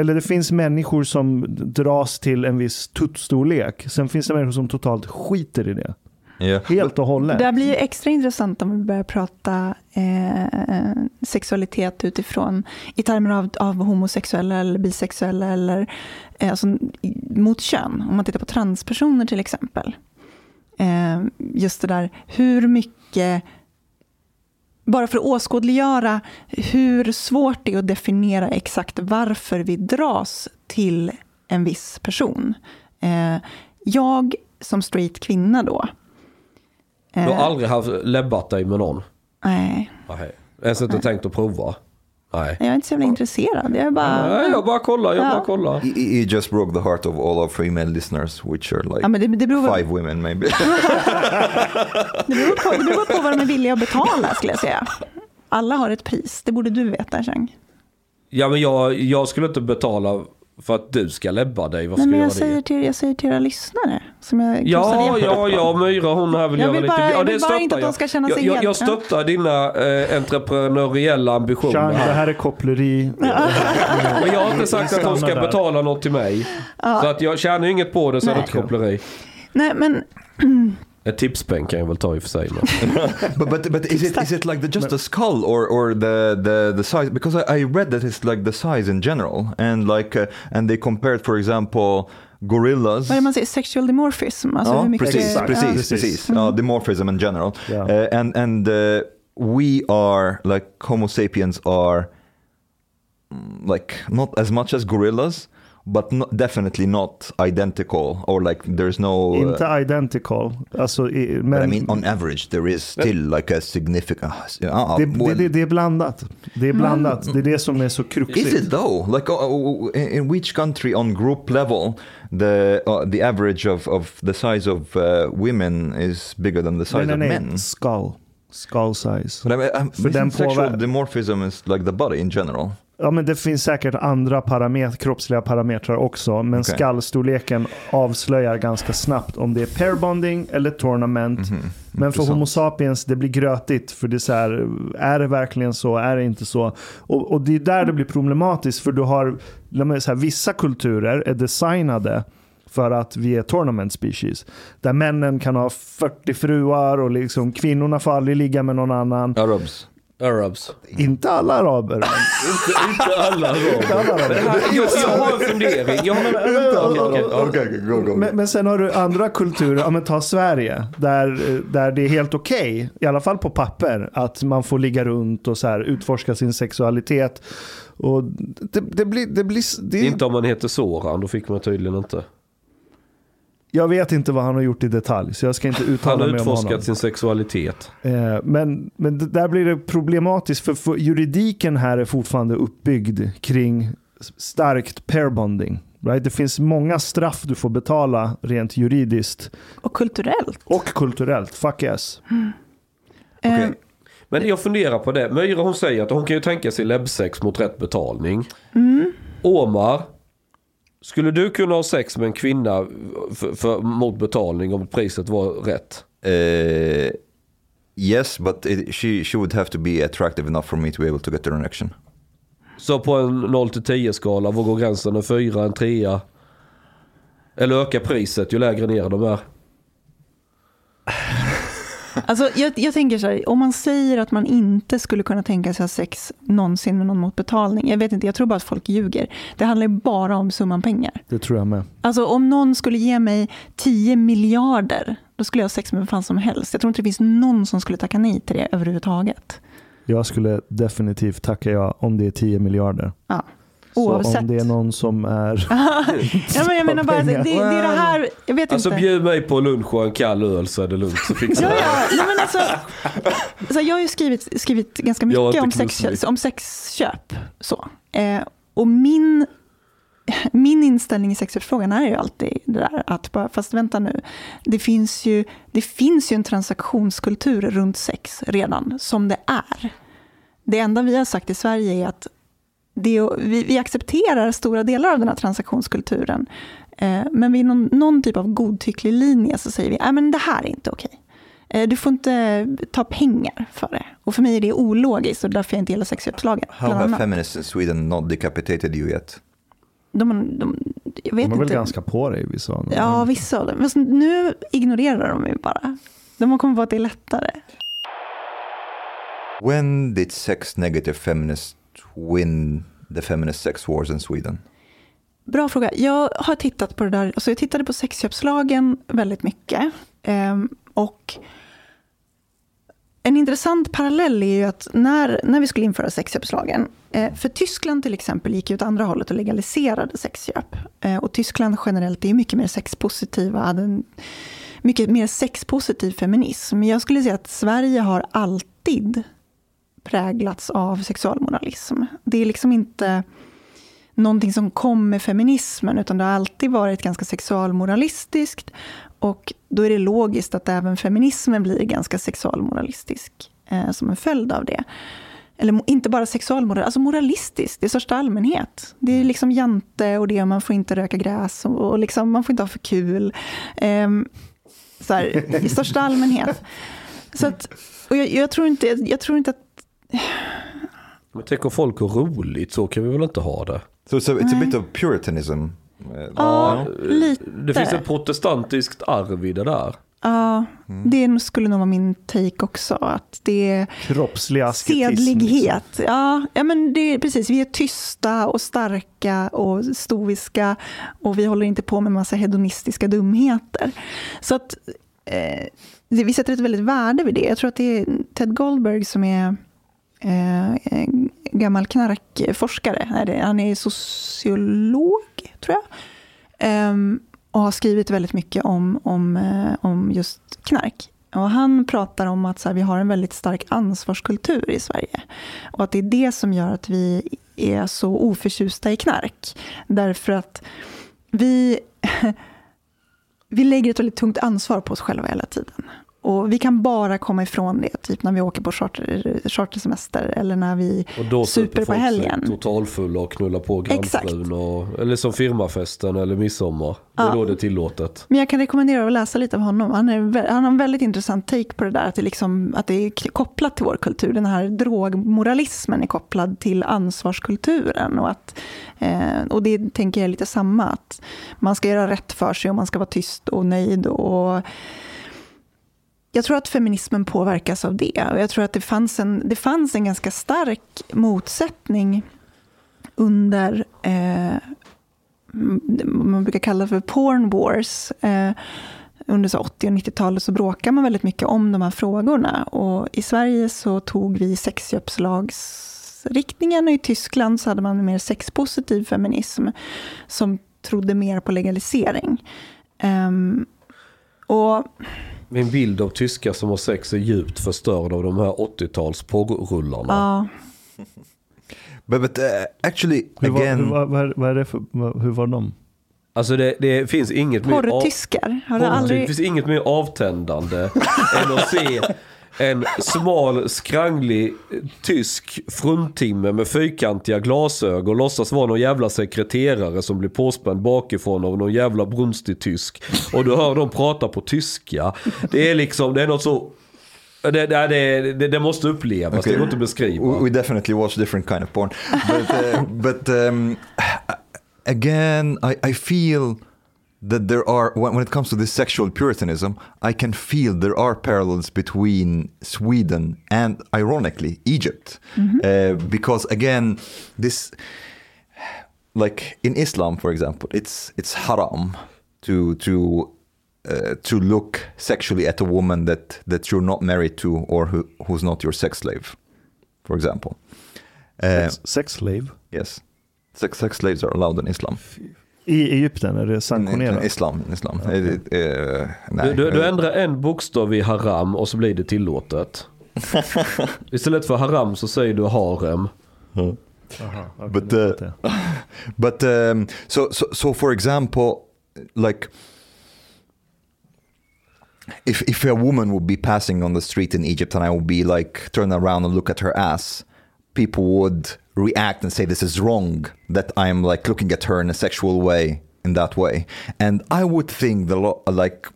eller det finns människor som dras till en viss tuttstorlek. Sen finns det människor som totalt skiter i det. Yeah. Helt och hållet. Det blir ju extra intressant om vi börjar prata eh, sexualitet utifrån i termer av, av homosexuella eller bisexuella eller eh, alltså, mot kön. Om man tittar på transpersoner till exempel. Eh, just det där hur mycket bara för att åskådliggöra hur svårt det är att definiera exakt varför vi dras till en viss person. Eh, jag som straight kvinna då. Du har Eh, aldrig haft läbbat dig med någon? Nej, Nej. Ens inte tänkt att prova? Nej. jag är inte så jävla intresserad. Jag är bara... Nej, jag bara kollar, jag Ja. bara kollar. He, he just broke the heart of all our female listeners, which are like Ja, men det, det, beror, five women maybe. det, beror på, det beror på vad de är villiga att betala skulle jag säga. Alla har ett pris, det borde du veta Chang. Ja men jag, jag skulle inte betala för att du ska läbba dig. Vad Nej, ska men jag jag, göra det? säger till, jag säger till era lyssnare. Som jag Ja, ja, ja. Myra hon här vill Jag göra vill lite... bara- ja, jag det vill bara inte att de jag. ska känna sig jag, jag, jag stöttar dina eh, entreprenöriella ambitioner. Chang, det här. är koppleri. Men jag har inte sagt att de ska betala något till mig. Så att jag tjänar ju inget på det så är det Nej. inte koppleri. Nej, men Ett tipspeng kan jag väl ta i och för sig. Men. but but but is it is it like the, just the skull or or the the the size? Because I, I read that it's like the size in general, and like uh, and they compared, for example, gorillas. vad är det man säger? Sexual dimorphism? Alltså Ja, hur mycket, precis, ja. precis, Precis. precis. Uh, dimorphism in general. Ja. Uh, and and uh, we are like Homo sapiens are mm, like not as much as gorillas, but not, definitely not identical or like there's no. uh, Inte identical. Alltså, i- but men I mean, on average, there is still like a significant. Uh, det, well, det, det, det är blandat. Det är blandat. Det är det som är så Is it though? Like uh, uh, in in which country on group level the uh, the average of, of the size of uh, women is bigger than the size Nej, nej, of men? Skull. Skull size. But I mean, um, För den sexual påver- dimorphism is like the body in general. Ja, men det finns säkert andra paramet- kroppsliga parametrar också. Men Okej. skallstorleken avslöjar ganska snabbt om det är pair bonding eller tournament. Men för Mhm. Intressant. Homo sapiens, det blir grötigt. För det är så här, är det verkligen så? Är det inte så? Och, och det är där det blir problematiskt. För du har, mig säga, vissa kulturer är designade för att vi är tournament species. Där männen kan ha 40 fruar och liksom kvinnorna får aldrig ligga med någon annan. Arabs. Arabs. Inte alla araber. men- inte, inte alla Inte alla araber. här, jag, jag har en fundering. Jag har, Okej, okej, ja. Okay, go go. Men, men sen har du andra kulturer, ja men ta Sverige, där, där det är helt okej, i alla fall på papper, att man får ligga runt och så här, utforska sin sexualitet. Och det, det blir, det blir, det, Inte om man heter Soran, då fick man tydligen inte. Jag vet inte vad han har gjort i detalj, så jag ska inte Han uttala har mig om honom. utforskat sin sexualitet. Eh, Men, men där blir det problematiskt, för, för juridiken här är fortfarande uppbyggd kring starkt pairbonding. Right? Det finns många straff du får betala rent juridiskt Och kulturellt. och kulturellt. Fuck yes. Eh, Okej. Men jag funderar på det. Myra hon säger att hon kan ju tänka sig läbbsex mot rätt betalning. Omar, skulle du kunna ha sex med en kvinna för, för, mot betalning om priset var rätt? Uh, yes, but it, she she would have to be attractive enough for me to be able to get the erection. Så på en 0 till 10 skala, var går gränsen? En 4, en 3? Eller ökar priset ju lägre ner de är? Alltså, jag, jag tänker så här, om man säger att man inte skulle kunna tänka sig ha sex någonsin med någon mot betalning. Jag vet inte, jag tror bara att folk ljuger. Det handlar ju bara om summan pengar. Det tror jag med. Alltså om någon skulle ge mig 10 miljarder, då skulle jag ha sex med vem fan som helst. Jag tror inte det finns någon som skulle tacka nej till det överhuvudtaget. Jag skulle definitivt tacka ja om det är 10 miljarder. Ja. Så Oavsett. om det är någon som är... ja, men jag menar bara, det, det, det är det här, jag vet Alltså inte. bjud mig på lunch och en kall öl så är det lugnt. Så fixar Ja, ja. Nej, men alltså, alltså, jag har ju skrivit, skrivit ganska mycket om, sex, om sexköp. Så. Eh, och min, min inställning i sexköpsfrågan är ju alltid det där att, bara, fast vänta nu, det finns, ju, det finns ju en transaktionskultur runt sex redan, som det är. Det enda vi har sagt i Sverige är att det, vi, vi accepterar stora delar av den här transaktionskulturen. Eh, men vid någon, någon typ av godtycklig linje så säger vi att men det här är inte okej. Eh, du får inte ta pengar för det. Och för mig är det ologiskt och därför jag inte gillar sexköpslagen. How have feminists in Sweden not decapitated you yet? De, de, jag vet De är väl inte. ganska på dig vissa. Ja, vissa av dem. Men nu ignorerar de mig bara. De har kommit på att det är lättare. When did sex negative feminists win the feminist sex wars in Sweden? Bra fråga. Jag har tittat på det där. Alltså jag tittade på sexköpslagen väldigt mycket. Ehm, och en intressant parallell är ju att när, när vi skulle införa sexköpslagen, eh, för Tyskland till exempel gick ju åt andra hållet och legaliserade sexköp. Eh, och Tyskland generellt är mycket mer sexpositiva, hade en mycket mer sexpositiv feminism. Men jag skulle säga att Sverige har alltid präglats av sexualmoralism. Det är liksom inte någonting som kom med feminismen, utan det har alltid varit ganska sexualmoralistiskt. Och då är det logiskt att även feminismen blir ganska sexualmoralistisk eh, som en följd av det. Eller inte bara sexualmoral, alltså moralistisk i största allmänhet. Det är liksom jante och det, man får inte röka gräs och, och liksom, man får inte ha för kul. Eh, så här, I största allmänhet. Så att, och jag, jag, tror inte, jag tror inte att... Men tänk om folk har roligt, så kan vi väl inte ha det? So it's a, it's a bit of puritanism. Ja, lite. Det finns ett protestantiskt arv i det där. Ja, det skulle nog vara min take också. Att det är Kroppslig asketism. sedlighet. Liksom. Ja, ja, men det är precis. Vi är tysta och starka och stoiska. Och vi håller inte på med massa hedonistiska dumheter. Så att eh, vi sätter ett väldigt värde vid det. Jag tror att det är Ted Goldberg som är Eh, eh, gammal knarkforskare. Han är sociolog, tror jag. Ehm, och har skrivit väldigt mycket om, om, eh, om just knark. Och han pratar om att så här, vi har en väldigt stark ansvarskultur i Sverige. Och att det är det som gör att vi är så oförtjusta i knark. Därför att vi, vi lägger ett väldigt tungt ansvar på oss själva hela tiden. Och vi kan bara komma ifrån det, typ när vi åker på charter, chartersemester eller när vi Och då super på helgen. totalfulla och knullar på grannfrun. Och, eller som firmafesten eller midsommar. Det är Ja. då det är tillåtet. Men jag kan rekommendera att läsa lite av honom. Han, är, han har en väldigt intressant take på det där, att det, liksom, att det är kopplat till vår kultur. Den här drogmoralismen är kopplad till ansvarskulturen. Och, att, eh, och det tänker jag är lite samma, att man ska göra rätt för sig och man ska vara tyst och nöjd. Och, jag tror att feminismen påverkas av det. Och jag tror att det fanns en, det fanns en ganska stark motsättning under eh, man brukar kalla det för porn wars. Eh, under så 80 och 90-talet så bråkade man väldigt mycket om de här frågorna. Och I Sverige så tog vi sexköpslagsriktningen och i Tyskland så hade man en mer sexpositiv feminism som trodde mer på legalisering. Ehm, och min bild av tyskar som har sex är djupt förstörd av de här 80-tals porrrullarna. ja, But, but uh, actually, Hur var, again, hur, var, vad är- vad är det för, hur var de? Alltså det, det finns inget mer... av- porrtyskar. Har du Porrtyp. Det aldrig... finns inget mer avtändande än att se en smal, skranglig tysk fruntimme med fyrkantiga glasögon låtsas vara någon jävla sekreterare som blir påspänd bakifrån av någon jävla brunstig tysk. Och du hör dem prata på tyska. Det är liksom, det är något så... Det, det, det, det, måste upplevas, det går inte att beskriva. we, we definitely watch different kind of porn. But, uh, but um, again, I, I feel that there are, when, when it comes to this sexual puritanism, I can feel there are parallels between Sweden and, ironically, Egypt. Uh, because again, this, like in Islam, for example, it's it's haram to to uh, to look sexually at a woman that that you're not married to or who, who's not your sex slave, for example. Uh, Sex, sex slave? yes, sex sex slaves are allowed in Islam. I Egypten är det sanktionerat? Islam, Islam. Uh, uh, nej. Du, du, ändrar en bokstav i haram och så blir det tillåtet. Istället för haram så säger du harem. Aha, okej, But, nu uh. But um, so, so, so, for example, like if if a woman would be passing on the street in Egypt and I would be like turn around and look at her ass, people would react and say this is wrong that I'm like looking at her in a sexual way in that way, and I would think the lo- like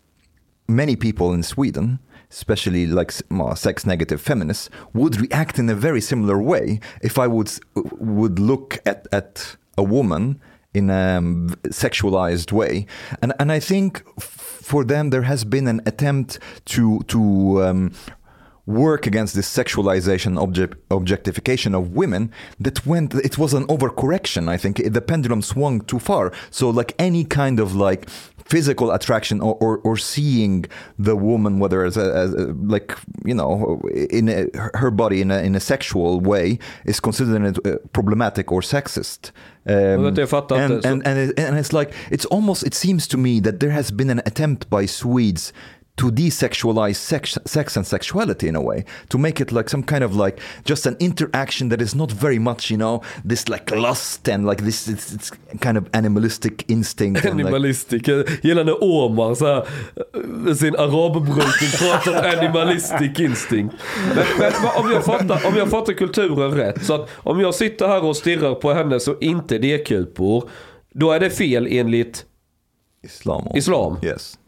many people in Sweden, especially like uh, sex negative feminists, would react in a very similar way. If I would would look at at a woman in a um, sexualized way, and and I think for them there has been an attempt to to um, work against this sexualization object, objectification of women that went it was an overcorrection i think. The pendulum swung too far. So like any kind of like physical attraction or, or, or seeing the woman whether as, a, as a, like you know in a, her body in a, in a sexual way is considered uh, problematic or sexist. Um, Och det fattar and, and, and, it, and it's like it's almost it seems to me that there has been an attempt by Swedes to desexualize sex, sex and sexuality in a way to make it like some kind of like just an interaction that is not very much you know this like lust and like this it's, it's kind of animalistic instinct like, Animalistic. Jag gillar när Omar så här, sin arabbrytning pratar om animalistic instinct. Men, men om, jag fattar, om jag fattar kulturen rätt. Så att om jag sitter här och stirrar på henne som inte är D-kupor. Då är det fel enligt... Islam. Islam? yes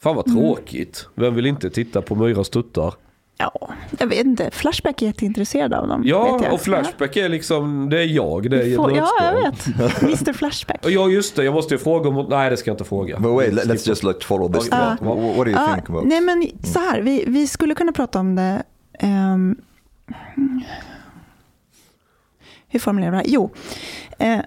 Fan vad tråkigt. Vem vill inte titta på Myra stuttar? Ja, jag vet inte. Flashback är jätteintresserad av dem. Ja, vet jag. och Flashback är liksom, det är jag. Det Ja. är Får- Ja, jag vet. Mr Flashback. Ja, just det. Jag måste ju fråga om... Nej, det ska jag inte fråga. but wait let, let's just like follow this thread. What, what do you Ja, think about nej men så här, vi, vi skulle kunna prata om det. ehm, hur formulerar jag det här? Jo, eh,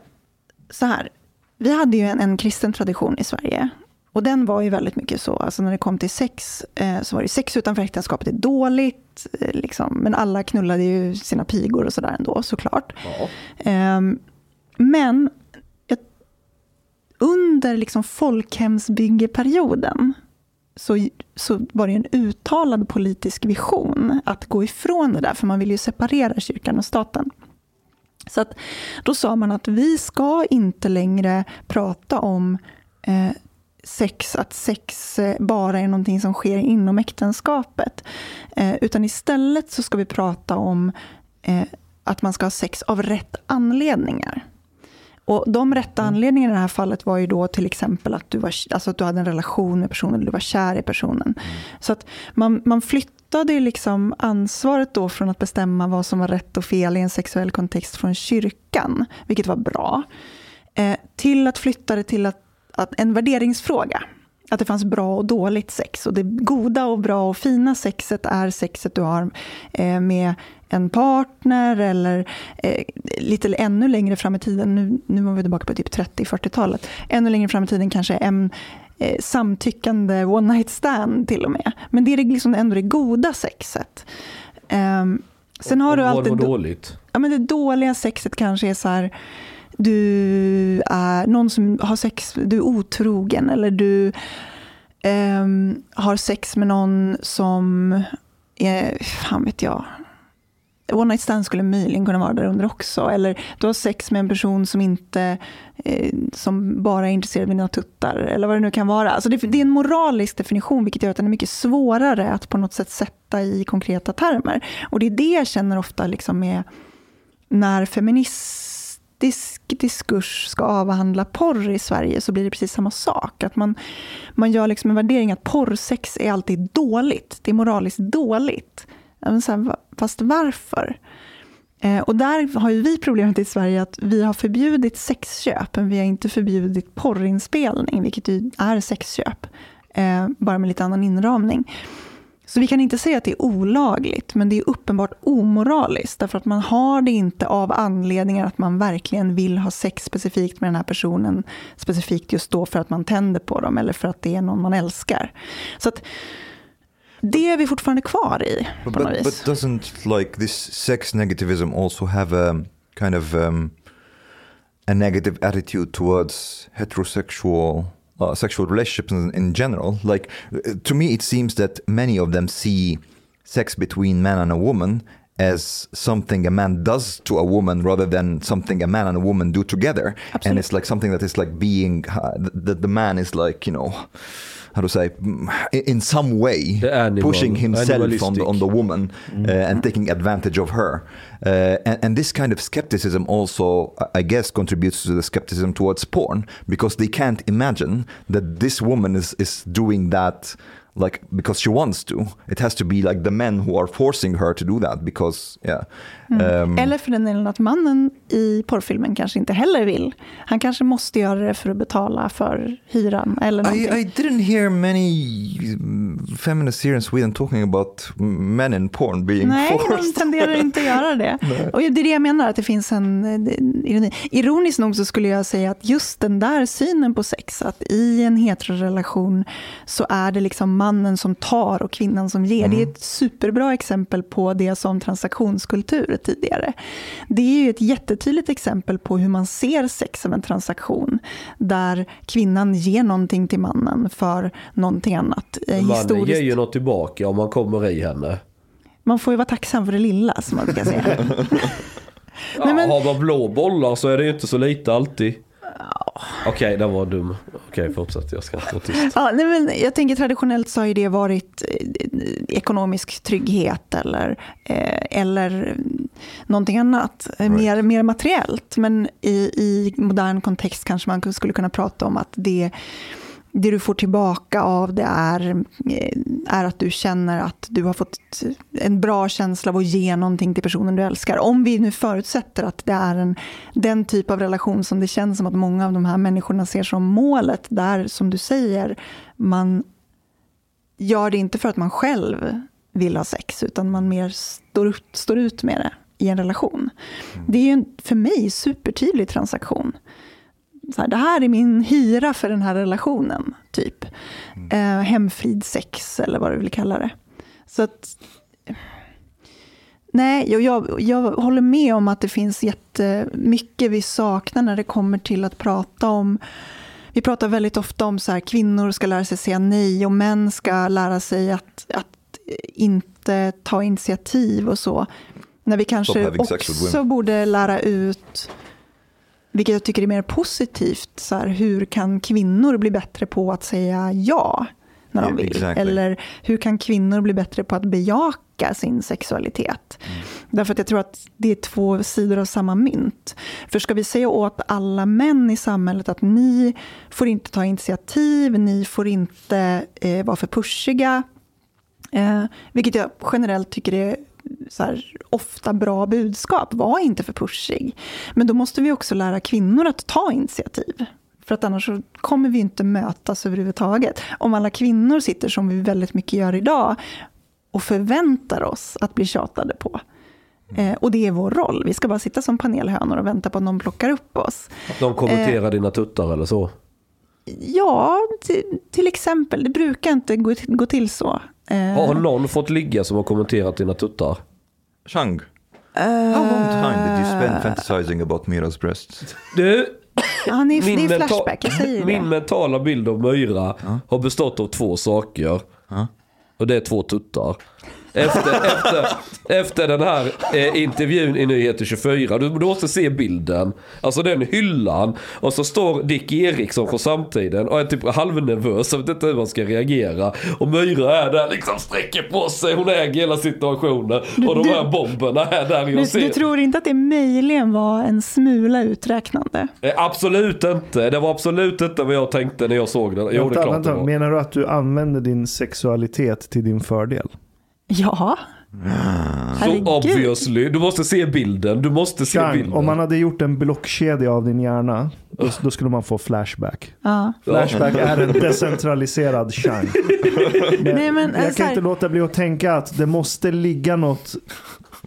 så här. Vi hade ju en, en kristen tradition i Sverige. Och den var ju väldigt mycket så, alltså när det kom till sex, eh, så var det sex utanför äktenskapet är dåligt, eh, liksom. men alla knullade ju sina pigor och sådär ändå såklart. Ja. Ehm, men jag, under liksom folkhemsbyggeperioden så, så var det en uttalad politisk vision att gå ifrån det där, för man vill ju separera kyrkan och staten. Så att, då sa man att vi ska inte längre prata om eh, sex, att sex eh, bara är någonting som sker inom äktenskapet. Eh, utan istället så ska vi prata om eh, att man ska ha sex av rätt anledningar. Och de rätta anledningarna i det här fallet var ju då till exempel att du, var, alltså att du hade en relation med personen, du var kär i personen. Så att man, man flyttade ju liksom ansvaret då från att bestämma vad som var rätt och fel i en sexuell kontext från kyrkan, vilket var bra, eh, till att flytta det till att, att en värderingsfråga. Att det fanns bra och dåligt sex. Och det goda och bra och fina sexet är sexet du har eh, med en partner eller eh, lite ännu längre fram i tiden, nu, nu var vi tillbaka på typ 30-40-talet, ännu längre fram i tiden kanske en eh, samtyckande one night stand till och med. Men det är liksom ändå det goda sexet. Ehm, sen har du Vad alltid... var dåligt? Ja, men det dåliga sexet kanske är så här, du är någon som har sex, du är otrogen eller du ehm, har sex med någon som är, fan vet jag, One night stand skulle möjligen kunna vara där under också. Eller du har sex med en person som inte eh, som bara är intresserad av dina tuttar. Eller vad det nu kan vara. Alltså det, det är en moralisk definition vilket gör att den är mycket svårare att på något sätt sätta i konkreta termer. Och det är det jag känner ofta liksom med när politisk diskurs ska avhandla porr i Sverige så blir det precis samma sak. Att man, man gör liksom en värdering att porrsex är alltid dåligt. Det är moraliskt dåligt. Men så här, fast varför? Eh, och där har ju vi problemet i Sverige att vi har förbjudit sexköp, men vi har inte förbjudit porrinspelning, vilket ju är sexköp, eh, bara med lite annan inramning. Så vi kan inte säga att det är olagligt, men det är uppenbart omoraliskt, därför att man har det inte av anledningar att man verkligen vill ha sex specifikt med den här personen, specifikt just då för att man tänder på dem, eller för att det är någon man älskar. Så att det är vi fortfarande kvar i, på But, något vis. but doesn't like this sex negativism also have a kind of um, a negative attitude towards heterosexual uh, sexual relationships in, in general? Like uh, to me, it seems that many of them see sex between man and a woman as something a man does to a woman rather than something a man and a woman do together and it's like something that is like being uh, the, the man is like you know how to say mm, in some way pushing himself on the, on the woman uh, and taking advantage of her. Uh, and, and this kind of skepticism also, I- I guess, contributes to the skepticism towards porn because they can't imagine that this woman is, is doing that like because she wants to. It has to be like the men who are forcing her to do that because, yeah. Um, Eller för den delen att mannen i porrfilmen kanske inte heller vill. Han kanske måste göra det för att betala för hyran eller någonting. I, I didn't hear many feminists here in Sweden talking about men in porn being Nej, de forced. tenderar inte att göra det. Och det är det jag menar, att det finns en eh, ironi. Ironiskt nog så skulle jag säga att just den där synen på sex, att i en heterorelation så är det liksom mannen som tar och kvinnan som ger. Det är ett superbra exempel på det som transaktionskultur tidigare. Det är ju ett jättetydligt exempel på hur man ser sex som en transaktion, där kvinnan ger någonting till mannen för någonting annat. Eh, Mannen historiskt- ger ju något tillbaka om man kommer i henne. Man får ju vara tacksam för det lilla, som man brukar säga. Ja, Nej, men- Har man blå bollar så är det ju inte så lite alltid. Okej, den var dum. Okej, fortsätt. Jag ska inte vara tyst. Ja, nej, men jag tänker traditionellt så har ju det varit eh, ekonomisk trygghet eller, eh, eller någonting annat, eh, mer, mer materiellt. Men i, i modern kontext kanske man skulle kunna prata om att det, det du får tillbaka av det är, eh, är att du känner att du har fått en bra känsla av att ge någonting till personen du älskar. Om vi nu förutsätter att det är en, den typ av relation som det känns som att många av de här människorna ser som målet, där som du säger, man gör det inte för att man själv vill ha sex, utan man mer står ut, står ut med det i en relation. Det är ju en, för mig supertydlig transaktion. Så här, det här är min hyra för den här relationen, typ. Eh, hemfrid sex, eller vad du vill kalla det. Så att... Nej, jag, jag, jag håller med om att det finns jättemycket vi saknar när det kommer till att prata om vi pratar väldigt ofta om så här, kvinnor ska lära sig säga nej och män ska lära sig att, att inte ta initiativ och så. När vi kanske också borde lära ut, vilket jag tycker är mer positivt, så här, hur kan kvinnor bli bättre på att säga ja när de vill? exactly. Eller hur kan kvinnor bli bättre på att bejaka sin sexualitet? Därför att jag tror att det är två sidor av samma mynt. För ska vi säga åt alla män i samhället att ni får inte ta initiativ, ni får inte eh, vara för pushiga, eh, vilket jag generellt tycker är här, ofta bra budskap. Var inte för pushig. Men då måste vi också lära kvinnor att ta initiativ. För att annars kommer vi inte mötas överhuvudtaget. Om alla kvinnor sitter som vi väldigt mycket gör idag och förväntar oss att bli tjatade på. Eh, och det är vår roll. Vi ska bara sitta som panelhönor och vänta på att någon plockar upp oss. De kommenterar dina tuttar eller så. Ja, till, till exempel. Det brukar inte gå, gå till så. Eh, Har någon fått ligga som har kommenterat dina tuttar? Chang, how long time did you spend fantasizing about Mira's breasts? Du, det är menta- Flashback, jag säger min det. mentala bild av Myra har bestått av två saker. Ja. Och det är två tuttar. Efter, efter, efter den här eh, intervjun i Nyheter 24, du, du måste se bilden. Alltså den hyllan. Och så står Dick Eriksson från samtiden och är typ halvnervös. Jag vet inte hur man ska reagera. Och Myra är där liksom sträcker på sig. Hon äger hela situationen. Och de här bomberna är där. Du, Jag ser. du tror inte att det möjligen var en smula uträknande? Eh, Absolut inte. Det var absolut inte vad jag tänkte när jag såg den. Jo, det är klart vänta. det var. Menar du att du använder din sexualitet till din fördel? Ja. Så Herregud. obviously. Du måste se bilden. Du måste se Chang, bilden. om man hade gjort en blockkedja av din hjärna, då, då skulle man få flashback. Ja. Flashback är en decentraliserad Chang. Men Nej, men, jag så kan här- inte låta bli att tänka att det måste ligga något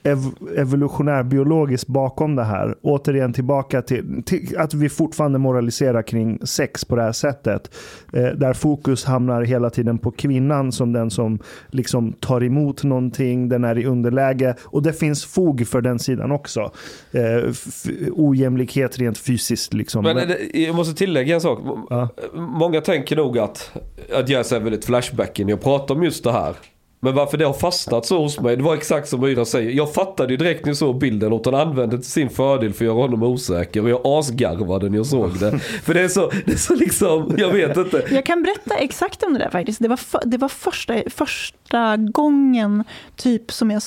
ev- evolutionär biologiskt bakom det här. Återigen tillbaka till, till att vi fortfarande moraliserar kring sex på det här sättet. Eh, där fokus hamnar hela tiden på kvinnan som den som liksom tar emot någonting, den är i underläge. Och det finns fog för den sidan också. Eh, ojämlikhet rent fysiskt. Liksom. Men det- jag måste tillägga en sak. Ja. Många tänker nog att, att jag är väldigt flashbacken. Jag pratar om just det här. Men varför det har fastnat så hos mig, det var exakt som Myra säger. Jag fattade ju direkt när jag såg bilden att han använde till sin fördel för att göra honom osäker. Och jag asgarvade när jag såg det. För det är så, det är så liksom, jag vet inte. Jag kan berätta exakt om det där faktiskt. Det var, för, det var första, första gången typ som jag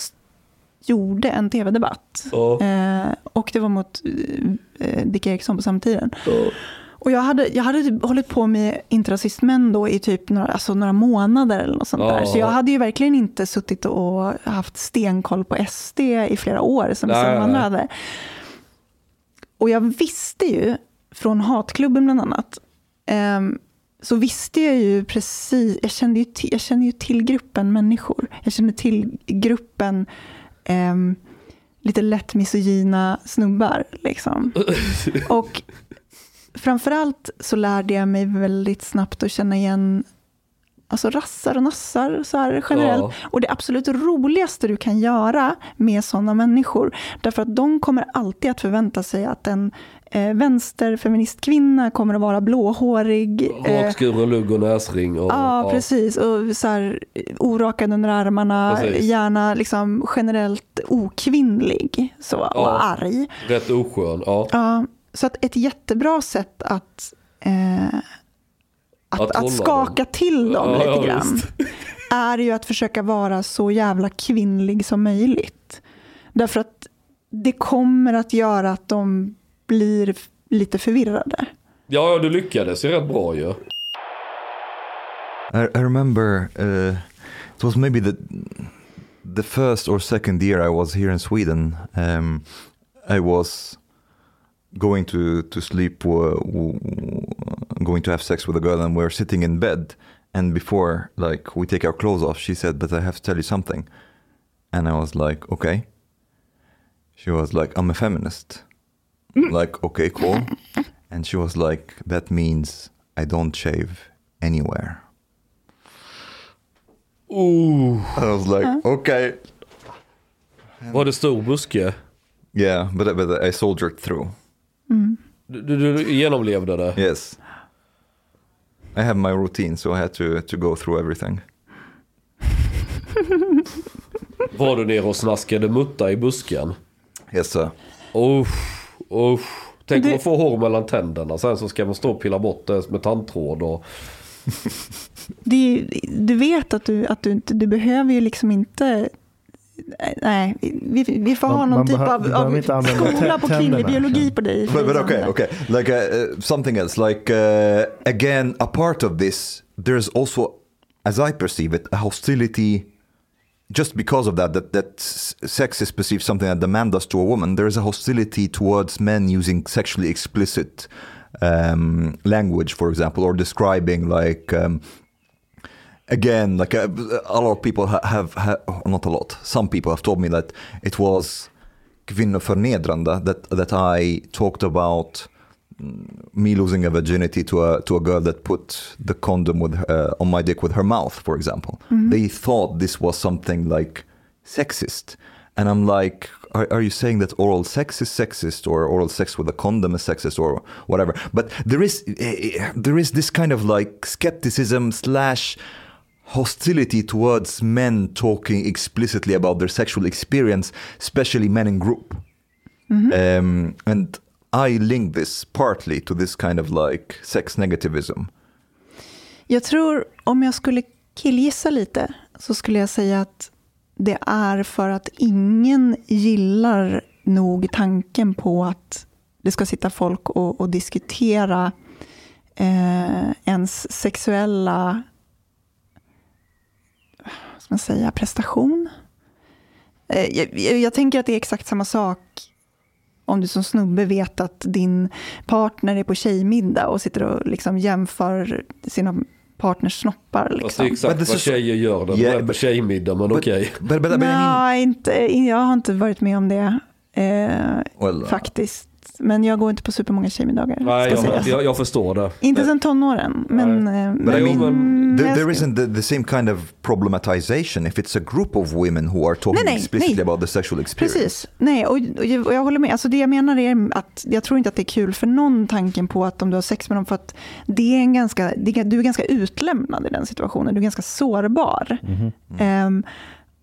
gjorde en tv-debatt. Ja. Eh, och det var mot eh, Dick Eriksson på samtiden. Ja. Och jag hade, jag hade typ hållit på med Inte rasist män då i typ några, alltså några månader eller något sånt Ja. där. Så jag hade ju verkligen inte suttit och haft stenkoll på SD i flera år som vissa nej, andra hade. Och jag visste ju från hatklubben bland annat, ehm, så visste jag ju precis, jag kände ju till, jag kände ju till gruppen människor. Jag kände till gruppen ehm, lite lätt misogyna snubbar. Liksom. Och framförallt så lärde jag mig väldigt snabbt att känna igen alltså rassar och nassar så här generellt. Ja. Och det absolut roligaste du kan göra med sådana människor, därför att de kommer alltid att förvänta sig att en eh, vänsterfeministkvinna kommer att vara blåhårig. eh, Rakskuren lugg och näsring. Och, Ja, precis. Och så här, orakad under armarna, Precis. gärna liksom generellt okvinnlig så, och Ja. arg. Rätt oskön. Ja. Ja, så att ett jättebra sätt att, eh, att, Att att, skaka till dem Ja, lite ja, grann visst. är ju att försöka vara så jävla kvinnlig som möjligt. Därför att det kommer att göra att de blir lite förvirrade. ja, ja, du lyckades ju rätt bra ju. I, I remember uh, it was maybe the the first or second year I was here in Sweden. Um, I was going to to sleep, w- w- going to have sex with a girl, and we're sitting in bed. And before, like, we take our clothes off, she said, "But I have to tell you something." And I was like, "Okay." She was like, "I'm a feminist." Mm. like, okay, cool. And she was like, "That means I don't shave anywhere." Oh. I was like, okay. Var det stor buske? Yeah, but, but I soldiered through. Du, du, du genomlevde det? Yes. I have my routine, so I had to, to go through everything. Var du nere och snaskade mutta i busken? Yes, sir. Usch, usch. Tänk om Det- man får hår mellan tänderna. Sen så ska man stå och pilla bort det med tandtråd. Och... Det du vet att du, att du, inte, du behöver ju liksom inte... Nej, vi, vi får Man- ha någon typ av, av skola på kvinnlig biologi på dig. But, but okay, okay. Like uh, uh, something else. Like uh, again, a part of this, there's also, as I perceive it, a hostility. Just because of that, that that sex is perceived something that the man does to a woman. There is a hostility towards men using sexually explicit um, language, for example, or describing like. Um, again, like uh, a lot of people ha- have, ha- not a lot, some people have told me that it was kvinnoförnedrande that that I talked about mm, me losing a virginity to a to a girl that put the condom with uh, on my dick with her mouth, for example. They thought this was something like sexist, and I'm like. Are, are you saying that oral sex is sexist, or oral sex with a condom is sexist, or whatever? But there is eh, there is this kind of like skepticism slash hostility towards men talking explicitly about their sexual experience, especially men in group. Um, and I link this partly to this kind of like sex negativism. Jag tror, om jag skulle killgissa lite, så skulle jag säga att det är för att ingen gillar nog tanken på att det ska sitta folk och, och diskutera eh, ens sexuella ska man säga, prestation. Eh, jag, jag, jag tänker att det är exakt samma sak om du som snubbe vet att din partner är på tjejmiddag och sitter och liksom jämför sina partners snoppar. Fast det är Liksom. exakt vad tjejer gör. De Yeah, är på tjejmiddag, men okej. Mean, Nej, inte, jag har inte varit med om det. Eh, well, uh, Men jag går inte på supermånga tjejmiddagar. Nej, jag, jag, jag förstår det. Inte sen tonåren. Men, eh, But I men, there, there isn't the, the same kind of problematization if it's a group of women who are talking Nej, nej, explicitly nej. about the sexual experience. Precis. Nej, och, och, jag, och jag håller med. Alltså det jag menar är att jag tror inte att det är kul för någon tanken på att om du har sex med dem, för att det är en ganska, det du är ganska utlämnad i den situationen. Du är ganska sårbar. Ehm,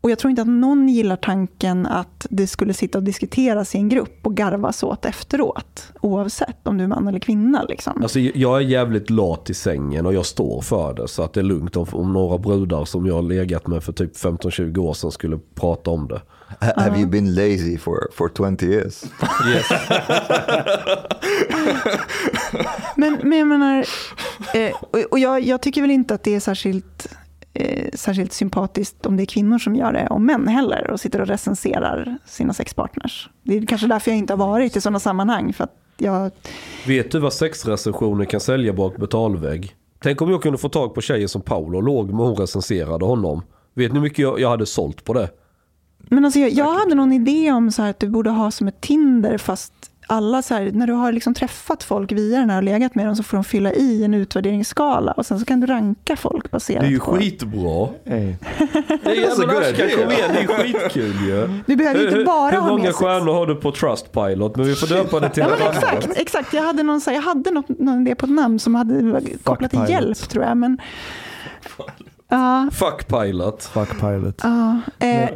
och jag tror inte att någon gillar tanken att det skulle sitta och diskuteras i en grupp och garvas åt efteråt. Oavsett om du är man eller kvinna. Liksom. Alltså, jag är jävligt lat i sängen och jag står för det. Så att det är lugnt om, om några brudar som jag har legat med för typ 15-20 år sedan skulle prata om det. Ha- Have you been lazy for, for 20 years? Yes. Men, men jag menar, eh, och, och jag, jag tycker väl inte att det är särskilt, eh, särskilt sympatiskt om det är kvinnor som gör det, och män heller, och sitter och recenserar sina sexpartners. Det är kanske därför jag inte har varit i sådana sammanhang, för att jag, Vet du vad sexrecensioner kan sälja bak betalvägg? Tänk om jag kunde få tag på tjejer som Paolo låg med hon recenserade honom. Vet ni hur mycket jag, jag hade sålt på det? Men alltså jag, jag hade någon idé om så att du borde ha som ett Tinder fast alla så här, när du har liksom träffat folk via den här och legat med dem så får de fylla i en utvärderingsskala och sen så kan du ranka folk baserat Det är ju på... skitbra. Hey. Det är That's a jävla good Ashkan, idea. kom igen, det är skitkul ju. Du behöver ju inte bara hur ha många med sex. stjärnor har du på Trustpilot? Men vi får döpa det till Ja, något men exakt, exakt. Jag hade någon, så här, jag hade något, någon idé på ett namn som hade kopplat till hjälp tror jag. Men, ja, Fuck Pilot. Fuck pilot. ja, eh, Ja,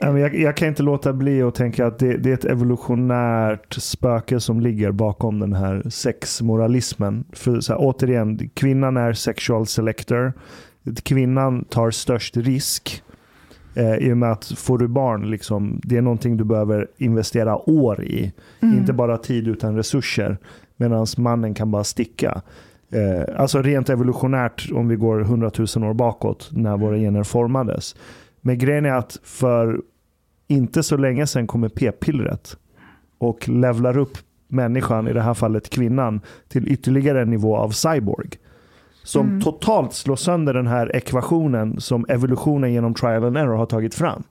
jag, jag kan inte låta bli att tänka att det, det är ett evolutionärt spöke som ligger bakom den här sexmoralismen. För så här, återigen, kvinnan är sexual selector. Kvinnan tar störst risk. Eh, I och med att får du barn, liksom, det är någonting du behöver investera år i. mm. Inte bara tid utan resurser. Medan mannen kan bara sticka. Eh, alltså rent evolutionärt om vi går 100 000 år bakåt när våra gener formades. Men grejen är att för inte så länge sedan kommer p-pillret och levlar upp människan, i det här fallet kvinnan, till ytterligare en nivå av cyborg. Som Mm. totalt slår sönder den här ekvationen som evolutionen genom trial and error har tagit fram.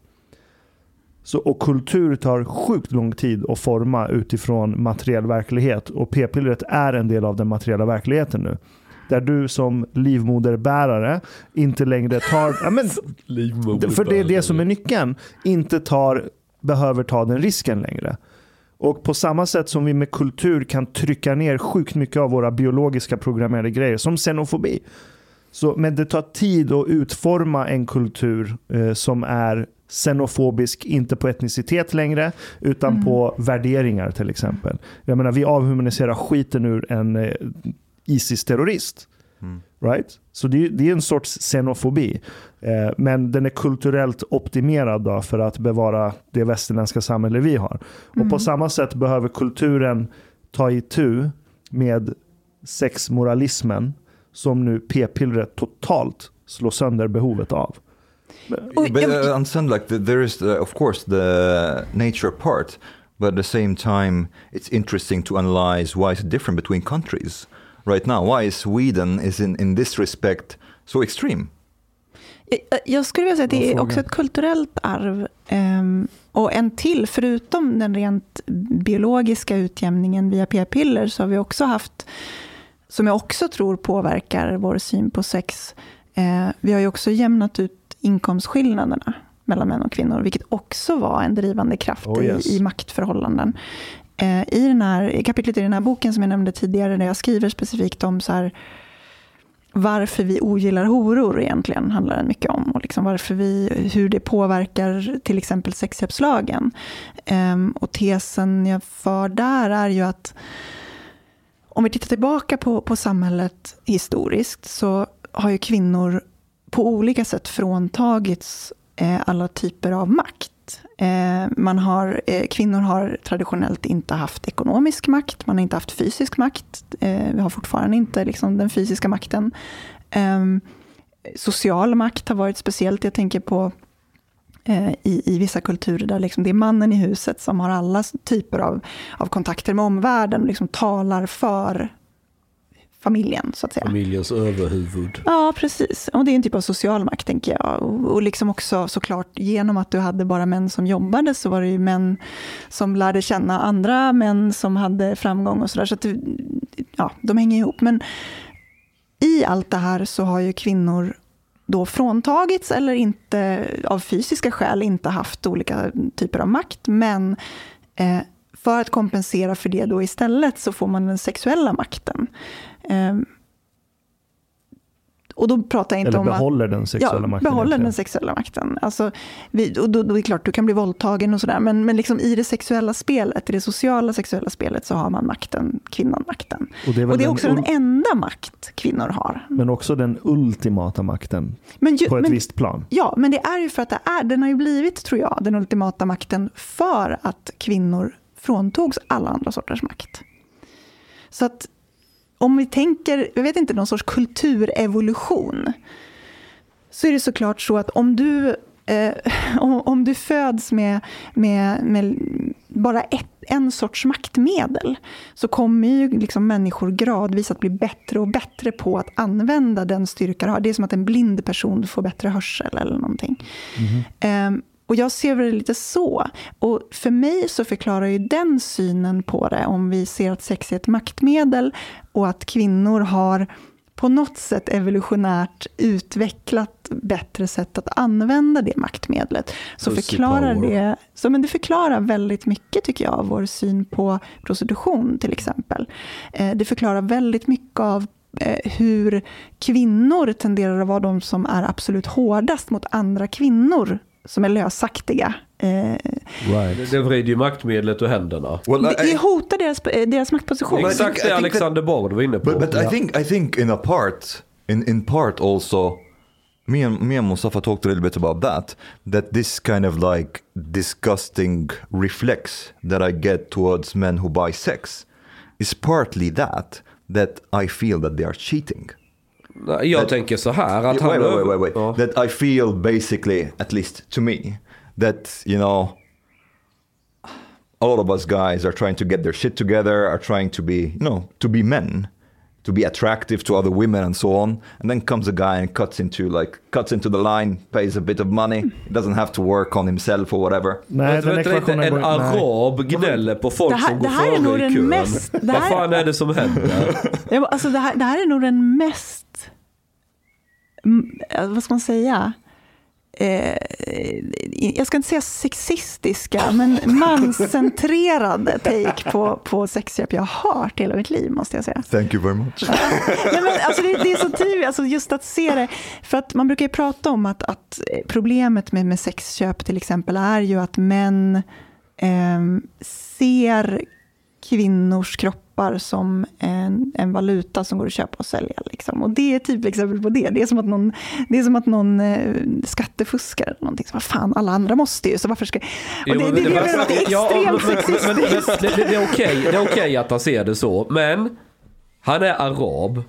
Så, och kultur tar sjukt lång tid att forma utifrån materiell verklighet. Och p-pillret är en del av den materiella verkligheten nu. Där du som livmoderbärare inte längre tar... Ja, men, för det är det som är nyckeln. Inte tar, behöver ta den risken längre. Och på samma sätt som vi med kultur kan trycka ner sjukt mycket av våra biologiska programmerade grejer, som xenofobi. Så, men det tar tid att utforma en kultur eh, som är xenofobisk, inte på etnicitet längre, utan Mm. på värderingar till exempel. Jag menar, vi avhumaniserar skiten ur en eh, ISIS-terrorist. Mm. Right? Så det, är- det är en sorts xenofobi. Eh, men den är kulturellt optimerad då för att bevara det västerländska samhälle vi har. Och Mm. på samma sätt behöver kulturen ta itu med sexmoralismen som nu p-pillret totalt slår sönder behovet av. Och but uh, understand, like the, there is, the, of course, the nature part, but at the same time, it's interesting to analyze why it's different between countries right now. Why Sweden is in, in this respect so extreme? Jag- Jag skulle vilja säga att det är också ett kulturellt arv. ehm, och en till, förutom den rent biologiska utjämningen via p-piller, så har vi också haft, som jag också tror påverkar vår syn på sex, eh, vi har ju också jämnat ut inkomstskillnaderna mellan män och kvinnor, vilket också var en drivande kraft Oh, yes. i, i maktförhållanden. Eh, I den här, kapitlet i den här boken som jag nämnde tidigare, där jag skriver specifikt om så här, varför vi ogillar horor egentligen, handlar den mycket om. Och liksom varför vi, hur det påverkar till exempel sexköpslagen. Ehm, och tesen jag för där är ju att om vi tittar tillbaka på, på samhället historiskt så har ju kvinnor på olika sätt fråntagits eh, alla typer av makt. Eh, man har, eh, kvinnor har traditionellt inte haft ekonomisk makt, man har inte haft fysisk makt. Eh, vi har fortfarande inte liksom, den fysiska makten. Ehm, social makt har varit speciellt, jag tänker på i, i vissa kulturer där liksom det är mannen i huset som har alla typer av, av kontakter med omvärlden och liksom talar för familjen, så att säga. Familjens överhuvud. Ja, precis. Och det är en typ av social makt, tänker jag. Och, och liksom också såklart, genom att du hade bara män som jobbade, så var det ju män som lärde känna andra män som hade framgång och sådär. Så att ja, de hänger ihop. Men i allt det här så har ju kvinnor då fråntagits eller inte av fysiska skäl inte haft olika typer av makt. Men eh, för att kompensera för det då istället så får man den sexuella makten. Eh, och då pratar jag inte Eller om att behåller den sexuella ja, makten. behåller egentligen. den sexuella makten. Alltså, vi, och då, då är det klart, du kan bli våldtagen och sådär, men, men liksom i det sexuella spelet, i det sociala sexuella spelet, så har man makten, kvinnan makten. Och det är, Och det är också den enda makt kvinnor har. Men också den ultimata makten ju, på ett men, visst plan. Ja, men det är ju för att det är, den har ju blivit, tror jag, den ultimata makten för att kvinnor fråntogs alla andra sorters makt. Så att om vi tänker, jag vet inte, någon sorts kulturevolution, så är det såklart så att om du, eh, om, om du föds med, med, med bara ett, en sorts maktmedel så kommer ju liksom människor gradvis att bli bättre och bättre på att använda den styrka de har. Det är som att en blind person får bättre hörsel eller någonting. Mm. Och jag ser det lite så. Och för mig så förklarar ju den synen på det, om vi ser att sex är ett maktmedel och att kvinnor har på något sätt evolutionärt utvecklat bättre sätt att använda det maktmedlet. Så förklarar det, så, men det förklarar väldigt mycket, tycker jag, av vår syn på prostitution till exempel. Eh, det förklarar väldigt mycket av eh, hur kvinnor tenderar att vara de som är absolut hårdast mot andra kvinnor som är lösaktiga. Eh, right. Det vrider ju maktmedlet ur händerna. Well, I, det hotar deras, deras maktposition. Exakt det Alexander Bard var inne på. But, but yeah. I, think, I think in a part, in, in part also, me and, me and Mustafa talked a little bit about that, that this kind of like disgusting reflex that I get towards men who buy sex is partly that, that I feel that they are cheating. Jag that, tänker så här att wait, Wait, wait, wait, wait. Oh. That I feel basically, at least to me, that, you know, a lot of us guys are trying to get their shit together, are trying to be, you know, to be men, to be attractive to other women and so on. And then comes a guy and cuts into like cuts into the line, pays a bit of money, he doesn't have to work on himself or whatever. Nej, den ekvationen En arab gnäller på folk här, som går före i kön. Mest, Vad fan är det som händer? ja, alltså det, här, det här är nog den mest vad ska man säga? Eh, jag ska inte säga sexistiska, men manscentrerade take på, på sexköp jag har hört hela mitt liv, måste jag säga. Thank you very much. Nej, men alltså det, det, är så tydligt, alltså just att se det. För att man brukar ju prata om att, att problemet med, med sexköp till exempel är ju att män eh, ser kvinnors kroppar som en, en valuta som går att köpa och sälja. Liksom. Och det är typ exempel på det. Det är som att någon, det är som att någon eh, skattefuskar eller någonting. Så, vad fan, alla andra måste ju, så varför ska... Och det, jo, det, det, det, det, är extremt ja, sexistiskt. Det, det, är okej okay, okay att han ser det så, men han är arab.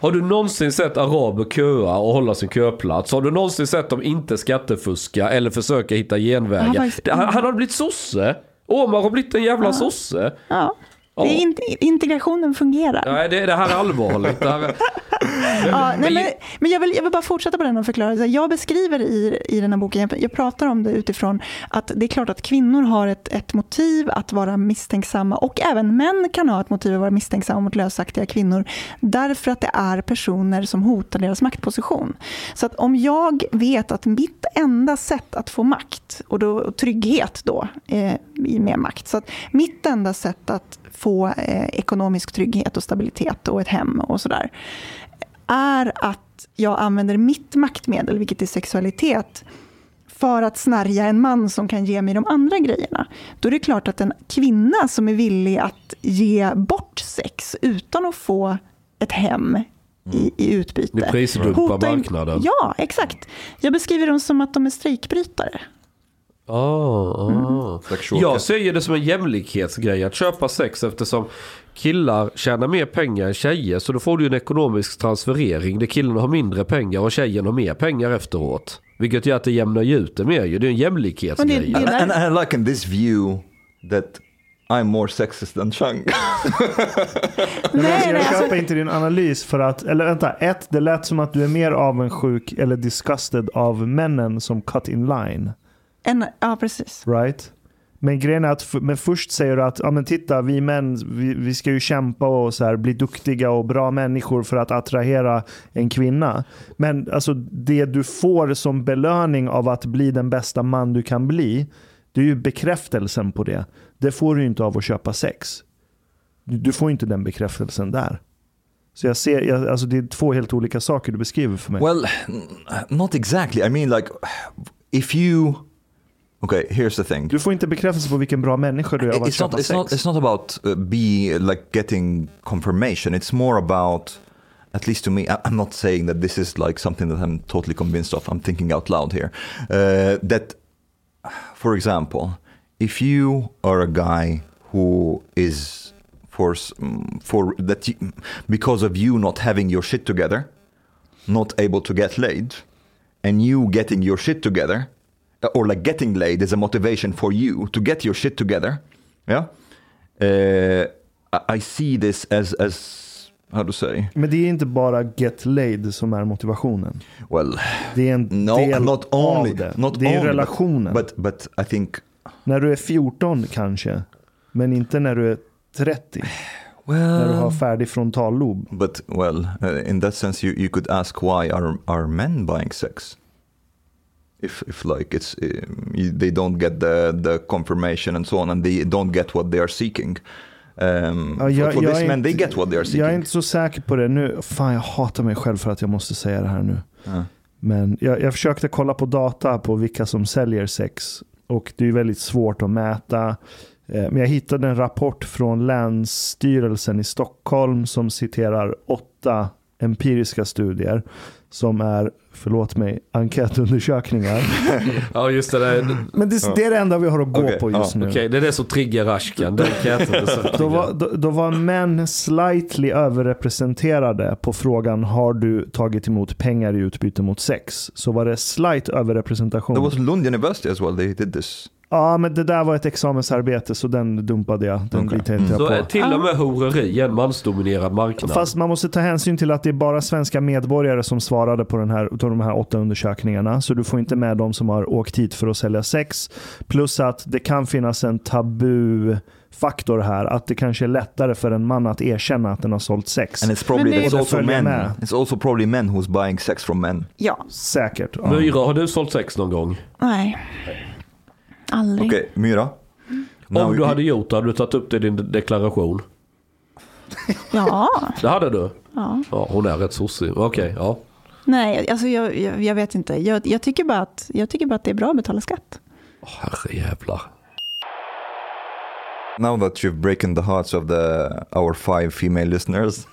Har du någonsin sett araber köa och hålla sin köplats? Har du någonsin sett dem inte skattefuska eller försöka hitta genvägar? Han, han har blivit sosse. Omar har blivit en jävla ja. sosse. Ja. Ja. In, integrationen fungerar. Nej, det, det här är allvarligt. Det här ja, nej, men, men jag, vill, jag vill bara fortsätta på den och förklara. Jag beskriver i, i den här boken, jag, jag pratar om det utifrån att det är klart att kvinnor har ett, ett motiv att vara misstänksamma och även män kan ha ett motiv att vara misstänksamma mot lösaktiga kvinnor därför att det är personer som hotar deras maktposition. Så att om jag vet att mitt enda sätt att få makt och, då, och trygghet då eh, med makt, så att mitt enda sätt att få eh, ekonomisk trygghet och stabilitet och ett hem och sådär, är att jag använder mitt maktmedel, vilket är sexualitet, för att snärja en man som kan ge mig de andra grejerna. Då är det klart att en kvinna som är villig att ge bort sex utan att få ett hem i, i utbyte. Ni prisdumpar marknaden. Ja, exakt. Jag beskriver dem som att de är strejkbrytare. Oh, oh. Mm. Jag ser det som en jämlikhetsgrej att köpa sex eftersom killar tjänar mer pengar än tjejer. Så då får du en ekonomisk transferering där killarna har mindre pengar och tjejen har mer pengar efteråt. Vilket gör att det jämnar ut det mer Det är en jämlikhetsgrej. And, and, I like in this view that I'm more sexist than Chang. nej, jag köper alltså... inte din analys för att, eller vänta, ett, det lät som att du är mer avundsjuk eller disgusted av männen som cut in line. En, ja, precis. Right? Men grejen är att men först säger du att ja, men titta, vi män vi, vi ska ju kämpa och så här, bli duktiga och bra människor för att attrahera en kvinna. Men alltså, det du får som belöning av att bli den bästa man du kan bli, det är ju bekräftelsen på det. Det får du inte av att köpa sex. Du, du får inte den bekräftelsen där. Så jag ser, jag, alltså det är två helt olika saker du beskriver för mig. Well, not exactly. I mean like, if you Okay, here's the thing. Du får inte bekräftelse på vilken bra människa du är av att it's not, it's Not, it's not about uh, be like getting confirmation. It's more about, at least to me, I'm not saying that this is like something that I'm totally convinced of. I'm thinking out loud here. Uh, that, for example, if you are a guy who is for for that you, because of you not having your shit together, not able to get laid, and you getting your shit together or like getting laid is a motivation for you to get your shit together, Yeah. Uh, I- see this as as how to say. Men det är inte bara get laid som är motivationen. Well, Det är en no, del not only av det. not det är only, relationen. But, but I think När du är 14 kanske, men inte när du är 30. när du har well. färdig frontallob. But well, uh, in that sense, you, you could ask why are are men buying sex? If if like it's um, they don't get the the confirmation and so on, and they don't get what they are seeking. Um, Ja, for jag- for jag this är men, they get what they are seeking. Jag är inte så säker på det nu. Fan, jag hatar mig själv för att jag måste säga det här nu. Ja. Men jag, jag försökte kolla på data på vilka som säljer sex. Och det är väldigt svårt att mäta. Eh, Men jag hittade en rapport från Länsstyrelsen i Stockholm som citerar åtta empiriska studier. Som är, förlåt mig, enkätundersökningar. Ja, just det. Där. Men det, det är det enda vi har att gå Okej, på just ja, nu. Okej, det är det som triggar Ashkan. Då var, då, då var män slightly överrepresenterade på frågan har du tagit emot pengar i utbyte mot sex? Så var det slight överrepresentation. There was Lund University as well. They did this. Ja, men det där var ett examensarbete så den dumpade jag. Den Okej. litade inte Så är jag på. till och med horeri en mansdominerad marknad. Fast man måste ta hänsyn till att det är bara svenska medborgare som svarade på den här, på de här åtta undersökningarna. Så du får inte med de som har åkt hit för att sälja sex. Plus att det kan finnas en tabufaktor här. Att det kanske är lättare för en man att erkänna att den har sålt sex. And it's probably det- it's also men. med. It's also probably men who's buying sex from men. Ja, Säkert. Ja. Myra, har du sålt sex någon gång? nej. Aldrig. Okej, Myra. Now Om du hade gjort det, hade du tagit upp det i din deklaration? Ja, Det hade du? ja. Ja, hon är rätt sossig. Okej, ja. Nej, alltså jag, jag, jag vet inte. Jag, jag, tycker bara att, jag tycker bara att det är bra att betala skatt. Åh, herrejävlar. now that you've broken the hearts of the our five female listeners,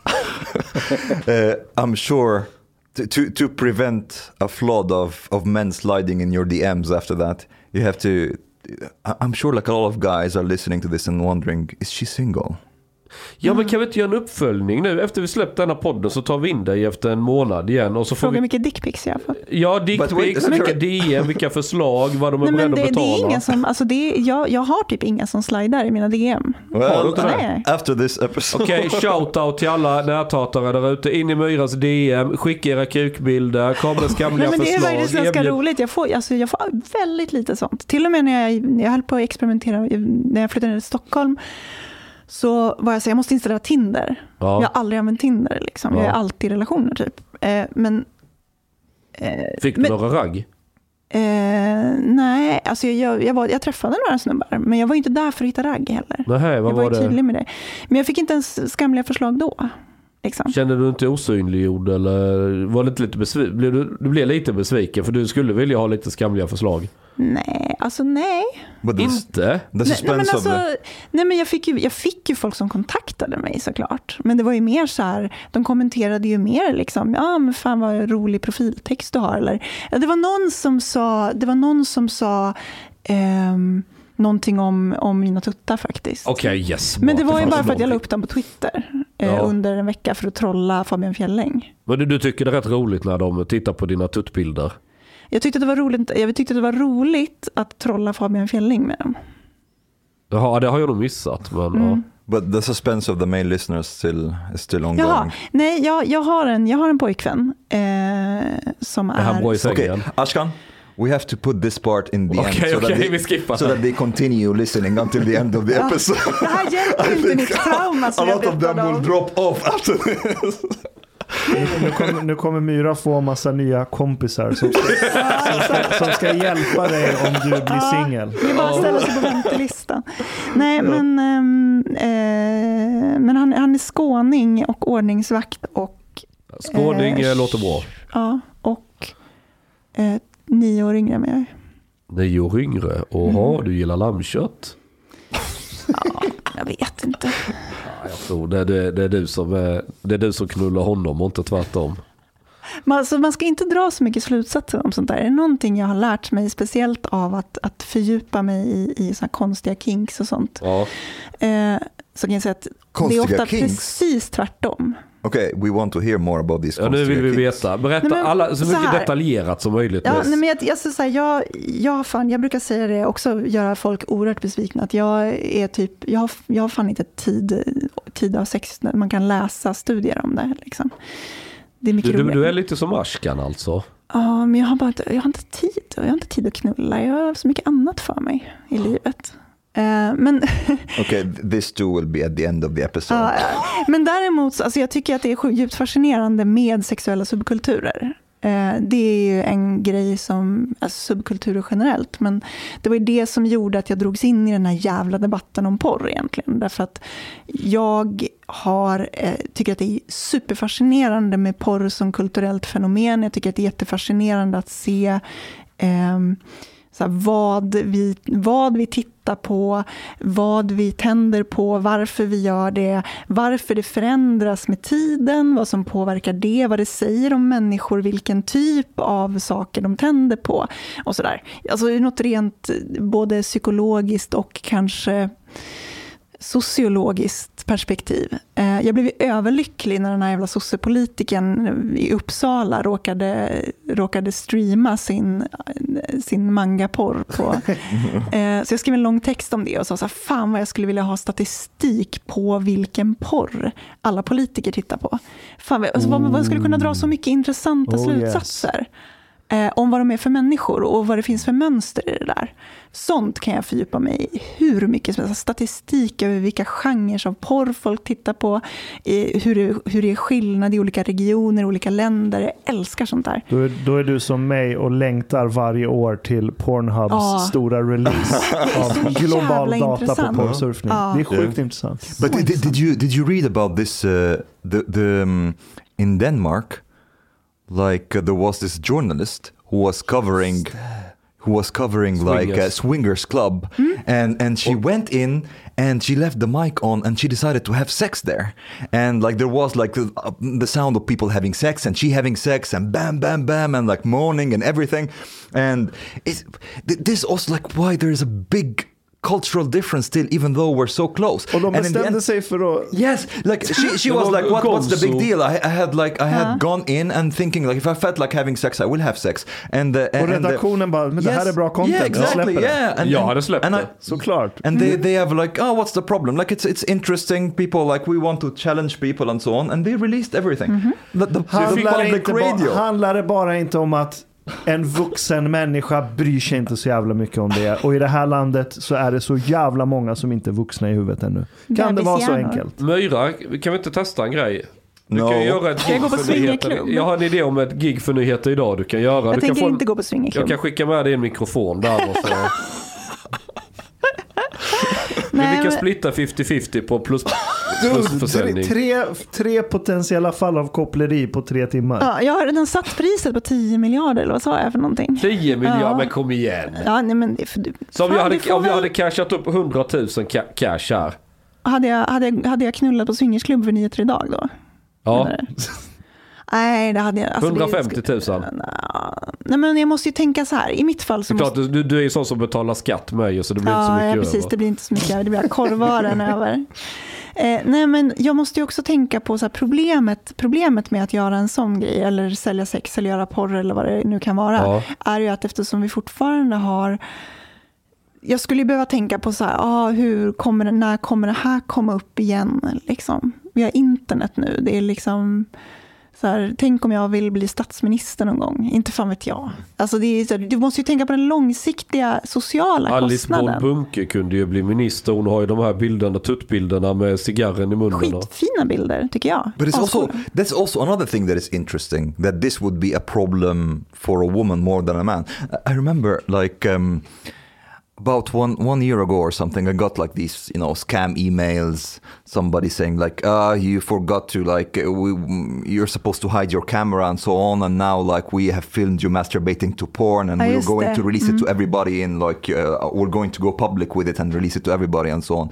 uh, I'm sure to, to to prevent a flood of of men sliding in your DMs after that, you have to. I'm sure like a lot of guys are listening to this and wondering, is she single? Ja, men kan vi inte göra en uppföljning nu? Efter vi släppt denna podden så tar vi in dig efter en månad igen. Och så får Fråga hur vi... mycket dickpics jag har fått. Ja, dickpics, vilka DM, vilka förslag, vad de är beredda det, att det betala. är ingen som, alltså det, är- jag, jag har typ inga som slidar i mina DM. Har du inte det? Nej. after this episode, Okej, shoutout till alla näthatare där ute. In i Myras DM, skicka era kukbilder, kom med skamliga Nej, men det är förslag. faktiskt ganska erbjud- roligt. Jag får, alltså, jag får väldigt lite sånt. Till och med när jag, när jag höll på att experimentera, när jag flyttade till Stockholm, så var jag så jag måste installera Tinder. Ja. Jag har aldrig använt Tinder, liksom. jag Ja. är alltid i relationer typ. Eh, men eh, Fick du men- några ragg? Eh, nej, alltså jag, jag, var, jag träffade några snubbar, men jag var inte där för att hitta ragg heller. Vad jag var, var, tydlig med det. Men jag fick inte ens skamliga förslag då. Liksom. Kände du inte osynliggjord eller var det inte lite besviken? Blev du, du blev lite besviken för du skulle vilja ha lite skamliga förslag. Nej, alltså nej. this, Inte? the Nej, nej, men alltså, nej, men jag, fick ju, jag fick ju folk som kontaktade mig såklart. Men det var ju mer så här, de kommenterade ju mer liksom, ja men fan vad rolig profiltext du har. Eller, ja, det var någon som sa, det var någon som sa ehm, någonting om, om mina tuttar faktiskt. Okej, yes. Men det var ju bara för att jag la upp dem på Twitter eh, Ja. under en vecka för att trolla Fabian Fjelling. Men du, du tycker det är rätt roligt när de tittar på dina tuttbilder? Jag tyckte, att det var roligt, jag tyckte att det var roligt att trolla Fabian Fjelling med dem. Jaha, det har jag nog missat. Men, Mm. ja. but the suspense of the male listeners still is still ongoing. Jaha, nej, jag, jag, har en, jag har en pojkvän eh, som Är i Okay? Ashkan, we have to put this part in the Okej, end so, okej, that they, so that they continue listening until the end of the episode. Det här hjälper inte mitt trauma A som jag lot of them will drop off after this. Nu kommer, nu kommer Myra få massa nya kompisar som ska, som ska, som ska hjälpa dig om du blir singel. Det är bara att ställa sig på väntelistan. Nej, men, ehm, eh, men han, han är skåning och ordningsvakt och, Skåning Eh, eh, låter bra. ja, och eh, nio år yngre än mig. Nio år yngre. Oha, Mm. du gillar lammkött? Ja, jag vet inte. Jag tror det, det, det, är du som är, det är du som knullar honom och inte tvärtom. Man, alltså, man ska inte dra så mycket slutsatser om sånt där. Är det någonting jag har lärt mig, speciellt av att, att fördjupa mig i, i såna konstiga kinks och sånt, Ja. eh, så kan jag säga att det Konstiga är ofta kinks? precis tvärtom. Okay, we want to hear more about these Ja, nu vill vi veta. Berätta Nej, men alla, så så mycket här. detaljerat som möjligt. Ja, nej, men jag, jag, så här, jag, jag, fan, jag brukar säga det också, göra folk oerhört besvikna, att jag är typ, jag har, jag har fan inte tid, tid av sex man kan läsa studier om det. Liksom. Det är mycket du, du, du är lite som Ashkan alltså. Ja, men jag har bara jag har inte tid. Jag har inte tid att knulla. Jag har så mycket annat för mig i livet. Eh, men, Okay, th- this too will be at the end of the episode. men däremot, så- alltså jag tycker att det är djupt fascinerande med sexuella subkulturer. Eh, Det är ju en grej som, alltså subkulturer generellt, men det var ju det som gjorde att jag drogs in i den här jävla debatten om porr egentligen. Därför att jag har, eh, tycker att det är superfascinerande med porr som kulturellt fenomen. Jag tycker att det är jättefascinerande att se ehm, så här, vad, vi, vad vi tittar på, vad vi tänder på, varför vi gör det, varför det förändras med tiden, vad som påverkar det, vad det säger om människor, vilken typ av saker de tänder på och sådär. Alltså det är något rent både psykologiskt och kanske sociologiskt perspektiv. Eh, Jag blev överlycklig när den här jävla sossepolitiken i Uppsala råkade, råkade streama sin, sin mangaporr. På. Eh, Så jag skrev en lång text om det och sa så här, fan vad jag skulle vilja ha statistik på vilken porr alla politiker tittar på. Fan, alltså, vad man skulle kunna dra så mycket intressanta Oh, slutsatser eh, om vad de är för människor och vad det finns för mönster i det där. Sånt kan jag fördjupa mig i hur mycket som helst. Statistik över vilka genrer av porr folk tittar på, eh, hur det, hur det är skillnad i olika regioner, olika länder. Jag älskar sånt där. Då är, då är du som mig och längtar varje år till Pornhubs Ja. stora release av global data på intressant. porrsurfning. Ja. Det är sjukt intressant. But did, did you did you read about this? Uh, the the um, in Denmark, like uh, there was this journalist who was covering who was covering like a Swingers. swingers club, and and she went in and she left the mic on and she decided to have sex there, and like there was like the, uh, the sound of people having sex and she having sex and bam bam bam and like moaning and everything, and it's th- this also like why there is a big cultural difference still even though we're so close Och de And the bestämde end- sig för att... Yes, like she, she Det was like, what, what's the big deal? I, I had like I had Ja. gone in and thinking like if I felt like having sex, I will have sex. And the, Och and the- redaktionen bara, men det här är bra content, Yeah, exactly. släpper det. Yeah, and, Jag and- hade släppt and I, det. Såklart. and they, they have like, oh, what's the problem? Like it's it's interesting. People like we want to challenge people and so on, and they released everything. The, the, the Handlar, public inte radio. ba, handlar det bara inte om att en vuxen människa bryr sig inte så jävla mycket om det. Och i det här landet så är det så jävla många som inte är vuxna i huvudet ännu. Kan det vara så enkelt? Myra, kan vi inte testa en grej? Du No. kan göra ett jag gig gå på för nyheter. Jag har en idé om ett gig för nyheter idag du kan göra. Jag du kan tänker en, inte gå på jag swingerklubb. kan skicka med dig en mikrofon där. Och så. Nej, vi kan men- splitta 50-50 på plus, Tre, plusförsäljning. tre, tre potentiella fall av koppleri på tre timmar. Ja, jag har redan satt priset på 10 miljarder, eller vad sa jag för någonting? 10 miljarder, Ja. men kom igen. Ja, nej, men det, för, du- Så om fan, jag hade, det om jag hade cashat upp 100 000 ca- cash här. hade, jag, hade, jag, hade jag knullat på swingersklubb för nyheter idag då? Ja, du? Nej, det hade jag... alltså, det 150 000. skulle- Nej, men jag måste ju tänka så här. I mitt fall så Det klart, måste... du, du är ju sån som betalar skatt med ju, så det blir inte så Ja, mycket ja, precis. över. Det blir inte så mycket över. Det blir korvören över. Eh, nej, men jag måste ju också tänka på så problemet, problemet med att göra en sån grej, eller sälja sex eller göra porr eller vad det nu kan vara, Ja. är ju att eftersom vi fortfarande har jag skulle ju behöva tänka på så här, ah, hur kommer när kommer det här komma upp igen? Liksom. Vi har internet nu. Det är liksom, så här, tänk om jag vill bli statsminister någon gång. Inte fan vet jag. Alltså det är, så här, du måste ju tänka på den långsiktiga sociala Alice kostnaden. Bunke kunde ju bli minister. Hon har ju de här bilderna, tuttbilderna med cigarren i munnen. Skitfina bilder, tycker jag. But it's also that's also another thing that is interesting that this would be a problem for a woman more than a man. I remember like um, about one one year ago or something, I got like these you know scam emails. Somebody saying like, uh, you forgot to like uh, we, you're supposed to hide your camera and so on, and now like we have filmed you masturbating to porn, and Ja, we're going to release it to everybody and like uh, we're going to go public with it and release it to everybody and so on.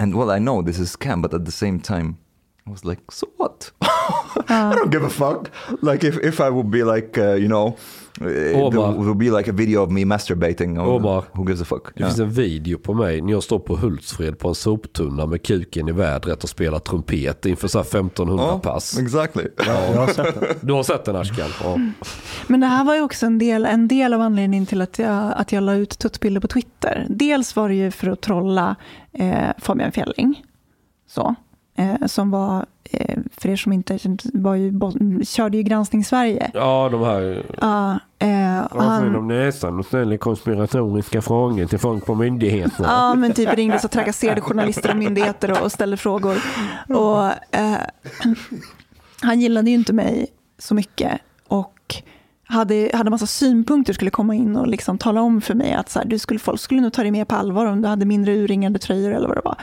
And well, I know this is scam, but at the same time, I was like, so what? I don't give a fuck. Like if, if I would be like, uh, you know, there Omar. would be like a video of me masturbating. Oh, Omar. Who gives a fuck? Det Yeah. finns en video på mig när jag står på Hultsfred på en soptunna med kuken i vädret och spelar trumpet inför så här 1500 Oh, pass. exactly. Jag har sett den. Du har sett den Ashkan? Ja. Men det här var ju också en del, en del av anledningen till att jag, att jag la ut tuttbilder på Twitter. Dels var det ju för att trolla eh, Fabian Fjelling, så, som var, eh, för er som inte var ju, körde ju Granskning Sverige. ja, de här... Ja, eh, och han, om näsan och ställer konspiratoriska frågor till folk på myndigheterna. Ja, men typ ringde och trakasserade journalister och myndigheter och, och ställde frågor. Och, eh, han gillade ju inte mig så mycket och hade, hade massa synpunkter, skulle komma in och liksom tala om för mig att så här, du skulle, folk skulle nog ta dig mer på allvar om du hade mindre urringade tröjor eller vad det var.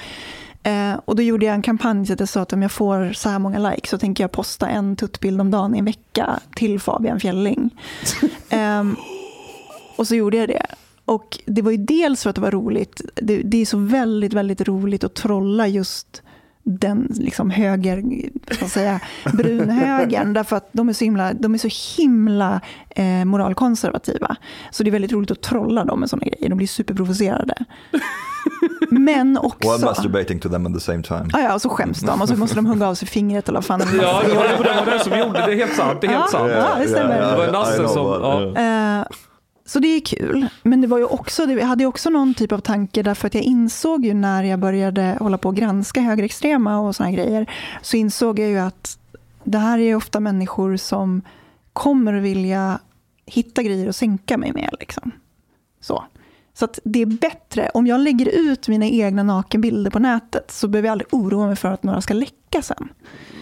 Eh, och då gjorde jag en kampanj så att jag sa att om jag får så här många likes så tänker jag posta en tuttbild om dagen i en vecka till Fabian Fjelling. Ehm, och så gjorde jag det. Och det var ju dels för att det var roligt. Det, det är så väldigt, väldigt roligt att trolla just den liksom höger, ska säga, brunhögern. därför att de är så himla, de är så himla eh, moralkonservativa. Så det är väldigt roligt att trolla dem med sådana grejer. De blir superprovocerade. Men också... While masturbating to them at the same time. Ja, ja, och så skäms de och så måste de hugga av sig fingret eller vad fan Ja, det var, det var den som gjorde det. Det är helt sant. Det är helt Ja, sant. ja, det stämmer. Det var Nasse som... Eh, så det är kul. Men det var ju också, det- jag hade ju också någon typ av tanke därför att jag insåg ju när jag började hålla på och granska högerextrema och såna här grejer, så insåg jag ju att det här är ju ofta människor som kommer att vilja hitta grejer och sänka mig med. Liksom. Så. Så att det är bättre, om jag lägger ut mina egna nakenbilder på nätet så behöver jag aldrig oroa mig för att några ska läcka sen.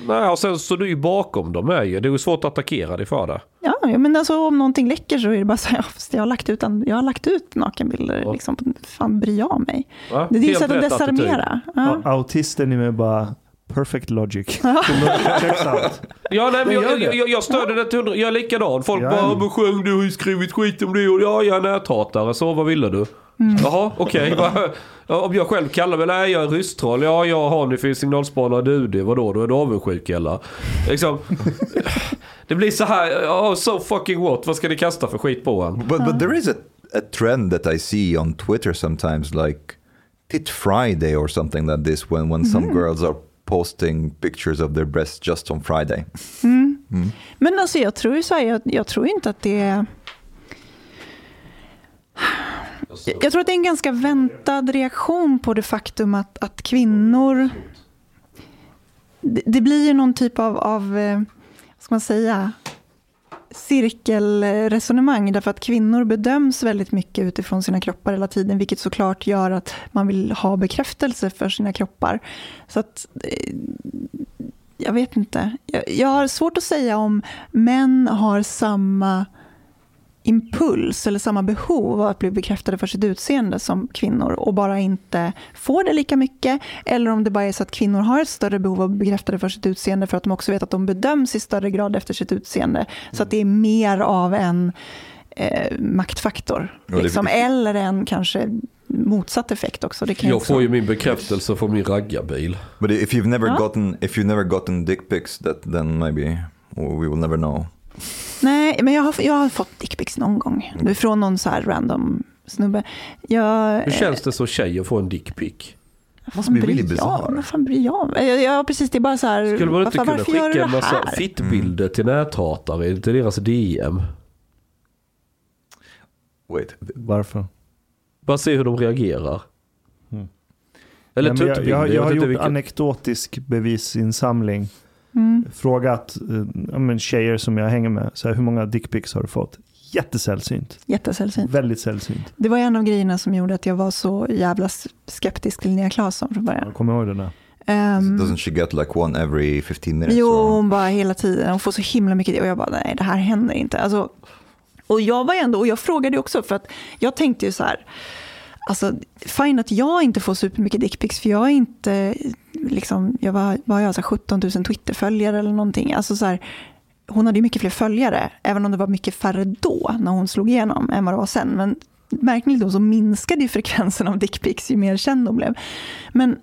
Nej, och sen så du är ju bakom dem är ju. Det är ju svårt att attackera dig för det. Ja, ja, men alltså om någonting läcker så är det bara så här, ja, jag har lagt ut, jag har lagt ut nakenbilder, Ja. liksom, fan bryr jag mig? Va? Det är Helt sätt att desarmera. Ja. Ja, Autisten i mig bara, perfect logic. Ja, nej, men jag, jag, jag, jag stöder det till hundra. Jag är likadan. Folk Ja. bara, men sjöng du har ju skrivit skit om det och ja, jag är näthatare. Så vad ville du? Jaha, okej. Ja, Om jag själv kallar mig, nej jag är rysstroll. Ja, jag har ni för signalspanare du det. Vadå, då är du avundsjuk eller? Liksom. Det blir så här, oh, so fucking what? Vad ska ni kasta för skit på en? But but there is a, a trend that I see on Twitter sometimes, like Tit Friday or something like this, when when some girls are posting pictures of their breasts just on Friday. Men alltså jag tror ju så här, jag, jag tror inte att det är... Jag tror att det är en ganska väntad reaktion på det faktum att, att kvinnor... Det, det blir ju någon typ av, av eh, vad ska man säga, cirkelresonemang därför att kvinnor bedöms väldigt mycket utifrån sina kroppar hela tiden vilket såklart gör att man vill ha bekräftelse för sina kroppar. Så att eh, jag vet inte. Jag, jag har svårt att säga om män har samma impuls eller samma behov av att bli bekräftade för sitt utseende som kvinnor och bara inte får det lika mycket. Eller om det bara är så att kvinnor har ett större behov av att bli bekräftade för sitt utseende för att de också vet att de bedöms i större grad efter sitt utseende. Så att det är mer av en eh, maktfaktor. Ja, det- Liksom. Eller en kanske motsatt effekt också. Det kan ju Jag också... får ju min bekräftelse från min raggarbil. But if you've never Ja. gotten if you've never gotten dick pics, that then maybe we will never know. Nej, men jag har, jag har fått dickpics någon gång. Är Från någon så här random snubbe. Jag, Hur känns det som tjej att få en dickpic? vad fan bryr jag bizarre. Vad fan bryr jag mig? Ja, ja, precis. Det är bara så här. Skulle man inte varför, kunna varför skicka en massa fittbilder till näthatare till deras DM? Wait, Varför? Bara se hur de reagerar. Mm. Eller Nej, jag, tuttbilder. jag, jag, Jag, har inte gjort vilket. anekdotisk bevisinsamling. Mm. Frågat eh, ja, men tjejer som jag hänger med, så här, hur många dickpics har du fått? Jättesällsynt. Jättesällsynt. Väldigt sällsynt. Det var en av grejerna som gjorde att jag var så jävla skeptisk till Linnea Claesson från början. Jag kommer ihåg det där. Ehm, doesn't she get like one every 15 minutes? Jo, or- hon bara hela tiden. Hon får så himla mycket och jag bara, nej det här händer inte. Alltså, och jag var ändå, och jag frågade också för att jag tänkte ju så här, alltså fine att jag inte får supermycket dickpics för jag är inte, liksom, jag var, var jag så här 17 000 Twitterföljare eller någonting. Alltså så här, hon hade ju mycket fler följare, även om det var mycket färre då när hon slog igenom än vad det var sen. Men märkligt nog så minskade ju frekvensen av dickpics ju mer känd hon blev. Men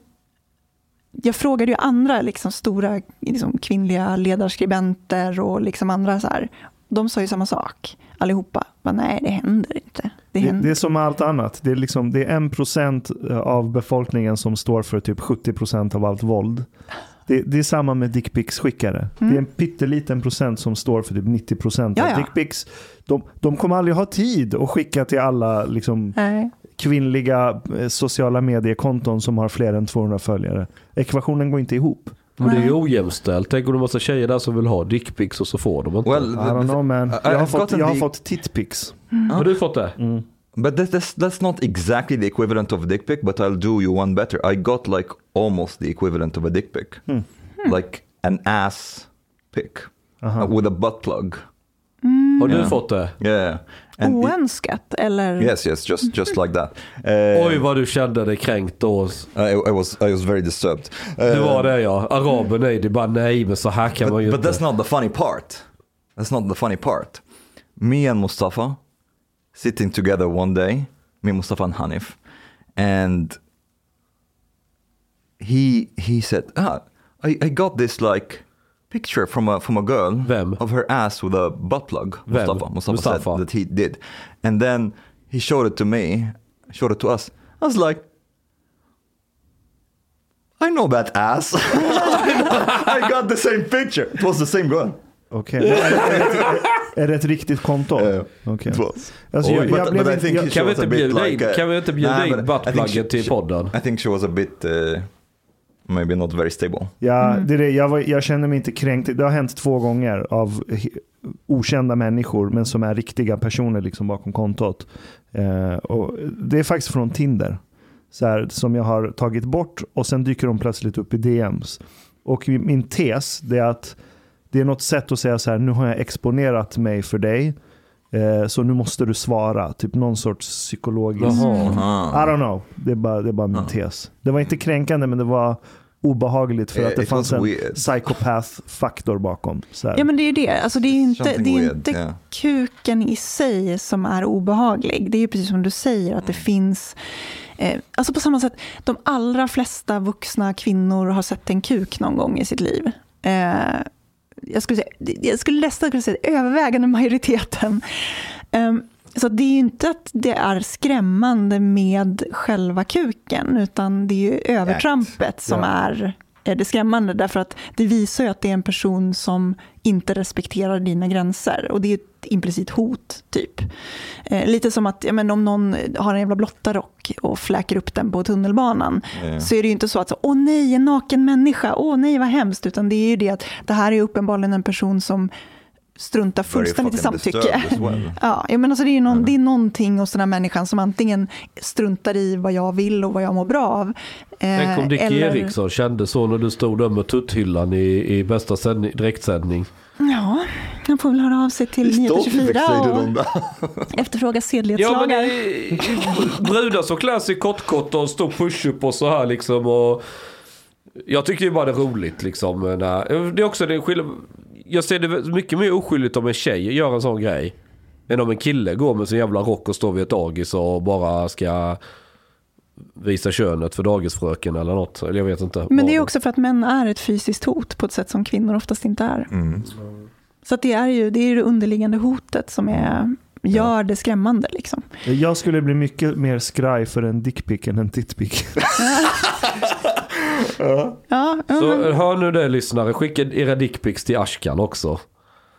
jag frågade ju andra liksom, stora liksom, kvinnliga ledarskribenter och liksom andra så här. De sa ju samma sak allihopa. Men nej, det händer inte. Det, händer. det är som med allt annat. Det är, liksom, det är en procent av befolkningen som står för typ 70 procent av allt våld. Det, det är samma med dickpics-skickare. Det är en pytteliten procent som står för typ 90 procent Ja, av dickpics. De, de kommer aldrig ha tid att skicka till alla liksom, Nej. kvinnliga eh, sociala mediekonton som har fler än 200 följare. Ekvationen går inte ihop. Men det är ju ojämställt. Tänk om det är massa tjejer där som vill ha dickpics och så får de inte. Well, I don't know man. Jag har fått, jag har fått titpics. Har du fått det? But that, that's that's not exactly the equivalent of dick pic, but I'll do you one better. I got like almost the equivalent of a dick pic, like an ass pic uh, with a butt plug. Har du Yeah. fått det? Yeah, and it- Oönskat eller? yes, yes, just just like that. Uh, Oj vad du kände dig kränkt då. I, I was I was very disturbed. Uh, Det var det ja. Araben är det bara nej men så här kan man ju But, but inte. that's not the funny part. That's not the funny part. Me and Mustafa sitting together one day, me, Mustafa and Hanif, and he he said, ah, I, I got this like picture from a from a girl Vem? of her ass with a butt plug. Vem? Mustafa, Mustafa, Mustafa. said that he did, and then he showed it to me, showed it to us. I was like. I know that ass. I got the same picture. It was the same girl. Okej. är, det- är det ett riktigt konto? Yeah. Okej. Was. Alltså, jag, jag blev jag- Kan vi was a inte bit bjuda in- like, uh, kan vi inte bjuda nah, in buttpluggen till podden? I think she was a bit, uh, maybe not very stable. Ja, det är det. Jag, var, jag känner mig inte kränkt. Det har hänt två gånger av okända människor, men som är riktiga personer liksom bakom kontot. Eh, och det är faktiskt från Tinder. Så här, som jag har tagit bort och sen dyker de plötsligt upp i DMs. Och min tes det är att det är något sätt att säga så här, nu har jag exponerat mig för dig. Eh, så nu måste du svara. Typ någon sorts psykologisk... Jaha. I don't know. Det är bara, det är bara min tes. Det var inte kränkande men det var obehagligt för Eh, att det it fanns en weird. psykopath-faktor bakom. Så här. Ja men det är ju det. Alltså, det är inte, Something det är weird, inte yeah. kuken i sig som är obehaglig. Det är ju precis som du säger att det finns Eh, alltså på samma sätt, de allra flesta vuxna kvinnor har sett en kuk någon gång i sitt liv. Eh, jag skulle, säga, jag skulle nästan kunna säga övervägande majoriteten. Eh, så det är ju inte att det är skrämmande med själva kuken, utan det är ju övertrampet som Ja. är är det skrämmande därför att det visar ju att det är en person som inte respekterar dina gränser och det är ett implicit hot typ. Eh, lite som att ja, men om någon har en jävla blottarock och fläker upp den på tunnelbanan Ja. så är det ju inte så att så, åh nej, en naken människa, åh nej vad hemskt, utan det är ju det att det här är uppenbarligen en person som struntar Very fullständigt i samtycke. well. Ja, jag menar, alltså det, är ju någon, det är någonting hos den här människan som antingen struntar i vad jag vill och vad jag mår bra av. eh, Tänk om Dick eller- Eriksson kände så när du stod där med tutthyllan i, i bästa sändning, direktsändning. Ja, han får väl höra av sig till Nyheter24 och efterfråga Ja sedlighetslagar. är brudar som klär sig i kortkort och står push-up och så här liksom. Och jag tycker ju bara det är roligt liksom. När, det är också det skillnad. Jag ser det mycket mer oskyldigt om en tjej gör en sån grej. Än om en kille går med sin jävla rock och står vid ett dagis och bara ska visa könet för dagisfröken eller något. Eller jag vet inte. Men det är också för att män är ett fysiskt hot på ett sätt som kvinnor oftast inte är. Så att det är ju det, är det underliggande hotet som är, gör det skrämmande. Liksom. Jag skulle bli mycket mer skraj för en dickpic än en tittpic. Ja, ja, Så men hör nu det lyssnare, skicka era dickpics till Ashkan också.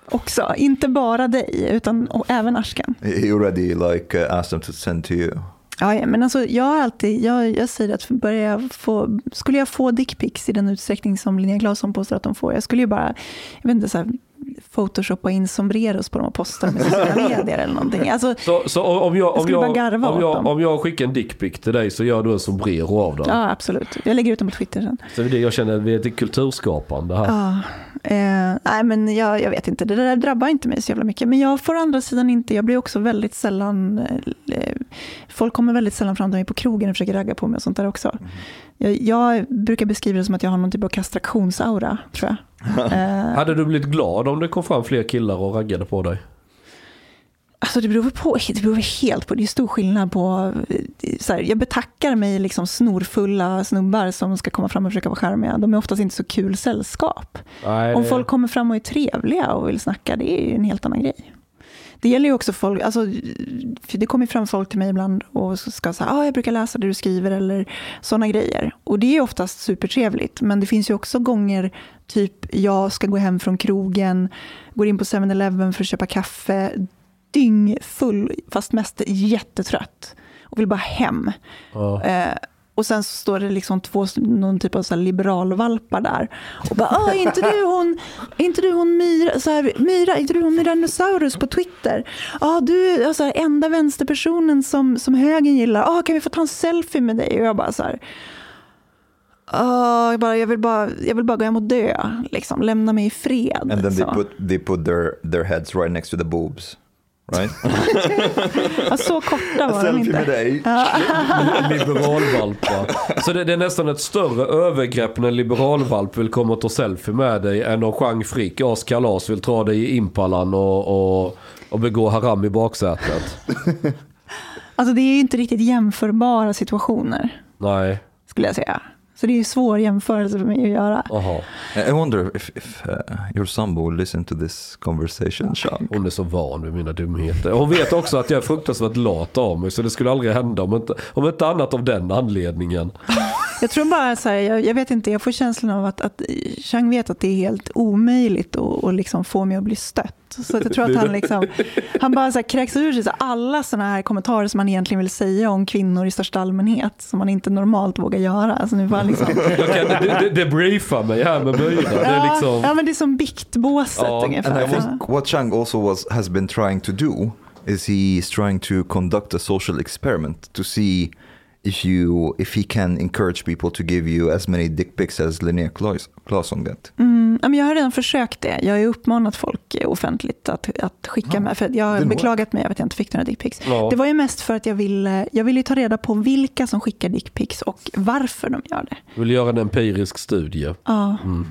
också. Inte bara dig, utan och även Ashkan. He already like uh, asked them to send to you. Ja, ja, men alltså, jag, har alltid, jag, jag säger att börjar jag få, skulle jag få dickpics i den utsträckning som Linnea Claesson påstår att de får, jag skulle ju bara, jag vet inte, så här, photoshoppa in sombreros på dem och posta dem i sociala medier eller någonting. Alltså, Så, så om jag, Jag om skulle jag, bara garva om jag, om jag skickar en dickpic till dig så gör du en sombrero av den. ja, absolut. Jag lägger ut dem på Twitter sen. Så det jag känner, vi är ett kulturskapande här. Ja, eh, nej men jag, jag vet inte, det där drabbar inte mig så jävla mycket. Men jag får å andra sidan inte, jag blir också väldigt sällan, eh, folk kommer väldigt sällan fram till mig på krogen och försöker ragga på mig och sånt där också. Jag, jag brukar beskriva det som att jag har någon typ av kastrationsaura, tror jag. Eh, Hade du blivit glad om det kom fram fler killar och raggade på dig? Alltså det beror på, det beror helt på, det är stor skillnad på, så här, jag betackar mig liksom snorfulla snubbar som ska komma fram och försöka vara charmiga. De är oftast inte så kul sällskap. Nej, Om folk kommer fram och är trevliga och vill snacka, det är ju en helt annan grej. Det gäller ju också folk, alltså, det kommer fram folk till mig ibland och ska säga, ah, jag brukar läsa det du skriver eller sådana grejer. Och det är oftast supertrevligt, men det finns ju också gånger, typ jag ska gå hem från krogen, går in på 7-Eleven för att köpa kaffe, dyngfull, fast mest jättetrött och vill bara hem. Ja. Eh, och sen så står det liksom två, någon typ av så här liberalvalpar där. Och bara, ah, är inte du hon, inte du hon Myra, så här, Myra, inte du hon Myranosaurus på Twitter? Ja, du är alltså, enda vänsterpersonen som, som högern gillar. Ah, kan vi få ta en selfie med dig? Och jag bara så här, ah, jag, bara, jag, vill bara, jag vill bara gå hem och dö. Liksom. Lämna mig i fred. And then they så. put they put their their heads right next to the boobs, right? ja, så korta var de Selfie inte. med dig. Liberalvalpar. Så det, det är nästan ett större övergrepp när en liberalvalp vill komma och ta selfie med dig än om Jean Frick, As Kalas, vill ta dig i Impalan och, och, och begå haram i baksätet. Alltså, det är ju inte riktigt jämförbara situationer, Nej, skulle jag säga. Så det är ju svår jämförelse för mig att göra. aha. I I wonder if, if uh, your sambo will listen to this conversation, Sean. Hon är så van vid mina dumheter. Hon vet också att jag är fruktansvärt lat av mig. Så det skulle aldrig hända om inte, om inte annat av den anledningen. Jag tror bara så här, jag, jag vet inte, jag får känslan av att, att Chang vet att det är helt omöjligt att, att liksom få mig att bli stött. Så att jag tror att han, liksom, han bara så här kräks ur sig så alla sådana här kommentarer som man egentligen vill säga om kvinnor i största allmänhet, som man inte normalt vågar göra. Alltså nu han liksom, Jag kan, briefar mig här med Myra. Det är ja, liksom... ja, men det är som biktbåset Ja, ungefär. And I think what Chang also was has been trying to do is he's trying to conduct a social experiment to see if you if he can encourage people to give you as many dick pics as Linnea Claes- Claesson get. Mm, ja, men jag har redan försökt det. Jag har ju uppmanat folk offentligt att, att skicka med. För jag har Didn't beklagat mig över att jag inte fick några dickpics. Ja. Det var ju mest för att jag ville, jag ville ta reda på vilka som skickar dickpics och varför de gör det. Vill göra en empirisk studie. Ja. Mm.